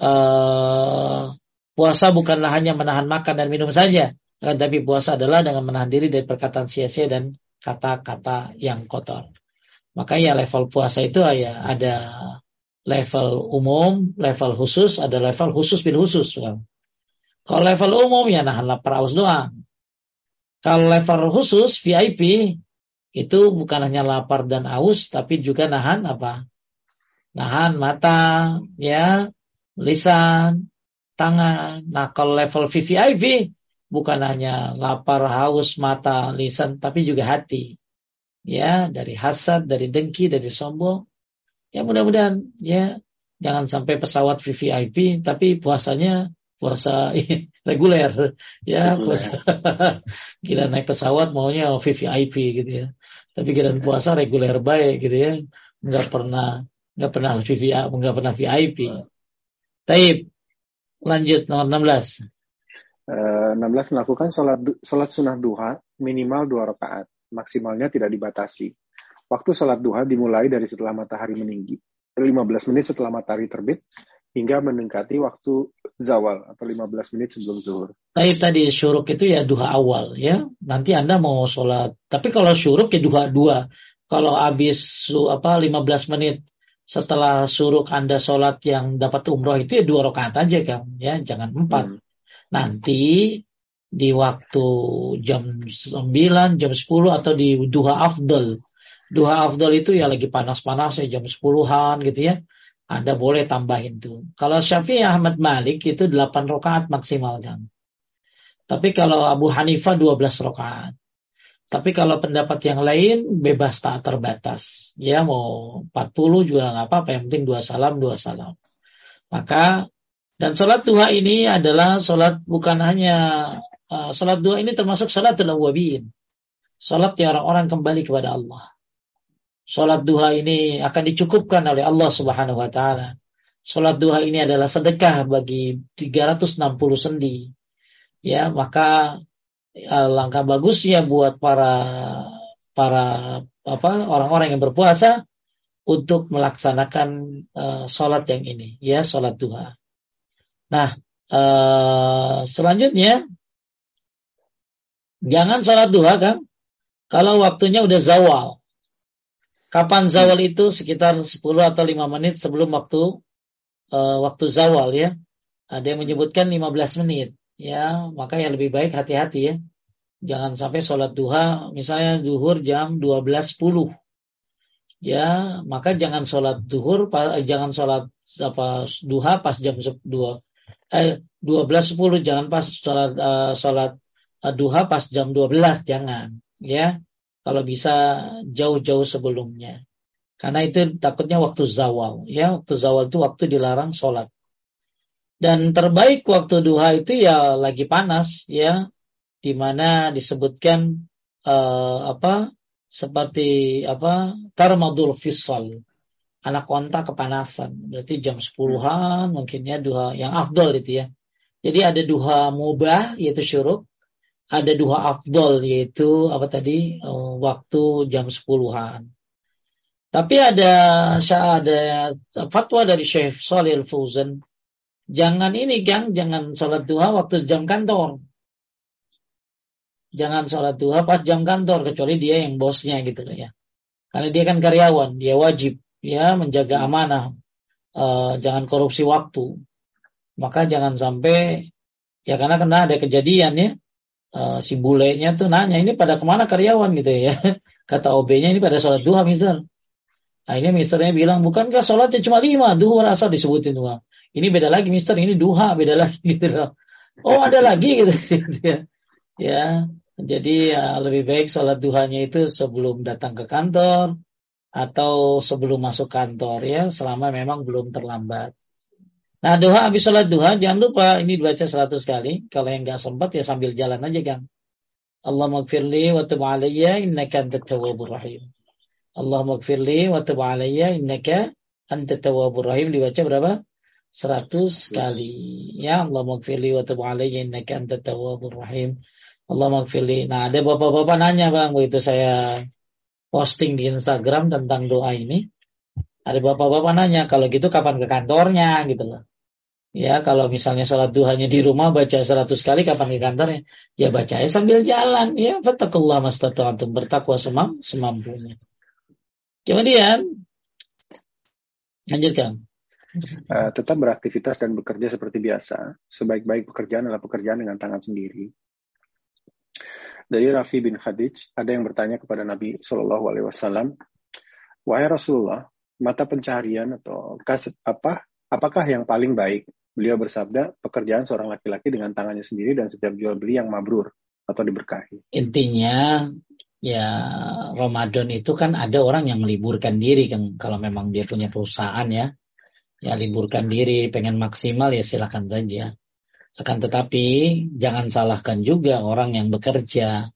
uh, puasa bukanlah hanya menahan makan dan minum saja, tapi puasa adalah dengan menahan diri dari perkataan sia-sia dan kata-kata yang kotor. Makanya level puasa itu ya ada level umum, level khusus, ada level khusus bin khusus. Kalau level umum ya nahan lapar aus doang. Kalau level khusus VIP itu bukan hanya lapar dan aus, tapi juga nahan apa? nahan mata, ya, lisan, tangan. Nah, kalau level VVIV bukan hanya lapar, haus, mata, lisan, tapi juga hati. Ya, dari hasad, dari dengki, dari sombong. Ya, mudah-mudahan ya jangan sampai pesawat VVIP tapi puasanya puasa *laughs* reguler ya puasa *laughs* gila naik pesawat maunya VVIP gitu ya tapi giliran puasa reguler baik gitu ya nggak pernah nggak pernah VIP, nggak pernah VIP. Taib, lanjut nomor 16. Uh, 16 melakukan sholat, sholat sunnah duha minimal dua rakaat, maksimalnya tidak dibatasi. Waktu sholat duha dimulai dari setelah matahari meninggi 15 menit setelah matahari terbit hingga mendekati waktu zawal atau 15 menit sebelum zuhur. Tapi tadi syuruk itu ya duha awal ya. Nanti Anda mau sholat. Tapi kalau syuruk ya duha dua. Kalau habis apa 15 menit setelah suruk Anda sholat yang dapat umroh itu ya dua rakaat aja kan ya jangan empat hmm. Nanti di waktu jam 9 jam 10 atau di duha afdal duha afdal itu ya lagi panas-panasnya jam 10-an gitu ya Anda boleh tambahin tuh kalau Syafi'i Ahmad Malik itu 8 rakaat maksimal kan tapi kalau Abu Hanifah 12 rakaat tapi kalau pendapat yang lain bebas tak terbatas. Ya mau 40 juga nggak apa-apa. Yang penting dua salam, dua salam. Maka dan sholat duha ini adalah sholat bukan hanya uh, sholat duha ini termasuk sholat wabin. Sholat yang orang-orang kembali kepada Allah. Sholat duha ini akan dicukupkan oleh Allah Subhanahu Wa Taala. Sholat duha ini adalah sedekah bagi 360 sendi. Ya, maka uh, langkah bagusnya buat para para apa orang-orang yang berpuasa untuk melaksanakan uh, sholat yang ini ya sholat duha. Nah uh, selanjutnya jangan sholat duha kan kalau waktunya udah zawal. Kapan zawal itu? Sekitar 10 atau 5 menit sebelum waktu uh, waktu zawal ya. Ada yang menyebutkan 15 menit ya. Maka yang lebih baik hati-hati ya. Jangan sampai sholat duha misalnya duhur jam 12.10 ya maka jangan sholat duhur jangan sholat apa duha pas jam 2 eh 12.10 jangan pas sholat uh, sholat uh, duha pas jam 12 jangan ya. Kalau bisa jauh-jauh sebelumnya. Karena itu takutnya waktu zawal ya. Waktu zawal itu waktu dilarang sholat. Dan terbaik waktu duha itu ya lagi panas ya, di mana disebutkan uh, apa seperti apa tarmadul fisal anak kontak kepanasan. Berarti jam sepuluhan mungkin ya duha yang afdol itu ya. Jadi ada duha mubah yaitu syuruk. Ada duha afdol yaitu apa tadi? Uh, waktu jam sepuluhan. Tapi ada ada fatwa dari Syekh Shalih Al-Fauzan Jangan ini Kang, jangan sholat duha waktu jam kantor. Jangan sholat duha pas jam kantor kecuali dia yang bosnya gitu ya. Karena dia kan karyawan, dia wajib ya menjaga amanah, uh, jangan korupsi waktu. Maka jangan sampai ya karena kena ada kejadian ya, uh, si bulenya tuh nanya ini pada ke mana karyawan gitu ya. *laughs* Kata OB-nya ini pada sholat duha misal. Nah ini misternya bilang bukankah sholatnya cuma lima duhur asal disebutin duha. Ini beda lagi Mister, ini duha beda *laughs* lagi gitu loh. Oh ada *laughs* lagi gitu, ya. Ya, jadi ya, lebih baik sholat duhanya itu sebelum datang ke kantor atau sebelum masuk kantor ya, selama memang belum terlambat. Nah doa habis sholat duha jangan lupa ini dibaca 100 kali. Kalau yang nggak sempat ya sambil jalan aja kan. Allah magfirli wa tub alayya innaka antat tawwabur rahim. Allah magfirli wa tub alayya innaka antat tawwabur rahim dibaca berapa? seratus kali. Ya Allah maghfirli wa tub alayya innaka antat tawwabur rahim. Allah maghfirli. Nah, ada bapak-bapak nanya Bang, begitu saya posting di Instagram tentang doa ini. Ada bapak-bapak nanya, kalau gitu kapan ke kantornya gitu loh. Ya, kalau misalnya sholat duhanya di rumah baca seratus kali kapan ke kantornya? Ya baca ya sambil jalan. Ya, fattakullah mastata'atum. Bertakwa semam, semampunya. Kemudian, lanjutkan. Uh, tetap beraktivitas dan bekerja seperti biasa. Sebaik-baik pekerjaan adalah pekerjaan dengan tangan sendiri. Dari Rafi bin Khadij, ada yang bertanya kepada Nabi Shallallahu Alaihi Wasallam, wahai Rasulullah, mata pencaharian atau kaset apa? Apakah yang paling baik? Beliau bersabda, pekerjaan seorang laki-laki dengan tangannya sendiri dan setiap jual beli yang mabrur atau diberkahi. Intinya ya Ramadan itu kan ada orang yang meliburkan diri kan kalau memang dia punya perusahaan ya ya liburkan diri, pengen maksimal ya silakan saja. Akan tetapi jangan salahkan juga orang yang bekerja.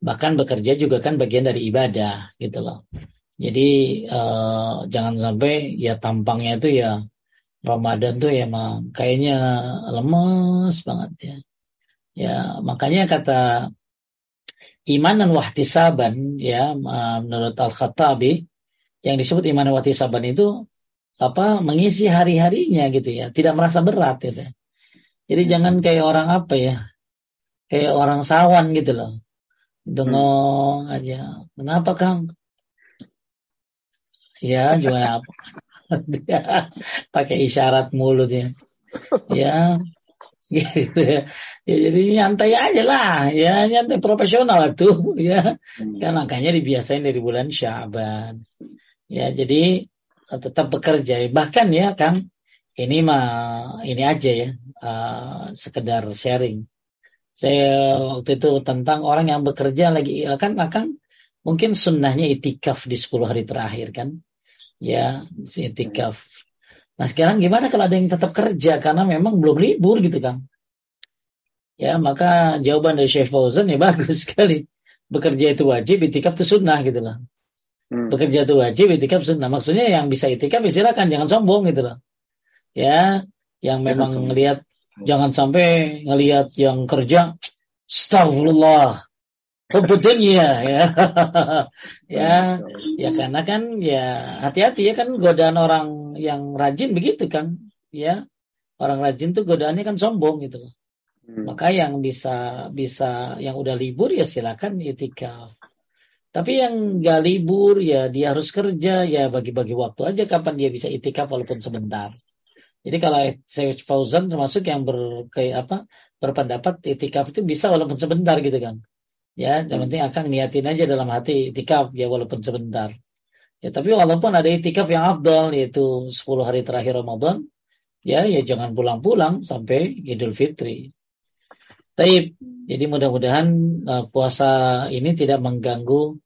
Bahkan bekerja juga kan bagian dari ibadah gitu loh. Jadi eh, jangan sampai ya tampangnya itu ya Ramadan tuh ya emang kayaknya lemes banget ya. Ya makanya kata iman dan wahtisaban ya menurut Al-Khattabi yang disebut iman dan wahtisaban itu apa mengisi hari-harinya gitu ya, tidak merasa berat gitu. Jadi hmm. jangan kayak orang apa ya, kayak orang sawan gitu loh, dengong hmm. aja. Kenapa Kang? Ya gimana apa? *laughs* pakai isyarat mulut ya. Ya, *laughs* gitu ya. ya jadi nyantai aja lah ya nyantai profesional tuh *laughs* ya hmm. kan makanya dibiasain dari bulan Syaban ya jadi tetap bekerja. Bahkan ya Kang, ini mah ini aja ya, uh, sekedar sharing. Saya waktu itu tentang orang yang bekerja lagi kan akan mungkin sunnahnya itikaf di 10 hari terakhir kan. Ya, itikaf. Nah sekarang gimana kalau ada yang tetap kerja karena memang belum libur gitu Kang. Ya, maka jawaban dari Syekh Fauzan ya *laughs* bagus sekali. Bekerja itu wajib, itikaf itu sunnah gitu loh. Hmm. Bekerja itu wajib, itikaf sunnah. Maksudnya yang bisa itikaf ya silakan, jangan sombong gitu loh. Ya, yang memang jangan ngelihat jangan sampai ngelihat yang kerja astagfirullah kebetulannya ya. *laughs* Ya ya karena kan ya hati-hati ya kan godaan orang yang rajin begitu kan ya. Orang rajin tuh godaannya kan sombong gitu loh. Hmm. maka yang bisa bisa yang udah libur ya silakan itikaf. Tapi yang gak libur ya dia harus kerja ya bagi-bagi waktu aja kapan dia bisa itikaf walaupun sebentar. Jadi kalau saya Fauzan termasuk yang ber kayak apa berpendapat itikaf itu bisa walaupun sebentar gitu kan. Ya, yang penting akan niatin aja dalam hati itikaf ya walaupun sebentar. Ya tapi walaupun ada itikaf yang afdal yaitu 10 hari terakhir Ramadan, ya ya jangan pulang-pulang sampai Idul Fitri. Taib. Jadi mudah-mudahan uh, puasa ini tidak mengganggu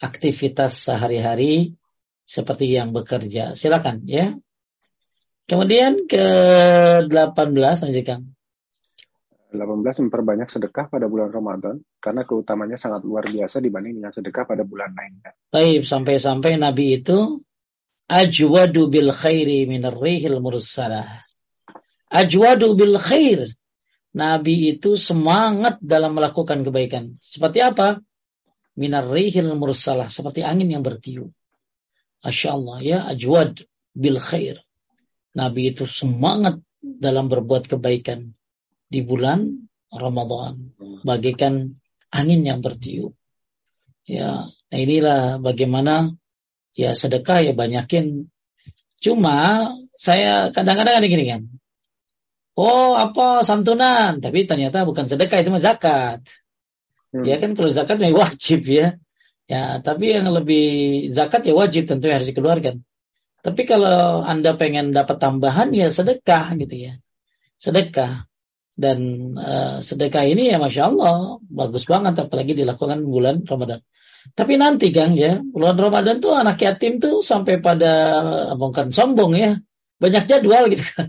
aktivitas sehari-hari seperti yang bekerja. Silakan ya. Kemudian ke 18 aja Kang. 18 memperbanyak sedekah pada bulan Ramadan karena keutamanya sangat luar biasa dibanding dengan sedekah pada bulan lainnya. Baik, sampai-sampai Nabi itu ajwadu bil khairi minar rihil mursalah. Ajwadu bil khair Nabi itu semangat dalam melakukan kebaikan. Seperti apa? Minar rihil mursalah. Seperti angin yang bertiup. Masya Allah ya. Ajwad bil khair. Nabi itu semangat dalam berbuat kebaikan. Di bulan Ramadan. Bagikan angin yang bertiup. Ya, nah inilah bagaimana ya sedekah ya banyakin. Cuma saya kadang-kadang ada gini kan oh apa santunan, tapi ternyata bukan sedekah itu mah zakat. Hmm. Ya kan kalau zakat memang wajib ya. Ya, tapi yang lebih zakat ya wajib tentu harus dikeluarkan. Tapi kalau Anda pengen dapat tambahan ya sedekah gitu ya. Sedekah. Dan uh, sedekah ini ya Masya Allah bagus banget apalagi dilakukan bulan Ramadan. Tapi nanti Kang ya, bulan Ramadan tuh anak yatim tuh sampai pada bukan sombong ya banyak jadwal gitu kan.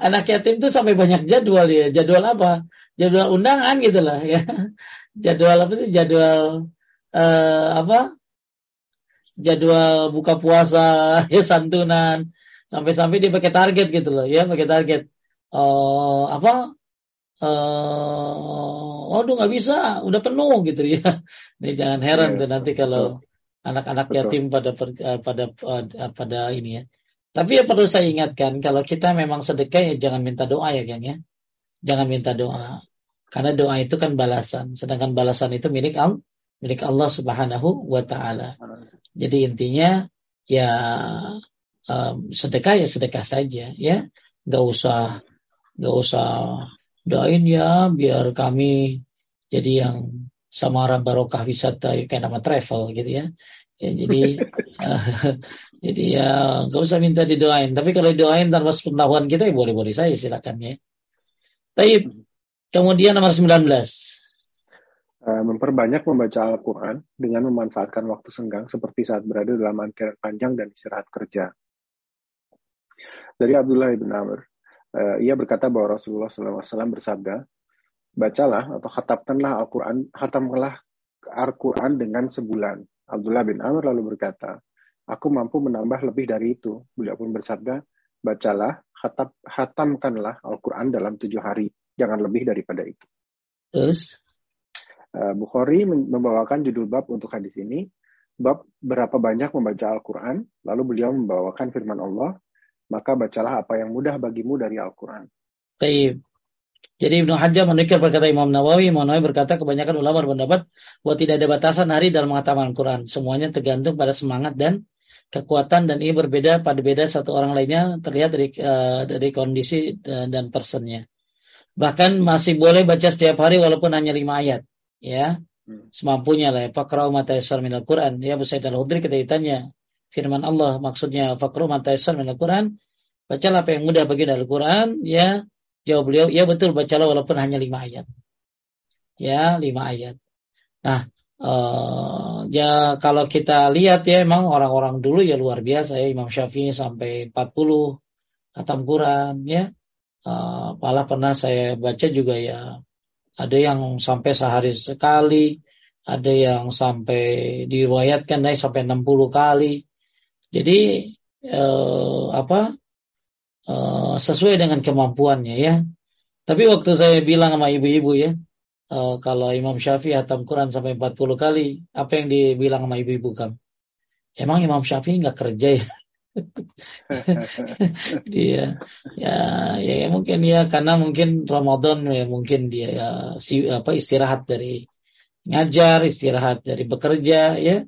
Anak yatim tuh sampai banyak jadwal ya. Jadwal apa? Jadwal undangan gitu lah ya. Jadwal apa sih? Jadwal uh, apa? Jadwal buka puasa, *laughs* ya santunan. Sampai-sampai dia pakai target gitu loh ya, pakai target. Uh, apa? Uh, oh, nggak bisa, udah penuh gitu ya. *laughs* Ini jangan heran yeah, tuh nanti kalau anak-anak yatim pada pada pada, pada ini ya tapi ya perlu saya ingatkan, kalau kita memang sedekah ya jangan minta doa ya Kang ya. Jangan minta doa. Karena doa itu kan balasan. Sedangkan balasan itu milik Allah, milik Allah Subhanahu wa taala. Jadi intinya ya um, sedekah ya sedekah saja ya. Gak usah gak usah doain ya biar kami jadi yang samara barokah wisata kayak nama travel gitu ya. Ya, jadi *laughs* jadi ya nggak usah minta didoain. Tapi kalau didoain tanpa pengetahuan kita ya boleh-boleh saya silakan ya. Tapi kemudian nomor 19. Uh, memperbanyak membaca Al-Quran dengan memanfaatkan waktu senggang seperti saat berada dalam antrian panjang dan istirahat kerja. Dari Abdullah ibn Amr, uh, ia berkata bahwa Rasulullah SAW bersabda, bacalah atau khatamkanlah Al-Quran, khatamkanlah Al-Quran dengan sebulan Abdullah bin Amr lalu berkata, Aku mampu menambah lebih dari itu. Beliau pun bersabda, bacalah, hatam, hatamkanlah Al-Quran dalam tujuh hari. Jangan lebih daripada itu. Terus? Uh, Bukhari membawakan judul bab untuk hadis ini. bab berapa banyak membaca Al-Quran, lalu beliau membawakan firman Allah, maka bacalah apa yang mudah bagimu dari Al-Quran. Baik. Jadi Ibnu Hajar menukil berkata Imam Nawawi, Imam Nawawi berkata kebanyakan ulama berpendapat bahwa tidak ada batasan hari dalam mengatakan Al-Quran. Semuanya tergantung pada semangat dan kekuatan dan ini berbeda pada beda satu orang lainnya terlihat dari uh, dari kondisi dan, dan personnya. Bahkan masih boleh baca setiap hari walaupun hanya lima ayat, ya hmm. semampunya lah. Fakrau mataisar minal Quran. Ya Bu Said al-Hudri kita ditanya firman Allah maksudnya fakrau mataisar minal Quran. Bacalah apa yang mudah bagi dari Al-Quran, ya Jawab beliau, ya betul bacalah walaupun hanya lima ayat. Ya, lima ayat. Nah, uh, ya kalau kita lihat ya emang orang-orang dulu ya luar biasa ya Imam Syafi'i sampai 40 khatam Quran ya. Uh, malah pernah saya baca juga ya ada yang sampai sehari sekali, ada yang sampai diriwayatkan naik sampai 60 kali. Jadi uh, apa uh, sesuai dengan kemampuannya ya. Tapi waktu saya bilang sama ibu-ibu ya, uh, kalau Imam Syafi'i hatam Quran sampai 40 kali, apa yang dibilang sama ibu-ibu kamu? Emang Imam Syafi'i nggak kerja ya? *laughs* dia ya, ya ya mungkin ya karena mungkin Ramadan ya mungkin dia ya si apa istirahat dari ngajar istirahat dari bekerja ya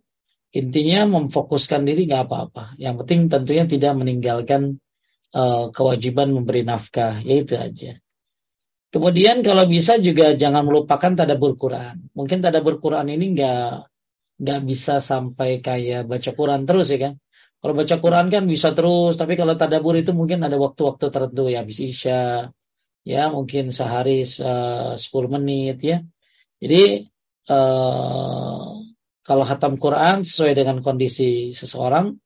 intinya memfokuskan diri nggak apa-apa yang penting tentunya tidak meninggalkan uh, kewajiban memberi nafkah, yaitu aja. Kemudian kalau bisa juga jangan melupakan tadabur Quran. Mungkin tadabur Quran ini nggak nggak bisa sampai kayak baca Quran terus ya kan. Kalau baca Quran kan bisa terus, tapi kalau tadabur itu mungkin ada waktu-waktu tertentu ya habis isya, ya mungkin sehari uh, 10 menit ya. Jadi uh, kalau hatam Quran sesuai dengan kondisi seseorang,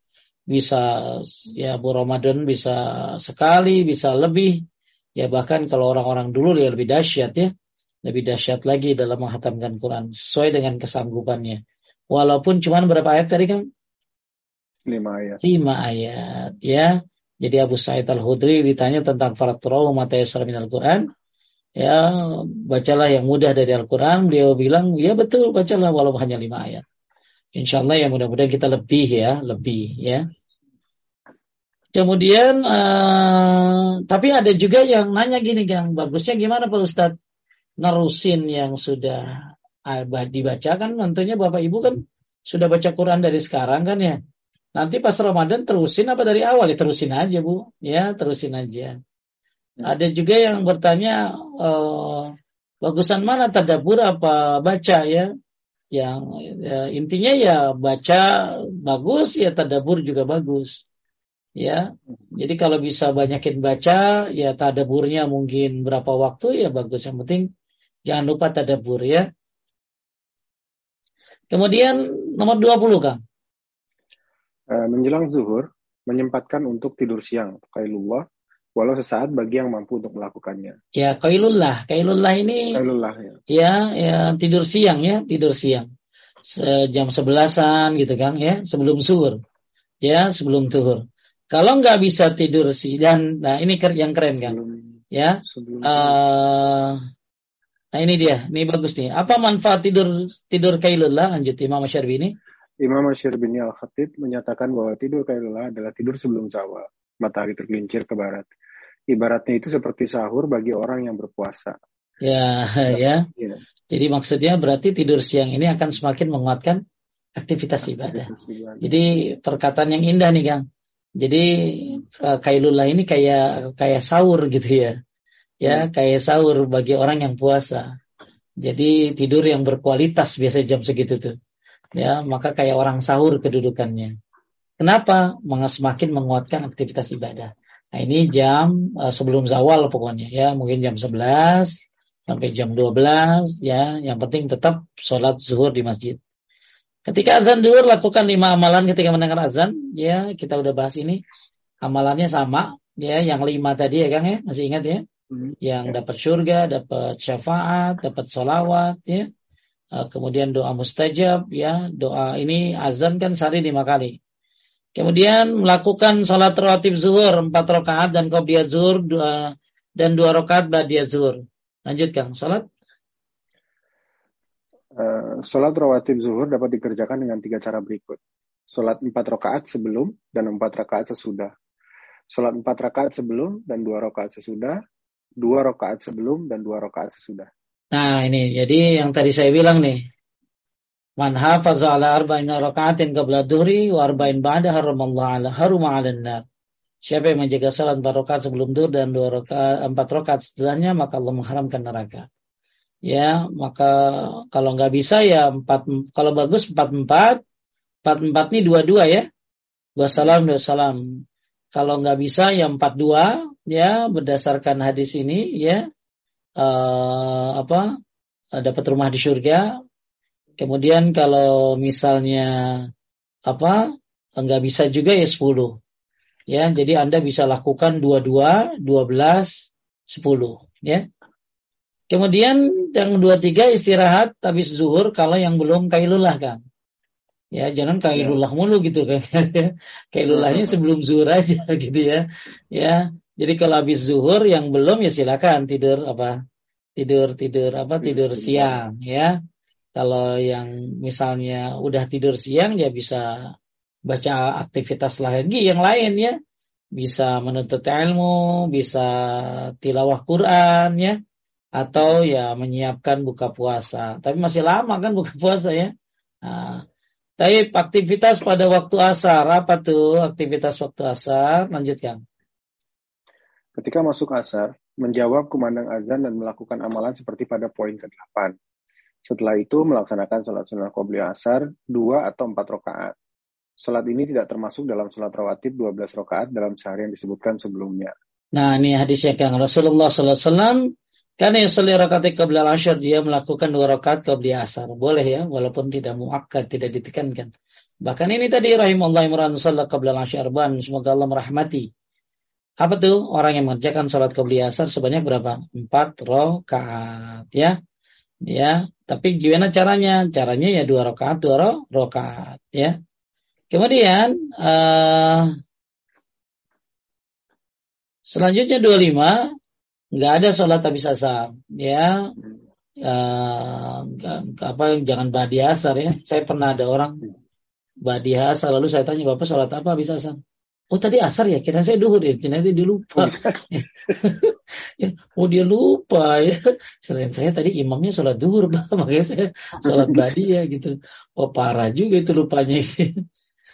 bisa ya Bu Ramadan bisa sekali, bisa lebih. Ya bahkan kalau orang-orang dulu ya lebih dahsyat ya. Lebih dahsyat lagi dalam menghatamkan Quran sesuai dengan kesanggupannya. Walaupun cuma berapa ayat tadi kan? Lima ayat. Lima ayat ya. Jadi Abu Sa'id Al-Hudri ditanya tentang faraturau mata yasra al Quran. Ya, bacalah yang mudah dari Al-Quran. Beliau bilang, ya betul, bacalah walaupun hanya lima ayat. Insya Allah ya mudah-mudahan kita lebih ya, lebih ya. Kemudian, uh, tapi ada juga yang nanya gini, Gang, bagusnya gimana Pak Ustadz? Nerusin yang sudah dibacakan, tentunya Bapak Ibu kan sudah baca Quran dari sekarang kan ya. Nanti pas Ramadan terusin apa dari awal? Ya terusin aja Bu, ya terusin aja. Ada juga yang bertanya, uh, bagusan mana tadabur apa baca ya? yang ya, intinya ya baca bagus ya tadabur juga bagus ya jadi kalau bisa banyakin baca ya tadaburnya mungkin berapa waktu ya bagus yang penting jangan lupa tadabur ya kemudian nomor 20 Kang menjelang zuhur menyempatkan untuk tidur siang kailullah walau sesaat bagi yang mampu untuk melakukannya. Ya, kailullah. Kailullah ini kailullah ya. Ya, ya tidur siang ya, tidur siang. Se jam sebelasan gitu kan ya, sebelum suhur. Ya, sebelum suhur. Kalau nggak bisa tidur sih dan nah ini yang keren kan. ya. Sebelum uh, nah ini dia, ini bagus nih. Apa manfaat tidur tidur kailullah lanjut Imam Syarbini? Imam Syarbini Al-Khatib menyatakan bahwa tidur kailullah adalah tidur sebelum zawal matahari tergelincir ke barat ibaratnya itu seperti sahur bagi orang yang berpuasa. Ya, ya. ya. Jadi maksudnya berarti tidur siang ini akan semakin menguatkan aktivitas ibadah. Jadi perkataan yang indah nih, Kang. Jadi eh, kailullah ini kayak kayak sahur gitu ya. Ya, hmm. kayak sahur bagi orang yang puasa. Jadi tidur yang berkualitas biasa jam segitu tuh. Ya, maka kayak orang sahur kedudukannya. Kenapa? Semakin menguatkan aktivitas ibadah. Nah ini jam uh, sebelum zawal pokoknya ya, mungkin jam 11 sampai jam 12 ya, yang penting tetap sholat zuhur di masjid. Ketika azan zuhur lakukan lima amalan ketika mendengar azan, ya kita udah bahas ini. Amalannya sama, ya yang lima tadi ya Kang ya, masih ingat ya? Hmm. Yang dapat surga, dapat syafaat, dapat solawat, ya. Uh, kemudian doa mustajab, ya. Doa ini azan kan sehari lima kali. Kemudian melakukan sholat rawatib zuhur empat rakaat dan qobliyah zuhur dua dan dua rakaat ba'diyah zuhur. Lanjutkan sholat. Uh, sholat rawatib zuhur dapat dikerjakan dengan tiga cara berikut. Sholat empat rakaat sebelum dan empat rakaat sesudah. Sholat empat rakaat sebelum dan dua rakaat sesudah. Dua rakaat sebelum dan dua rakaat sesudah. Nah ini, jadi yang tadi saya bilang nih. Man hafaza ala arba'in rakaatin qabla duhri wa arba'in ba'da haramallahu ala haruma ala nar. Siapa yang menjaga salat empat rakaat sebelum duhur dan dua rakaat empat rakaat setelahnya maka Allah mengharamkan neraka. Ya, maka kalau nggak bisa ya empat kalau bagus empat empat empat empat ini dua dua ya dua salam dua salam. Kalau nggak bisa ya empat dua ya berdasarkan hadis ini ya uh, apa dapat rumah di surga. Kemudian kalau misalnya apa nggak bisa juga ya sepuluh Ya, jadi Anda bisa lakukan dua-dua, dua belas, sepuluh. Ya. Kemudian yang dua tiga istirahat habis zuhur kalau yang belum kailulah kan. Ya, jangan kailulah mulu gitu kan. *laughs* kailulahnya *laughs* sebelum zuhur aja *laughs* gitu ya. Ya, jadi kalau habis zuhur yang belum ya silakan tidur apa? Tidur tidur apa? Tidur siang ya. Kalau yang misalnya udah tidur siang ya bisa baca aktivitas lagi yang lain ya. Bisa menuntut ilmu bisa tilawah Quran ya. Atau ya menyiapkan buka puasa. Tapi masih lama kan buka *laughs* puasa ya. Nah, tapi aktivitas pada waktu asar apa tuh aktivitas waktu asar? Lanjutkan ketika masuk asar menjawab kumandang azan dan melakukan amalan seperti pada poin ke-8 setelah itu melaksanakan sholat sunnah qobliyah asar dua atau empat rakaat Salat ini tidak termasuk dalam salat rawatib 12 rakaat dalam sehari yang disebutkan sebelumnya. Nah, ini hadisnya Kang Rasulullah wasallam karena yang seli rakaat qabla asyar dia melakukan dua rakaat qabla asar. Boleh ya, walaupun tidak muakkad, tidak ditekankan. Bahkan ini tadi rahimahullah imran qabla asyar ban semoga Allah merahmati. Apa tuh? Orang yang mengerjakan salat qabla asar sebanyak berapa? Empat rakaat ya. Ya, tapi gimana caranya? Caranya ya dua rakaat, dua rakaat ya. Kemudian uh, selanjutnya 25 nggak ada sholat habis asar ya uh, apa jangan badi asar ya saya pernah ada orang badi asar lalu saya tanya bapak sholat apa habis asar oh tadi asar ya kira saya duhur ya nanti dia lupa ya, *laughs* oh dia lupa ya selain saya tadi imamnya sholat duhur *laughs* makanya saya sholat badi ya gitu oh parah juga itu lupanya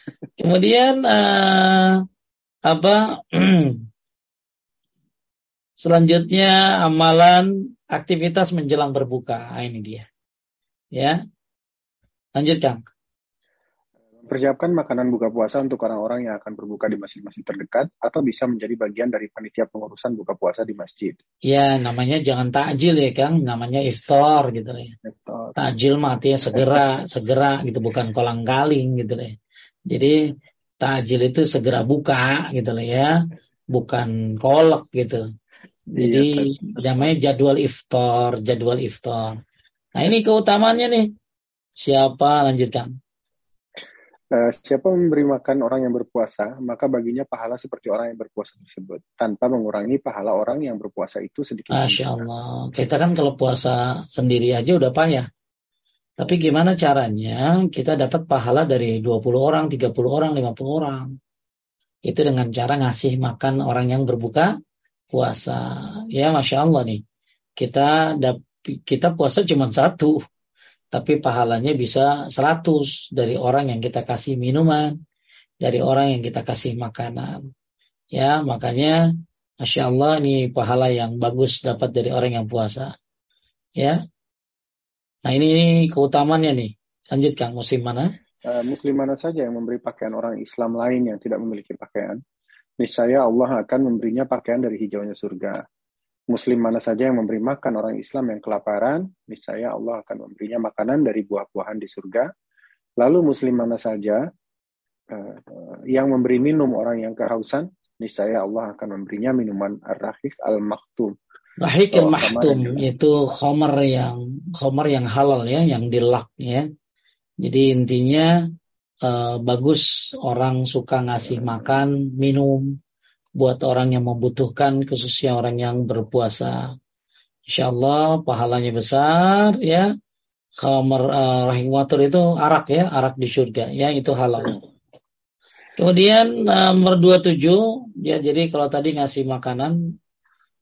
*laughs* Kemudian uh, apa? *clears throat* selanjutnya amalan aktivitas menjelang berbuka. Nah, ini dia. Ya. Lanjutkan. Persiapkan makanan buka puasa untuk orang-orang yang akan berbuka di masjid-masjid terdekat atau bisa menjadi bagian dari panitia pengurusan buka puasa di masjid. Ya, namanya jangan takjil ya, Kang. Namanya iftar gitu ya. Iftar. Takjil mati segera, *laughs* segera gitu bukan kolang kaling gitu ya. Jadi tajil itu segera buka gitu loh ya, bukan kolak gitu. Jadi iya, namanya jadwal iftar, jadwal iftar. Nah ini keutamaannya nih. Siapa lanjutkan? Uh, siapa memberi makan orang yang berpuasa, maka baginya pahala seperti orang yang berpuasa tersebut, tanpa mengurangi pahala orang yang berpuasa itu sedikit. Masya Allah. Kita kan kalau puasa sendiri aja udah payah. Tapi gimana caranya kita dapat pahala dari 20 orang, 30 orang, 50 orang. Itu dengan cara ngasih makan orang yang berbuka puasa. Ya Masya Allah nih. Kita kita puasa cuma satu. Tapi pahalanya bisa 100 dari orang yang kita kasih minuman. Dari orang yang kita kasih makanan. Ya makanya Masya Allah ini pahala yang bagus dapat dari orang yang puasa. Ya, Nah ini keutamaannya nih. Lanjutkan muslim mana? Uh, muslim mana saja yang memberi pakaian orang Islam lain yang tidak memiliki pakaian. Niscaya Allah akan memberinya pakaian dari hijaunya surga. Muslim mana saja yang memberi makan orang Islam yang kelaparan, niscaya Allah akan memberinya makanan dari buah-buahan di surga. Lalu muslim mana saja uh, yang memberi minum orang yang kehausan, niscaya Allah akan memberinya minuman ar-rahiq al-maktum Rahik al mahtum itu khomer yang khomer yang halal ya, yang dilak ya. Jadi intinya uh, bagus orang suka ngasih makan, minum buat orang yang membutuhkan, khususnya orang yang berpuasa. Insya Allah pahalanya besar ya. khamar uh, rahim water itu arak ya, arak di surga ya itu halal. Kemudian nomor 27 ya jadi kalau tadi ngasih makanan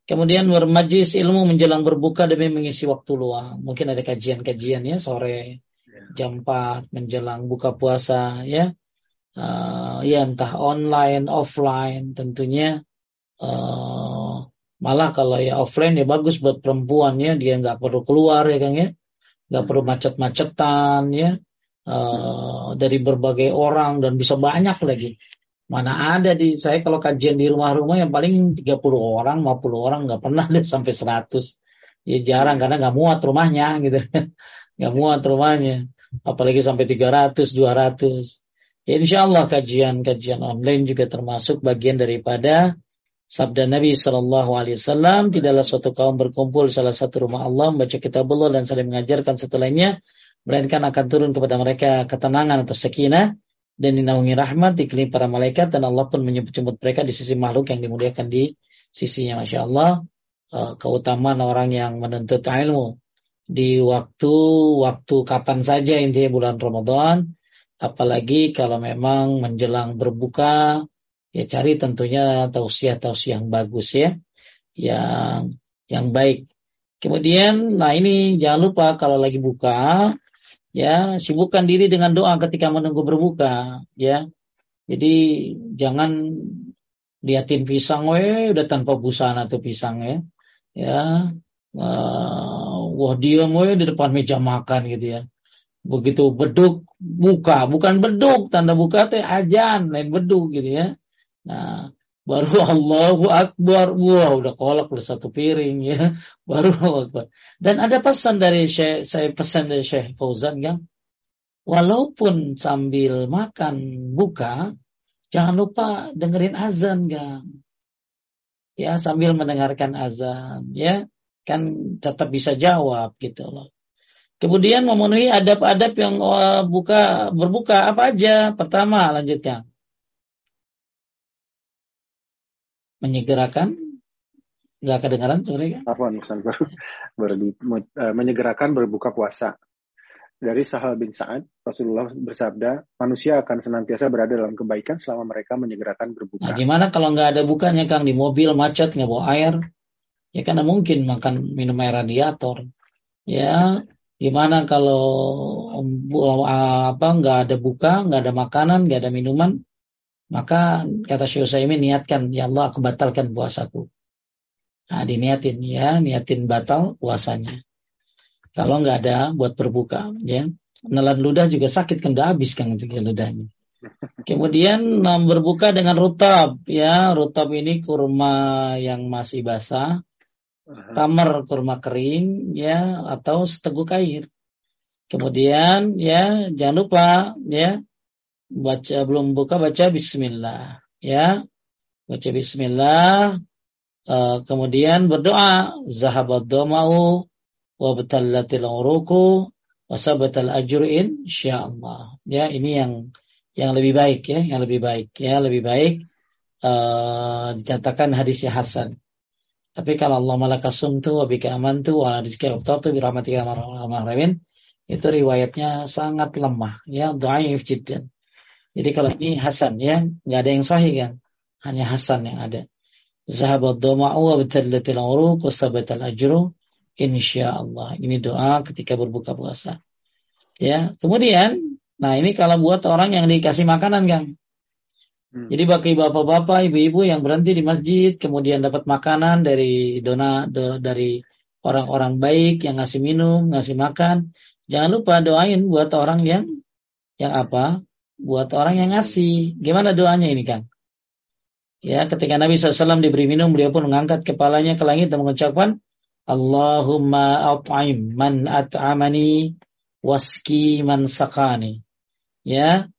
kemudian bermajlis ilmu menjelang berbuka demi mengisi waktu luang. Mungkin ada kajian-kajian ya sore ya. jam 4 menjelang buka puasa ya. Uh, ya entah online, offline tentunya uh, malah kalau ya offline ya bagus buat perempuan ya dia nggak perlu keluar ya Kang ya nggak perlu macet-macetan ya uh, dari berbagai orang dan bisa banyak lagi. Mana ada di saya kalau kajian di rumah-rumah yang paling 30 orang, 50 orang nggak pernah deh sampai 100. Ya jarang karena nggak muat rumahnya gitu. *laughs* nggak muat rumahnya. Apalagi sampai 300, 200. Ya insya Allah kajian-kajian online juga termasuk bagian daripada Sabda Nabi Shallallahu Alaihi Wasallam. Tidaklah suatu kaum berkumpul salah satu rumah Allah membaca kitab Allah dan saling mengajarkan satu lainnya melainkan akan turun kepada mereka ketenangan atau sekinah dan dinaungi rahmat dikelilingi para malaikat dan Allah pun menyebut-nyebut mereka di sisi makhluk yang dimuliakan di sisinya Masya Allah eh, keutamaan orang yang menuntut ilmu di waktu waktu kapan saja intinya bulan Ramadan apalagi kalau memang menjelang berbuka ya cari tentunya tausiah-tausiah yang bagus ya yang yang baik. Kemudian nah ini jangan lupa kalau lagi buka ya sibukkan diri dengan doa ketika menunggu berbuka ya. Jadi jangan liatin pisang we udah tanpa busana tuh pisang ya. Ya uh, wah dia we di depan meja makan gitu ya begitu beduk buka bukan beduk tanda buka teh ajan lain beduk gitu ya Nah, baru *laughs* Allahu Akbar, wah udah kolak udah satu piring ya, *laughs* baru Allahu Akbar. Dan ada pesan dari Syekh, saya pesan dari Syekh Fauzan yang walaupun sambil makan buka, jangan lupa dengerin azan gang. Ya sambil mendengarkan azan, ya kan tetap bisa jawab gitu loh. Kemudian memenuhi adab-adab yang uh, buka berbuka apa aja? Pertama lanjutkan menyegerakan nggak kedengaran sore? Afwan, baru, baru uh, menyegerakan berbuka puasa. Dari Sahal bin Sa'ad, Rasulullah bersabda, manusia akan senantiasa berada dalam kebaikan selama mereka menyegerakan berbuka. Nah, gimana kalau nggak ada bukanya, Kang? Di mobil macet, nggak bawa air? Ya karena mungkin makan minum air radiator. Ya, gimana kalau apa nggak ada buka, nggak ada makanan, nggak ada minuman? Maka kata Syekh Utsaimin niatkan, ya Allah aku batalkan puasaku. Nah, diniatin ya, niatin batal puasanya. Kalau nggak ada buat berbuka, ya. Nelan ludah juga sakit kan udah habis kan ludahnya. Kemudian um, berbuka dengan rutab, ya. Rutab ini kurma yang masih basah, tamar kurma kering, ya, atau seteguk air. Kemudian ya jangan lupa ya baca belum buka baca bismillah ya. Baca bismillah uh, kemudian berdoa. Zahabad domau wa batallatil uruku wa sabatal ajru insyaallah. Ya ini yang yang lebih baik ya yang lebih baik ya lebih baik uh, dicatatkan hadisnya hasan tapi kalau Allah malaka sumtu wa bika amantu wa rizki uqtatu bi rahmatika itu riwayatnya sangat lemah ya dhaif jiddan jadi kalau ini Hasan ya, nggak ada yang sahih kan, hanya Hasan yang ada. Zahabat doma'u wa batallatil uruq wa sabatal ajru insyaallah. Ini doa ketika berbuka puasa. Ya, kemudian nah ini kalau buat orang yang dikasih makanan kan. Hmm. Jadi bagi bapak-bapak, ibu-ibu yang berhenti di masjid, kemudian dapat makanan dari dona do, dari orang-orang baik yang ngasih minum, ngasih makan, jangan lupa doain buat orang yang yang apa? buat orang yang ngasih. Gimana doanya ini kan? Ya, ketika Nabi SAW diberi minum, beliau pun mengangkat kepalanya ke langit dan mengucapkan, Allahumma at'im man at'amani waski man sakani. Ya.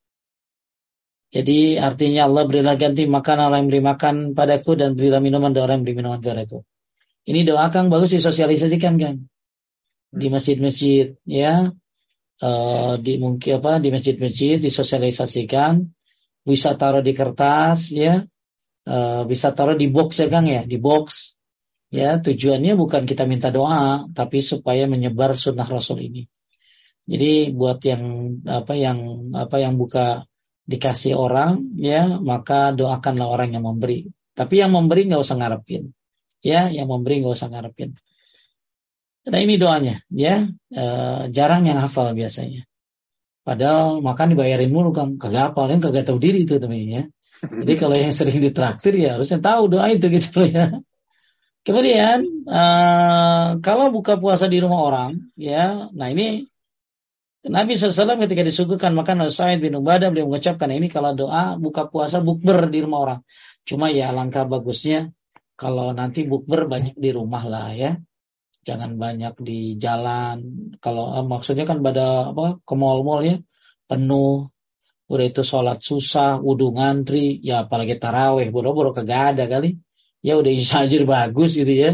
Jadi artinya Allah berilah ganti makan orang yang beri makan padaku dan berilah minuman dari orang yang beri minuman padaku. Ini doa kang bagus disosialisasikan kan di masjid-masjid ya. Uh, di mungkin apa di masjid-masjid disosialisasikan. Bisa taruh di kertas ya. Uh, bisa taruh di box ya Kang ya di box. Ya tujuannya bukan kita minta doa tapi supaya menyebar sunnah Rasul ini. Jadi buat yang apa yang apa yang buka dikasih orang ya maka doakanlah orang yang memberi. Tapi yang memberi nggak usah ngarepin. Ya, yang memberi nggak usah ngarepin. Nah ini doanya, ya e, jarang yang hafal biasanya. Padahal makan dibayarin mulu kan, kagak hafal, yang kagak tahu diri itu teman ya. Jadi kalau yang sering ditraktir ya harusnya tahu doa itu gitu *laughs* ya. Kemudian uh, kalau buka puasa di rumah orang, ya, nah ini Nabi SAW ketika disuguhkan makan oleh Sa'id bin Ubadah beliau mengucapkan ini kalau doa buka puasa bukber di rumah orang. Cuma ya langkah bagusnya kalau nanti bukber banyak di rumah lah ya. Jangan banyak di jalan. Kalau eh, maksudnya kan pada apa ke mall-mall ya penuh. Udah itu sholat susah, wudhu ngantri, ya apalagi taraweh, boro-boro kagak ada kali ya udah Isa aja bagus gitu ya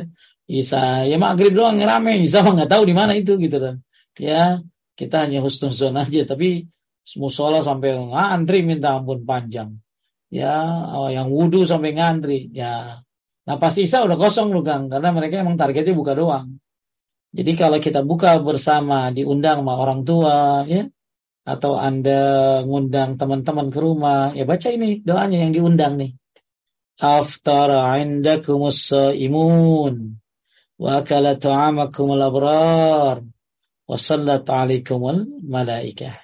Isa ya maghrib doang rame Isa mah nggak tahu di mana itu gitu kan ya kita hanya husnuzon aja, tapi musola sampai ngantri minta ampun panjang. Ya, yang wudhu sampai ngantri. Ya, nah pas isa udah kosong lu Kang, karena mereka emang targetnya buka doang. Jadi kalau kita buka bersama diundang sama orang tua, ya, atau Anda ngundang teman-teman ke rumah, ya baca ini doanya yang diundang nih. Aftara indakumus imun wa kalatu ta'amakum al-abrar wasallat alaikumul malaikah.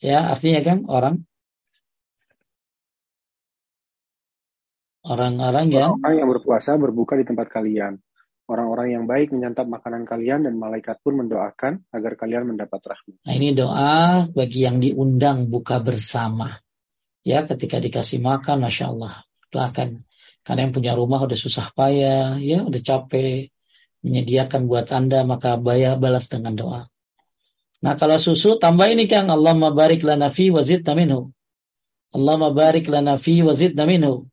Ya, artinya kan orang orang-orang yang orang yang berpuasa berbuka di tempat kalian. Orang-orang yang baik menyantap makanan kalian dan malaikat pun mendoakan agar kalian mendapat rahmat. Nah, ini doa bagi yang diundang buka bersama. Ya, ketika dikasih makan, masya Allah, doakan. Karena yang punya rumah udah susah payah, ya udah capek, menyediakan buat Anda, maka bayar balas dengan doa. Nah kalau susu tambah ini Kang, Allah barik lana fi wazid minhu. Allah barik lana fi wazid minhu.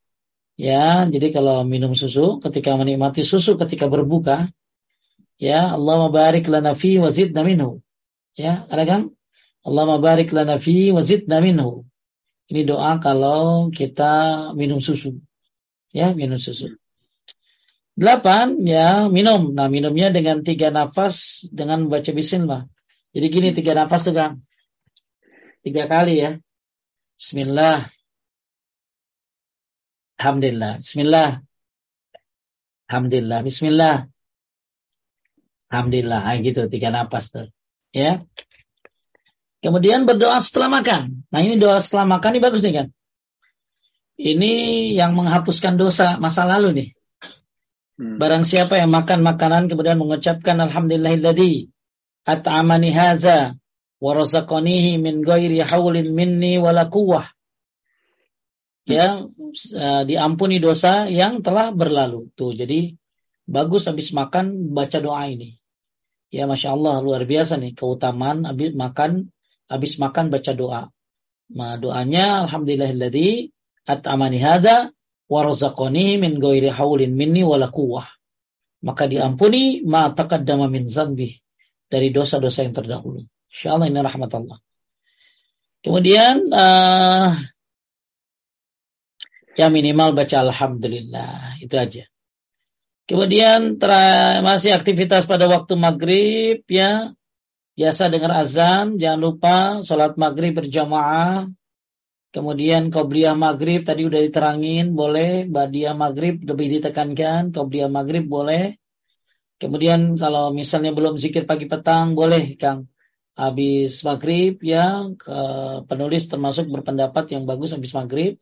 Ya, jadi kalau minum susu, ketika menikmati susu ketika berbuka, ya Allah barik lana fi wazid minhu. Ya, ada kan? Allah barik lana fi wazid minhu. Ini doa kalau kita minum susu. Ya, minum susu. Delapan, ya, minum. Nah, minumnya dengan tiga nafas dengan membaca bismillah. Jadi gini, tiga nafas tuh, Kang. Tiga kali ya. Bismillah. Alhamdulillah. Bismillah. Alhamdulillah. Bismillah. Alhamdulillah. Nah, gitu, tiga nafas tuh. Ya. Kemudian berdoa setelah makan. Nah ini doa setelah makan ini bagus nih kan. Ini yang menghapuskan dosa masa lalu nih. Hmm. Barang siapa yang makan makanan kemudian mengucapkan Alhamdulillahilladzi at'amani haza wa razaqanihi min ghairi haulin minni wala quwwah. Ya, uh, diampuni dosa yang telah berlalu. Tuh, jadi bagus habis makan baca doa ini. Ya, masya Allah luar biasa nih keutamaan habis makan habis makan baca doa. Nah, doanya alhamdulillahilladzi at'amani hadza warzaqani min ghairi haulin minni wala quwwah. Maka diampuni ma taqaddama min zanbi dari dosa-dosa yang terdahulu. Insyaallah ini rahmat Allah. Kemudian uh, ya minimal baca alhamdulillah itu aja. Kemudian masih aktivitas pada waktu maghrib ya biasa dengar azan, jangan lupa sholat maghrib berjamaah. Kemudian qobliyah maghrib tadi udah diterangin, boleh. Badiah maghrib lebih ditekankan, qobliyah maghrib boleh. Kemudian kalau misalnya belum zikir pagi petang, boleh Kang. Habis maghrib ya, penulis termasuk berpendapat yang bagus habis maghrib.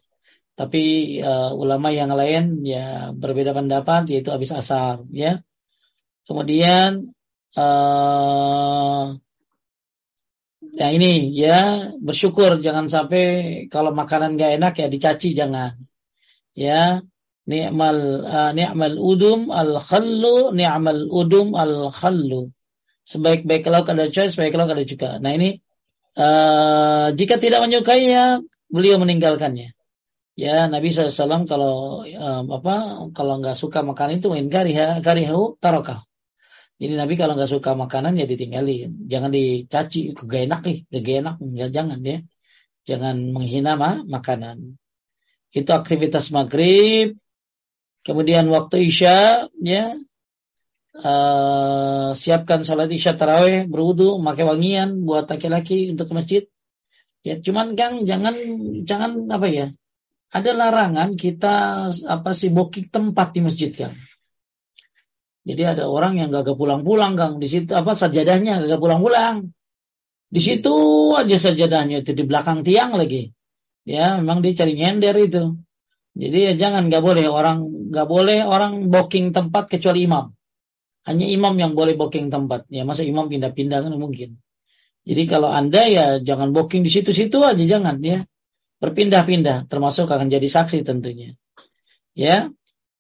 Tapi uh, ulama yang lain ya berbeda pendapat yaitu habis asar ya. Kemudian uh, ya ini ya bersyukur. Jangan sampai kalau makanan gak enak ya dicaci jangan. Ya ni'mal uh, ni'mal udum al khallu ni'mal udum al khallu sebaik-baik lauk ada choice sebaik lauk ada juga nah ini uh, jika tidak menyukainya beliau meninggalkannya. Ya Nabi SAW kalau um, apa kalau nggak suka makan itu kariha karihu tarokah jadi Nabi kalau nggak suka makanan ya ditinggalin. Jangan dicaci, gak enak nih, gak enak. Ya, jangan ya. Jangan menghina mah makanan. Itu aktivitas maghrib. Kemudian waktu isya, ya. uh, siapkan sholat isya taraweh, berwudu, pakai wangian buat laki-laki untuk ke masjid. Ya, cuman Kang jangan jangan apa ya? Ada larangan kita apa sih booking tempat di masjid Kang. Jadi ada orang yang gak pulang-pulang Kang di situ apa sajadahnya gak pulang-pulang. Di situ aja sajadahnya itu di belakang tiang lagi. Ya, memang dia cari nyender itu. Jadi ya jangan nggak boleh orang nggak boleh orang booking tempat kecuali imam. Hanya imam yang boleh booking tempat. Ya masa imam pindah-pindah kan mungkin. Jadi kalau anda ya jangan booking di situ-situ aja jangan ya. Berpindah-pindah termasuk akan jadi saksi tentunya. Ya.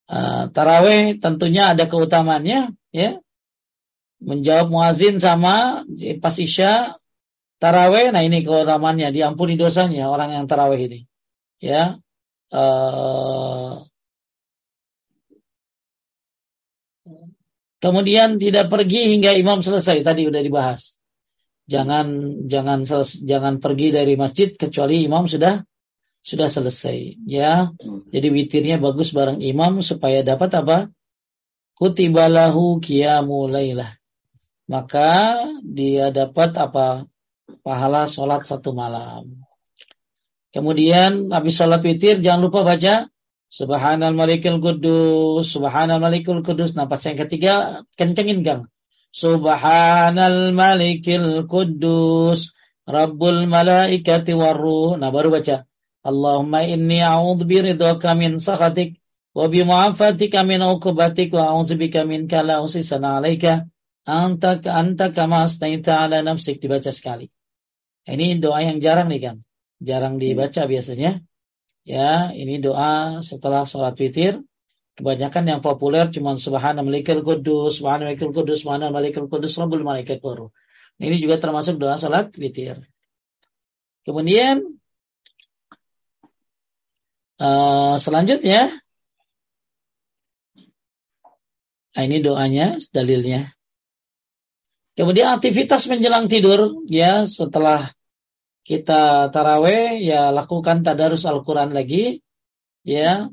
Uh, taraweh tentunya ada keutamaannya ya. Menjawab muazin sama pas isya taraweh nah ini keutamaannya diampuni dosanya orang yang taraweh ini. Ya. Uh, Kemudian tidak pergi hingga imam selesai tadi udah dibahas. Jangan jangan jangan pergi dari masjid kecuali imam sudah sudah selesai ya. Jadi witirnya bagus bareng imam supaya dapat apa? Kutibalahu qiyamulailah. Maka dia dapat apa? Pahala sholat satu malam. Kemudian habis sholat witir jangan lupa baca Subhanal Malikul Kudus, Subhanal Malikul Kudus. Nah, pas yang ketiga kencengin Kang. Subhanal Malikul Kudus, Rabbul Malaikati Waruh. Nah, baru baca. Allahumma inni a'udzu biridhaka min sakhatik wa bi mu'afatika min uqubatik wa a'udzu bika min kala usisana 'alaika anta anta kama astaita 'ala nafsik dibaca sekali. Ini doa yang jarang nih kan. Jarang dibaca biasanya. Ya, ini doa setelah sholat witir. Kebanyakan yang populer cuma subhana malikul kudus, subhana malikul kudus, subhana malikul kudus, rabbul malaikat. Ini juga termasuk doa sholat witir. Kemudian uh, selanjutnya. Nah, ini doanya, dalilnya. Kemudian aktivitas menjelang tidur, ya setelah kita taraweh ya lakukan tadarus Al-Quran lagi. Ya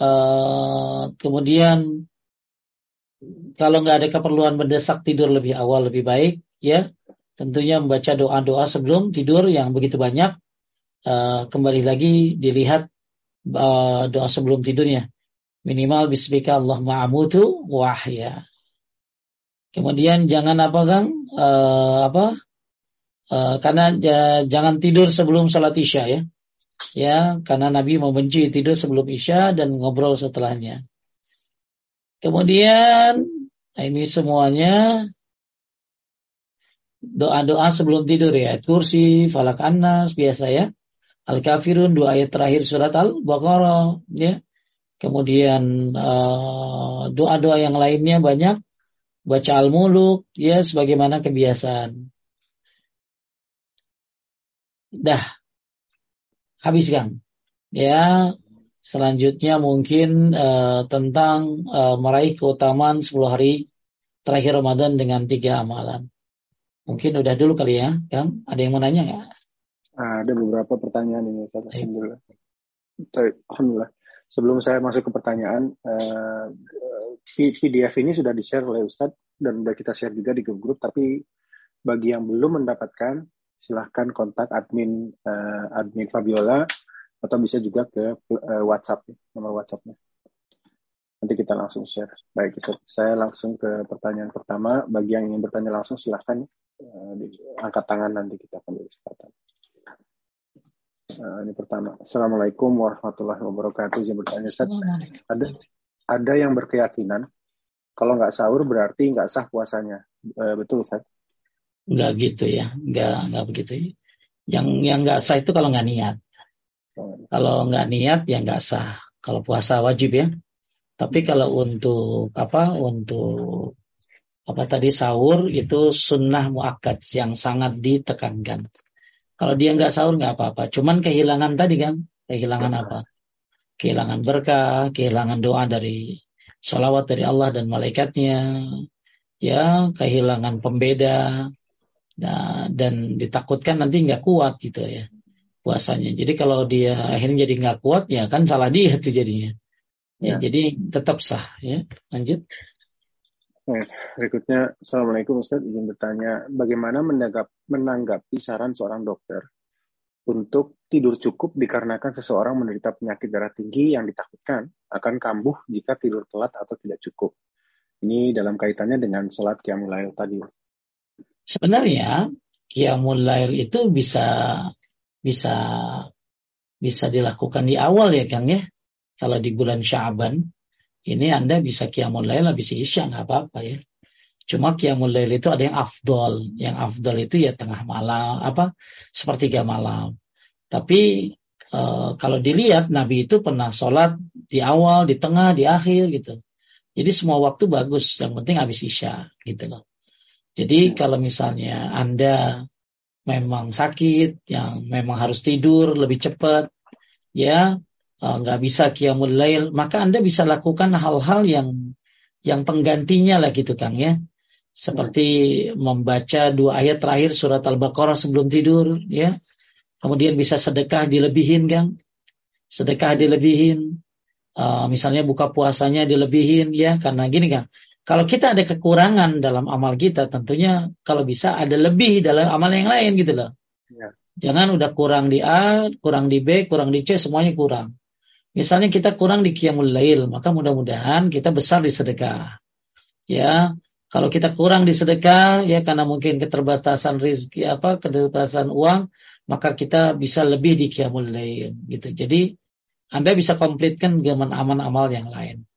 uh, kemudian kalau nggak ada keperluan mendesak tidur lebih awal lebih baik ya. Tentunya membaca doa-doa sebelum tidur yang begitu banyak. Uh, kembali lagi dilihat uh, doa sebelum tidurnya minimal bismika Allahumma amutu wahya kemudian jangan apa kang uh, apa Uh, karena ya, jangan tidur sebelum sholat isya ya. Ya, karena Nabi membenci tidur sebelum isya dan ngobrol setelahnya. Kemudian, nah ini semuanya doa-doa sebelum tidur ya. Kursi, falak anas, biasa ya. Al-Kafirun, dua ayat terakhir surat Al-Baqarah ya. Kemudian uh, doa-doa yang lainnya banyak. Baca Al-Muluk ya sebagaimana kebiasaan. Dah. Habis kan? Ya, selanjutnya mungkin uh, tentang uh, meraih keutamaan 10 hari terakhir Ramadan dengan tiga amalan. Mungkin udah dulu kali ya, Kang. Ada yang mau nanya nggak? Ada beberapa pertanyaan ini, Ustaz. Alhamdulillah. Alhamdulillah. Sebelum saya masuk ke pertanyaan, uh, eh, PDF ini sudah di-share oleh Ustadz dan sudah kita share juga di grup-grup, tapi bagi yang belum mendapatkan, silahkan kontak admin uh, admin Fabiola atau bisa juga ke uh, WhatsApp nomor WhatsAppnya. Nanti kita langsung share. Baik, saya langsung ke pertanyaan pertama. Bagi yang ingin bertanya langsung silahkan uh, angkat tangan nanti kita akan beri kesempatan. Uh, ini pertama. Assalamualaikum warahmatullahi wabarakatuh. Yang bertanya Ustaz, ada ada yang berkeyakinan kalau nggak sahur berarti nggak sah puasanya. Uh, betul Ustaz? Enggak gitu ya, enggak enggak begitu. Yang yang enggak sah itu kalau enggak niat. Kalau enggak niat ya enggak sah. Kalau puasa wajib ya. Tapi kalau untuk apa? Untuk apa tadi sahur itu sunnah muakkad yang sangat ditekankan. Kalau dia nggak sahur nggak apa-apa. Cuman kehilangan tadi kan, kehilangan apa? Kehilangan berkah, kehilangan doa dari salawat dari Allah dan malaikatnya, ya kehilangan pembeda, Nah, dan ditakutkan nanti nggak kuat gitu ya puasanya. Jadi kalau dia akhirnya jadi nggak kuat ya kan salah dia tuh jadinya. Ya, ya. jadi tetap sah ya. Lanjut. Berikutnya Assalamualaikum Ustaz, izin bertanya, bagaimana menanggap, menanggapi saran seorang dokter untuk tidur cukup dikarenakan seseorang menderita penyakit darah tinggi yang ditakutkan akan kambuh jika tidur telat atau tidak cukup. Ini dalam kaitannya dengan sholat qiyamul lail tadi. Sebenarnya qiyamul lail itu bisa bisa bisa dilakukan di awal ya Kang ya. Kalau di bulan Syaban ini Anda bisa qiyamul lail habis isya nggak apa-apa ya. Cuma qiyamul lail itu ada yang afdol. Yang afdol itu ya tengah malam, apa sepertiga malam. Tapi e, kalau dilihat Nabi itu pernah sholat di awal, di tengah, di akhir gitu. Jadi semua waktu bagus. Yang penting habis isya gitu loh. Jadi ya. kalau misalnya Anda memang sakit, yang memang harus tidur lebih cepat, ya nggak uh, bisa qiyamul lail, maka Anda bisa lakukan hal-hal yang yang penggantinya lah gitu Kang ya. Seperti membaca dua ayat terakhir surat Al-Baqarah sebelum tidur ya. Kemudian bisa sedekah dilebihin Kang. Sedekah dilebihin. Uh, misalnya buka puasanya dilebihin ya karena gini Kang. Kalau kita ada kekurangan dalam amal kita tentunya kalau bisa ada lebih dalam amal yang lain gitu loh. Ya. Jangan udah kurang di A, kurang di B, kurang di C, semuanya kurang. Misalnya kita kurang di qiyamul lail, maka mudah-mudahan kita besar di sedekah. Ya, kalau kita kurang di sedekah ya karena mungkin keterbatasan rezeki apa, keterbatasan uang, maka kita bisa lebih di qiyamul lail gitu. Jadi Anda bisa komplitkan dengan amal-amal yang lain.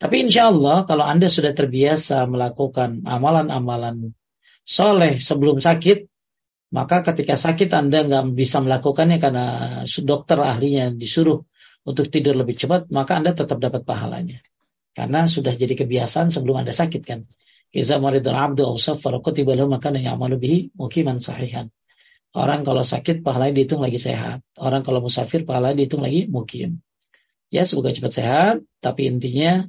Tapi insya Allah kalau Anda sudah terbiasa melakukan amalan-amalan soleh sebelum sakit, maka ketika sakit Anda nggak bisa melakukannya karena dokter ahlinya disuruh untuk tidur lebih cepat, maka Anda tetap dapat pahalanya. Karena sudah jadi kebiasaan sebelum Anda sakit kan. Iza maridul abdu aw safara kutiba lahu makana bihi mukiman sahihan. Orang kalau sakit pahalanya dihitung lagi sehat. Orang kalau musafir pahalanya dihitung lagi mukim. Ya semoga cepat sehat, tapi intinya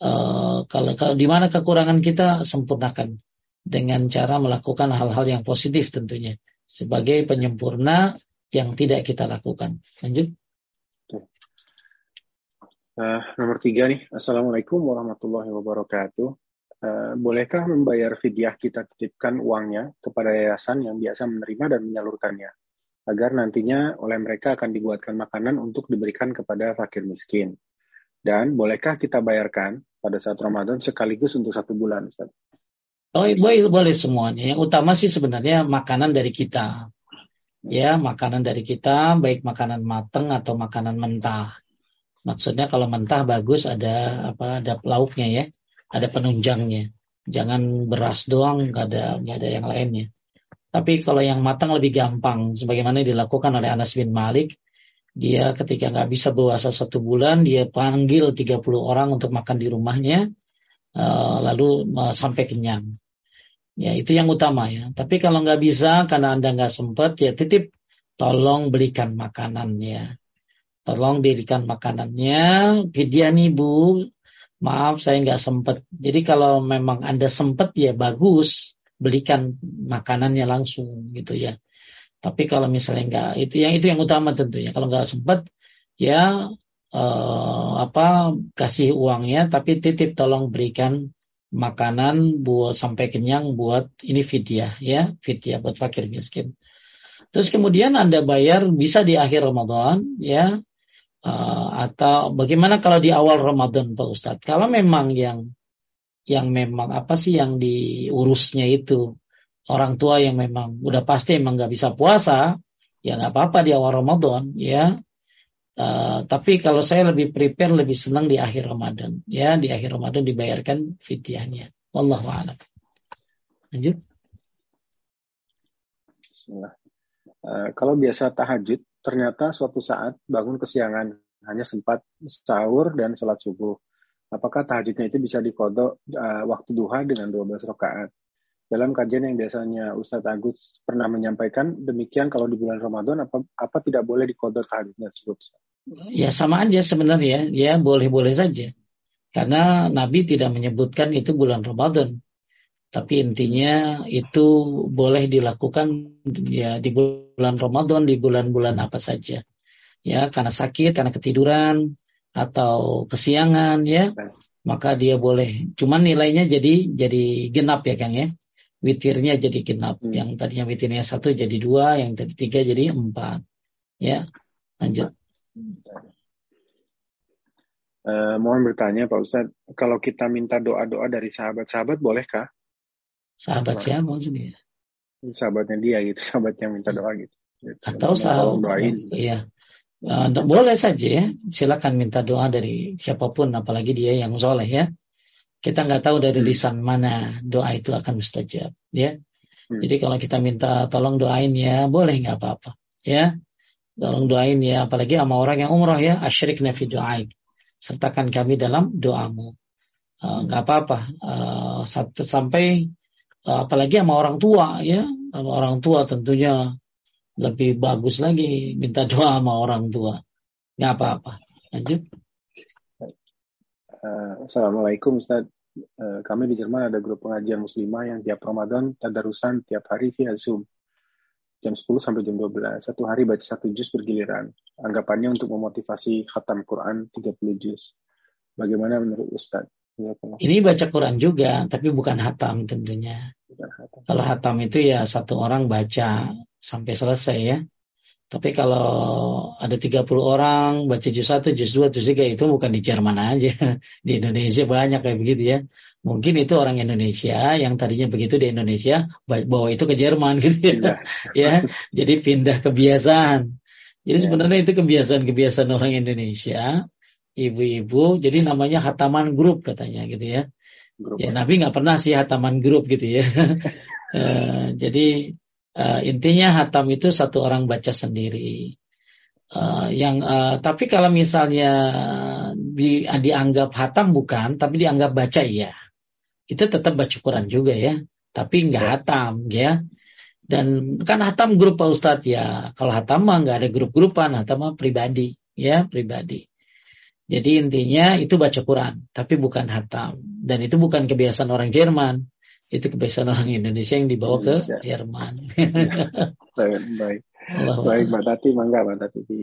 uh, kalau, kalau di mana kekurangan kita sempurnakan dengan cara melakukan hal-hal yang positif tentunya sebagai penyempurna yang tidak kita lakukan. Lanjut. Uh, nomor tiga nih, Assalamualaikum warahmatullahi wabarakatuh. Uh, bolehkah membayar fidyah kita titipkan uangnya kepada yayasan yang biasa menerima dan menyalurkannya, agar nantinya oleh mereka akan dibuatkan makanan untuk diberikan kepada fakir miskin? Dan bolehkah kita bayarkan pada saat Ramadan sekaligus untuk satu bulan, Ustaz? Oh, boleh, boleh semuanya. Yang utama sih sebenarnya makanan dari kita. Ya, makanan dari kita, baik makanan matang atau makanan mentah Maksudnya kalau mentah bagus ada apa ada lauknya ya, ada penunjangnya. Jangan beras doang, nggak ada nggak ada yang lainnya. Tapi kalau yang matang lebih gampang, sebagaimana dilakukan oleh Anas bin Malik, dia ketika nggak bisa puasa satu bulan, dia panggil 30 orang untuk makan di rumahnya, uh, lalu uh, sampai kenyang. Ya itu yang utama ya. Tapi kalau nggak bisa karena anda nggak sempat, ya titip tolong belikan makanan ya tolong dirikan makanannya. Vidya nih Bu, maaf saya nggak sempet. Jadi kalau memang Anda sempet ya bagus, belikan makanannya langsung gitu ya. Tapi kalau misalnya nggak, itu yang itu yang utama tentunya. Kalau nggak sempet, ya eh, apa kasih uangnya, tapi titip tolong berikan makanan buat sampai kenyang buat ini vidya ya, vidya buat fakir miskin. Terus kemudian Anda bayar bisa di akhir Ramadan ya Uh, atau bagaimana kalau di awal Ramadan Pak Ustadz? Kalau memang yang yang memang apa sih yang diurusnya itu orang tua yang memang udah pasti emang nggak bisa puasa, ya nggak apa-apa di awal Ramadan, ya. Uh, tapi kalau saya lebih prepare, lebih senang di akhir Ramadan, ya di akhir Ramadan dibayarkan fidyahnya. Wallahu a'lam. Lanjut. Uh, kalau biasa tahajud, ternyata suatu saat bangun kesiangan, hanya sempat sahur dan sholat subuh. Apakah tahajudnya itu bisa dikodok uh, waktu duha dengan 12 rakaat? Dalam kajian yang biasanya Ustadz Agus pernah menyampaikan, demikian kalau di bulan Ramadan, apa, apa tidak boleh dikodok tahajudnya tersebut? Ya sama aja sebenarnya, ya boleh-boleh saja. Karena Nabi tidak menyebutkan itu bulan Ramadan. Tapi intinya itu boleh dilakukan ya di bulan Ramadan, di bulan-bulan apa saja. Ya, karena sakit, karena ketiduran atau kesiangan ya. maka dia boleh. Cuman nilainya jadi jadi genap ya Kang ya. Witirnya jadi genap. Hmm. Yang tadinya witirnya satu jadi dua, yang tadi tiga jadi empat. Ya, lanjut. Uh, mohon bertanya Pak Ustadz, kalau kita minta doa-doa dari sahabat-sahabat bolehkah? Sahabat siapa maksudnya? Sahabatnya dia gitu, sahabat yang minta doa gitu. Atau sahabat doain. Iya. Uh, boleh saja ya, silakan minta doa dari siapa pun, apalagi dia yang soleh ya. Kita nggak tahu dari hmm. lisan mana doa itu akan mustajab, ya. Hmm. Jadi kalau kita minta tolong doain ya, boleh nggak apa-apa, ya. Tolong doain ya, apalagi sama orang yang umroh ya, asyrik nafi doain. Sertakan kami dalam doamu. Uh, nggak apa-apa. Uh, sampai uh, apalagi sama orang tua ya, sama orang tua tentunya lebih bagus lagi minta doa sama orang tua. Nggak apa-apa. Lanjut. Uh, Assalamualaikum Ustaz. Uh, kami di Jerman ada grup pengajian muslimah yang tiap Ramadan tadarusan tiap hari via Zoom. Jam 10 sampai jam 12. Satu hari baca satu juz bergiliran. Anggapannya untuk memotivasi khatam Quran 30 juz. Bagaimana menurut Ustaz? Ini baca Quran juga, tapi bukan hatam tentunya. Kalau hatam itu ya satu orang baca sampai selesai ya. Tapi kalau ada 30 orang baca juz 1, juz 2, juz 3 itu bukan di Jerman aja. *laughs* Di Indonesia banyak kayak begitu ya. Mungkin itu orang Indonesia yang tadinya begitu di Indonesia bawa itu ke Jerman *laughs* gitu ya. ya. Jadi pindah kebiasaan. Jadi ya. sebenarnya itu kebiasaan-kebiasaan orang Indonesia, ibu-ibu. Jadi namanya hataman grup katanya gitu ya. Grup ya Nabi nggak pernah sih hataman grup gitu ya. uh, *laughs* jadi Uh, intinya hatam itu satu orang baca sendiri. Uh, yang uh, tapi kalau misalnya di, dianggap hatam bukan, tapi dianggap baca iya. Itu tetap baca Quran juga ya, tapi nggak ya. hatam ya. Dan kan hatam grup Pak Ustadz ya. Kalau hatam mah nggak ada grup-grupan, hatam mah pribadi ya pribadi. Jadi intinya itu baca Quran, tapi bukan hatam. Dan itu bukan kebiasaan orang Jerman itu kebiasaan orang Indonesia yang dibawa ke Jerman. *laughs* baik, baik. baik Mbak Tati, mangga Mbak Tati di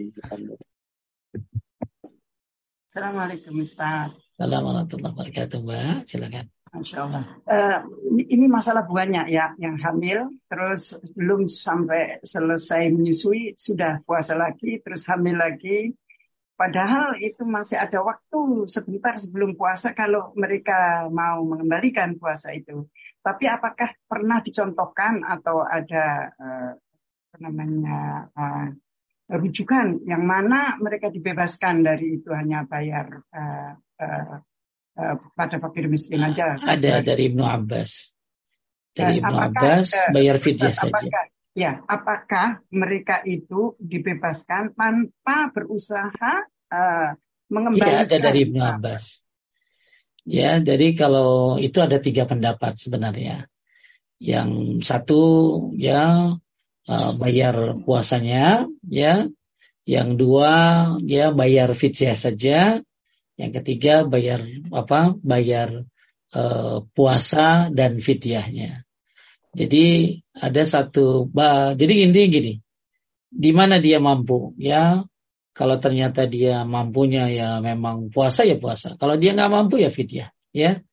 Assalamualaikum Ustaz. Assalamualaikum warahmatullahi wabarakatuh Mbak, silakan. Masya Allah. Uh, ini masalah banyak ya yang hamil, terus belum sampai selesai menyusui sudah puasa lagi, terus hamil lagi, Padahal itu masih ada waktu sebentar sebelum puasa kalau mereka mau mengembalikan puasa itu. Tapi apakah pernah dicontohkan atau ada uh, apa namanya uh, rujukan yang mana mereka dibebaskan dari itu hanya bayar uh, uh, uh, pada fakir miskin aja? Ada dari Ibnu Abbas. Dari Ibnu Abbas bayar fidyah saja. Apakah, Ya, apakah mereka itu dibebaskan tanpa berusaha uh, mengembalikan? Ya, ada dari Ibnu Abbas. Ya, jadi kalau itu ada tiga pendapat sebenarnya. Yang satu ya uh, bayar puasanya, ya. Yang dua ya bayar fidyah saja. Yang ketiga bayar apa? Bayar uh, puasa dan fidyahnya. Jadi ada satu, jadi intinya gini, di mana dia mampu, ya kalau ternyata dia mampunya ya memang puasa ya puasa. Kalau dia nggak mampu ya fidyah, ya.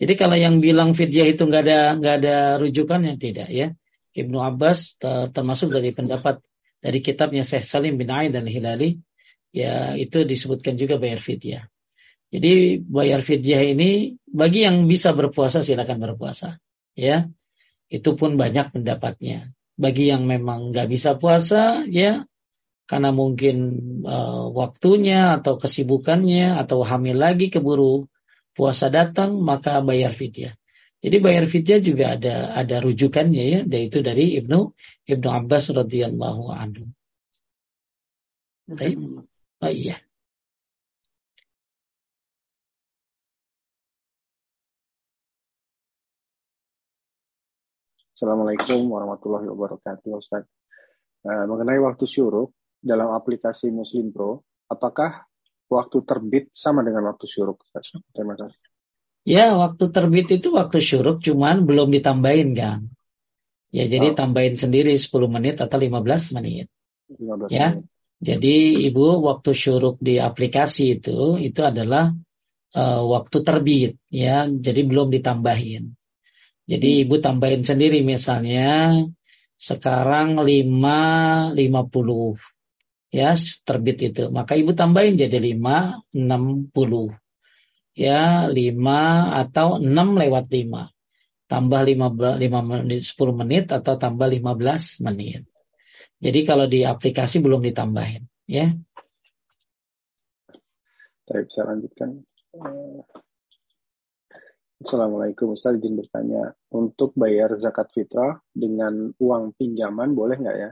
Jadi kalau yang bilang fidyah itu nggak ada nggak ada rujukannya tidak ya. Ibnu Abbas termasuk dari pendapat dari kitabnya Syekh Salim bin Aid dan Hilali ya itu disebutkan juga bayar fidyah. Jadi bayar fidyah ini bagi yang bisa berpuasa silakan berpuasa ya itu pun banyak pendapatnya. Bagi yang memang nggak bisa puasa, ya karena mungkin uh, waktunya atau kesibukannya atau hamil lagi keburu puasa datang, maka bayar fidyah. Jadi bayar fidyah juga ada ada rujukannya ya, yaitu dari Ibnu Ibnu Abbas radhiyallahu anhu. Oh iya. Assalamualaikum warahmatullahi wabarakatuh Ustaz. Uh, mengenai waktu syuruk dalam aplikasi Muslim Pro, apakah waktu terbit sama dengan waktu syuruk Ustaz? Terima kasih. Ya, waktu terbit itu waktu syuruk cuman belum ditambahin kan. Ya, jadi oh. tambahin sendiri 10 menit atau 15 menit. 15 ya. Menit. Jadi Ibu waktu syuruk di aplikasi itu itu adalah uh, waktu terbit ya, jadi belum ditambahin. Jadi hmm. ibu tambahin sendiri misalnya sekarang 5 50 ya terbit itu. Maka ibu tambahin jadi 5 60. Ya, 5 atau 6 lewat 5. Tambah 5, 5 menit 10 menit atau tambah 15 menit. Jadi kalau di aplikasi belum ditambahin, ya. Baik, saya lanjutkan. Assalamualaikum Ustaz izin bertanya. Untuk bayar zakat fitrah dengan uang pinjaman boleh nggak ya?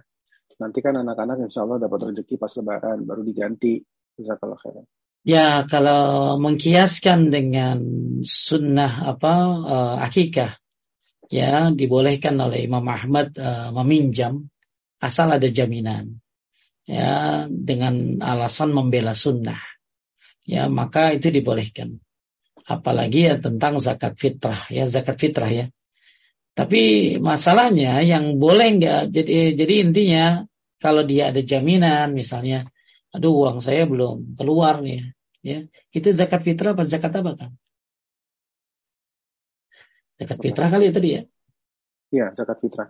Nanti kan anak-anak insya Allah dapat rezeki pas lebaran baru diganti. Zakat khairan. Ya kalau mengkiaskan dengan sunnah apa uh, akikah ya dibolehkan oleh Imam Ahmad uh, meminjam asal ada jaminan ya dengan alasan membela sunnah. Ya maka itu dibolehkan apalagi ya tentang zakat fitrah ya zakat fitrah ya. Tapi masalahnya yang boleh nggak jadi jadi intinya kalau dia ada jaminan misalnya aduh uang saya belum keluar nih ya. Itu zakat fitrah apa zakat apa kan zakat fitrah kali ya tadi ya? Iya zakat fitrah.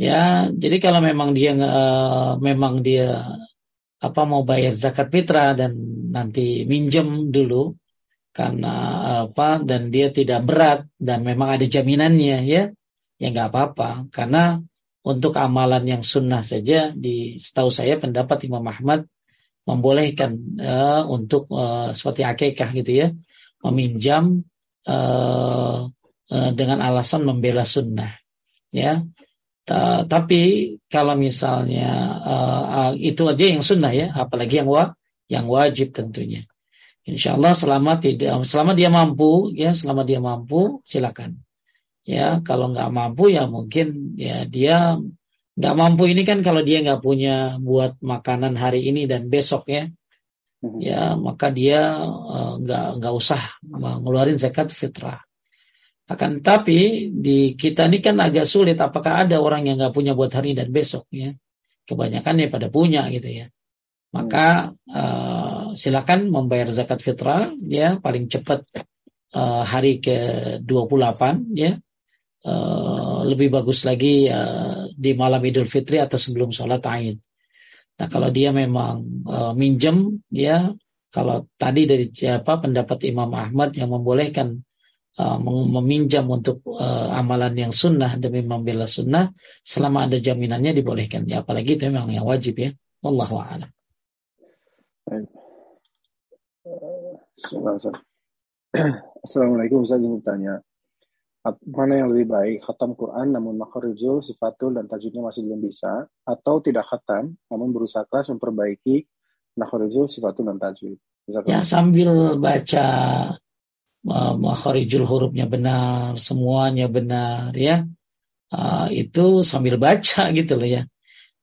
Ya jadi kalau memang dia uh, memang dia apa mau bayar zakat fitrah dan nanti minjem dulu karena apa dan dia tidak berat dan memang ada jaminannya ya. Ya nggak apa-apa. Karena untuk amalan yang sunnah saja di setahu saya pendapat Imam Ahmad membolehkan uh, untuk uh, seperti akikah gitu ya meminjam uh, uh, dengan alasan membela sunnah ya. Ta tapi kalau misalnya uh, uh, itu aja yang sunnah ya. Apalagi yang wa yang wajib tentunya Insya Allah selama tidak selama dia mampu ya selama dia mampu silakan. Ya kalau nggak mampu ya mungkin ya dia nggak mampu ini kan kalau dia nggak punya buat makanan hari ini dan besok ya mhm. ya maka dia uh, nggak nggak usah mengeluarkan zakat fitrah. Akan tapi di kita ini kan agak sulit apakah ada orang yang nggak punya buat hari dan besok ya. Kebanyakan ya pada punya gitu ya. Maka uh, silakan membayar zakat fitrah ya paling cepat uh, hari ke-28 ya. Uh, lebih bagus lagi uh, di malam Idul Fitri atau sebelum sholat Aid. Nah kalau dia memang uh, minjem ya kalau tadi dari siapa pendapat Imam Ahmad yang membolehkan uh, meminjam untuk uh, amalan yang sunnah demi membela sunnah selama ada jaminannya dibolehkan ya apalagi itu memang yang wajib ya. Wallahu a'lam. *clears throat* Assalamualaikum Ustaz. Ingin bertanya mana yang lebih baik khatam Quran namun makharijul sifatul dan tajwidnya masih belum bisa atau tidak khatam namun berusaha keras memperbaiki makharijul sifatul dan tajwid? Ya sambil baca uh, hurufnya benar semuanya benar ya. Uh, itu sambil baca *laughs* gitu loh ya.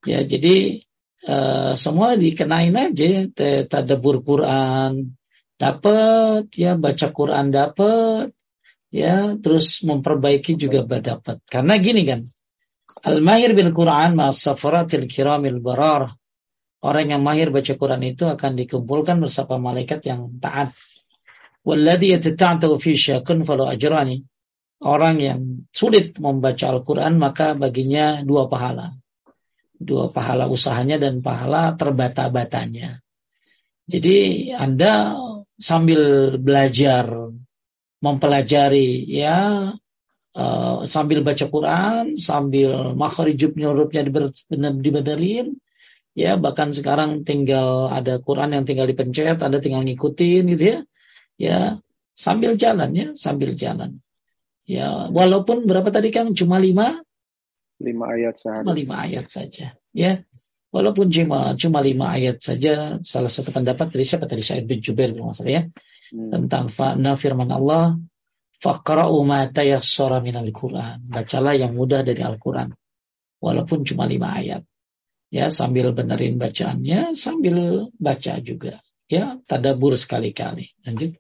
Ya jadi uh, semua dikenain aja tadabur Quran dapat ya baca Quran dapat ya terus memperbaiki juga dapat karena gini kan al mahir bil Quran ma safaratil kiramil barar. Orang yang mahir baca Quran itu akan dikumpulkan bersama malaikat yang taat. Walladhi yatata'tu fi syakun falu ajrani. Orang yang sulit membaca Al-Quran maka baginya dua pahala dua pahala usahanya dan pahala terbata-batanya. Jadi Anda sambil belajar mempelajari ya uh, sambil baca Quran sambil makharijub hurufnya dibenerin ya bahkan sekarang tinggal ada Quran yang tinggal dipencet ada tinggal ngikutin gitu ya ya sambil jalan ya sambil jalan. Ya walaupun berapa tadi kan cuma lima lima ayat saja cuma lima ayat saja ya Walaupun cuma cuma lima ayat saja, salah satu pendapat dari siapa tadi Sa'id bin Jubair kalau ya hmm. tentang fa'na firman Allah, faqra'u ma tayassara minal Qur'an. Bacalah yang mudah dari Al-Qur'an. Walaupun cuma lima ayat. Ya, sambil benerin bacaannya, sambil baca juga. Ya, tadabur sekali-kali. Lanjut.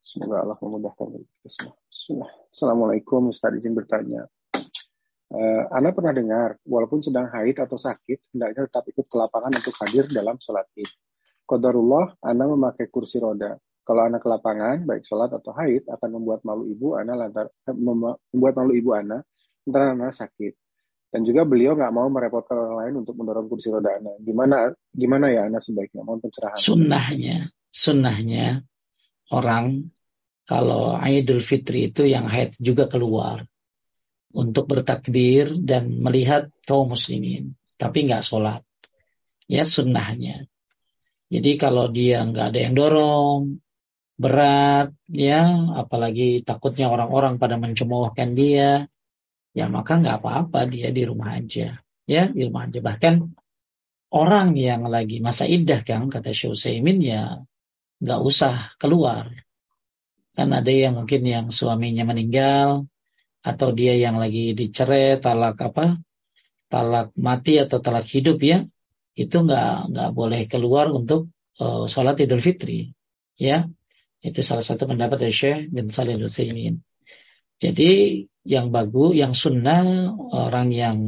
Semoga Allah memudahkan kita semua. Assalamualaikum, Ustaz izin bertanya. Uh, Anda pernah dengar, walaupun sedang haid atau sakit, hendaknya tetap ikut ke lapangan untuk hadir dalam sholat id. Qadarullah, Anda memakai kursi roda. Kalau anak ke lapangan, baik sholat atau haid, akan membuat malu ibu Ana lantar eh, membuat malu ibu Ana lantaran Ana sakit. Dan juga beliau nggak mau merepotkan orang lain untuk mendorong kursi roda Ana. Gimana gimana ya Ana sebaiknya? Mohon pencerahan. Sunnahnya, sunnahnya orang kalau Idul Fitri itu yang haid juga keluar untuk bertakbir dan melihat kaum muslimin, tapi nggak sholat. Ya sunnahnya. Jadi kalau dia nggak ada yang dorong, berat ya apalagi takutnya orang-orang pada mencemoohkan dia ya maka nggak apa-apa dia di rumah aja ya di rumah aja bahkan orang yang lagi masa iddah kan kata Syekh Utsaimin ya nggak usah keluar kan ada yang mungkin yang suaminya meninggal atau dia yang lagi dicerai talak apa talak mati atau talak hidup ya itu nggak nggak boleh keluar untuk uh, sholat idul fitri ya. Itu salah satu pendapat dari Syekh bin Salih al Jadi yang bagus, yang sunnah orang yang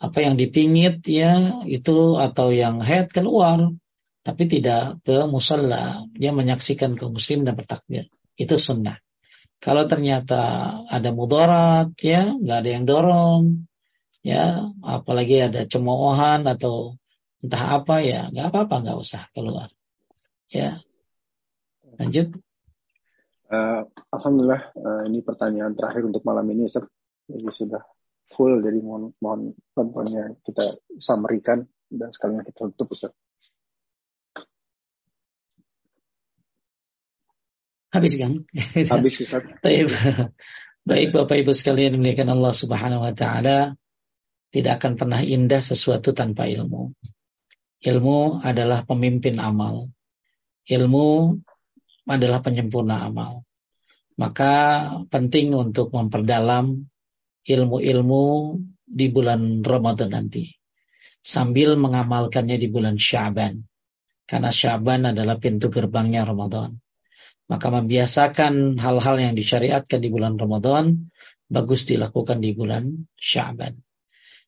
apa yang dipingit ya itu atau yang head keluar tapi tidak ke musalla dia menyaksikan ke muslim dan bertakbir. Itu sunnah kalau ternyata ada mudarat ya nggak ada yang dorong ya apalagi ada cemoohan atau entah apa ya nggak apa-apa nggak usah keluar ya Lanjut. Uh, Alhamdulillah uh, ini pertanyaan terakhir untuk malam ini Ustaz. Jadi sudah full jadi mohon mohon kita samerikan dan sekalian kita tutup Ustaz. Habis kan? Habis Ustaz. *laughs* Baik. Baik Bapak Ibu sekalian dimuliakan Allah Subhanahu wa taala, tidak akan pernah indah sesuatu tanpa ilmu. Ilmu adalah pemimpin amal. Ilmu adalah penyempurna amal. Maka penting untuk memperdalam ilmu-ilmu di bulan Ramadan nanti. Sambil mengamalkannya di bulan Syaban. Karena Syaban adalah pintu gerbangnya Ramadan. Maka membiasakan hal-hal yang disyariatkan di bulan Ramadan bagus dilakukan di bulan Syaban.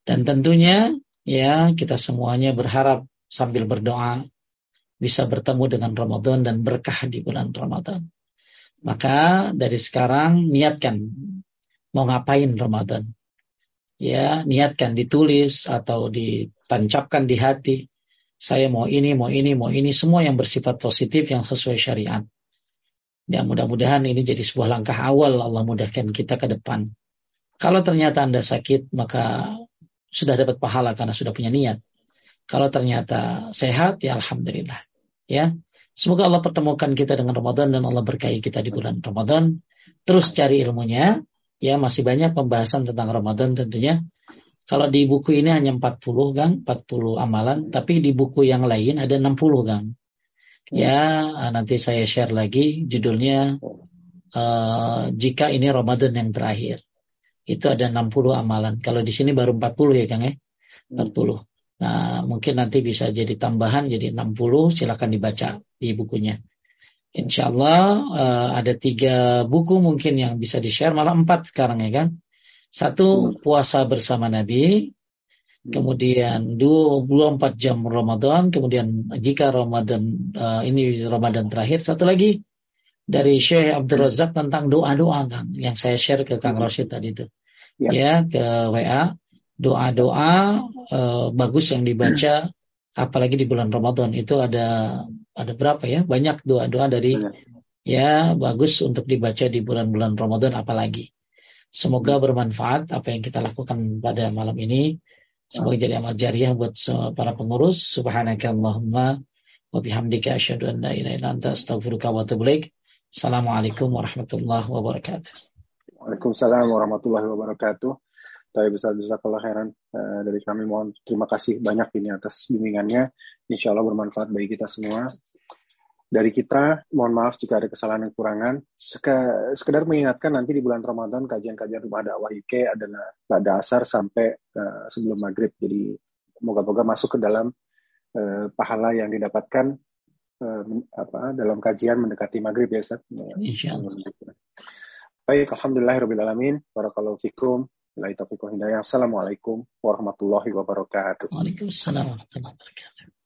Dan tentunya ya kita semuanya berharap sambil berdoa bisa bertemu dengan Ramadan dan berkah di bulan Ramadan. Maka dari sekarang niatkan mau ngapain Ramadan. Ya, niatkan ditulis atau ditancapkan di hati. Saya mau ini, mau ini, mau ini, semua yang bersifat positif yang sesuai syariat. Ya, mudah-mudahan ini jadi sebuah langkah awal Allah mudahkan kita ke depan. Kalau ternyata Anda sakit, maka sudah dapat pahala karena sudah punya niat. Kalau ternyata sehat, ya Alhamdulillah. Ya, semoga Allah pertemukan kita dengan Ramadan dan Allah berkahi kita di bulan Ramadan. Terus cari ilmunya. Ya, masih banyak pembahasan tentang Ramadan tentunya. Kalau di buku ini hanya 40 kan, 40 amalan, tapi di buku yang lain ada 60 kan. Ya, nanti saya share lagi judulnya uh, jika ini Ramadan yang terakhir. Itu ada 60 amalan. Kalau di sini baru 40 ya Kang ya. 40. Nah, mungkin nanti bisa jadi tambahan jadi 60, silakan dibaca di bukunya. Insya Allah uh, ada tiga buku mungkin yang bisa di-share, malah empat sekarang ya kan. Satu, puasa bersama Nabi. Kemudian 24 jam Ramadan. Kemudian jika Ramadan, uh, ini Ramadan terakhir. Satu lagi, dari Syekh Abdul Razak tentang doa-doa kan yang saya share ke Kang Rashid tadi itu. Ya, ya ke WA doa-doa uh, bagus yang dibaca apalagi di bulan Ramadan. Itu ada ada berapa ya? Banyak doa-doa dari ya bagus untuk dibaca di bulan-bulan Ramadan apalagi. Semoga bermanfaat apa yang kita lakukan pada malam ini semoga jadi amal jariah buat para pengurus. Subhanakallahumma wa bihamdika asyhadu an la ilaha illa anta astaghfiruka wa atubu ilaik. Assalamualaikum warahmatullahi wabarakatuh. Waalaikumsalam warahmatullahi wabarakatuh. Tapi besar besar kalau dari kami mohon terima kasih banyak ini atas bimbingannya. Insya Allah bermanfaat bagi kita semua. Dari kita, mohon maaf jika ada kesalahan dan kekurangan. sekedar mengingatkan nanti di bulan Ramadan kajian-kajian rumah dakwah UK adalah pada asar sampai uh, sebelum maghrib. Jadi moga-moga masuk ke dalam uh, pahala yang didapatkan uh, apa dalam kajian mendekati maghrib ya Ustaz. Insya Allah. Baik, Alhamdulillah, Barakallahu fikum. Assalamualaikum warahmatullahi wabarakatuh. Waalaikumsalam warahmatullahi wabarakatuh.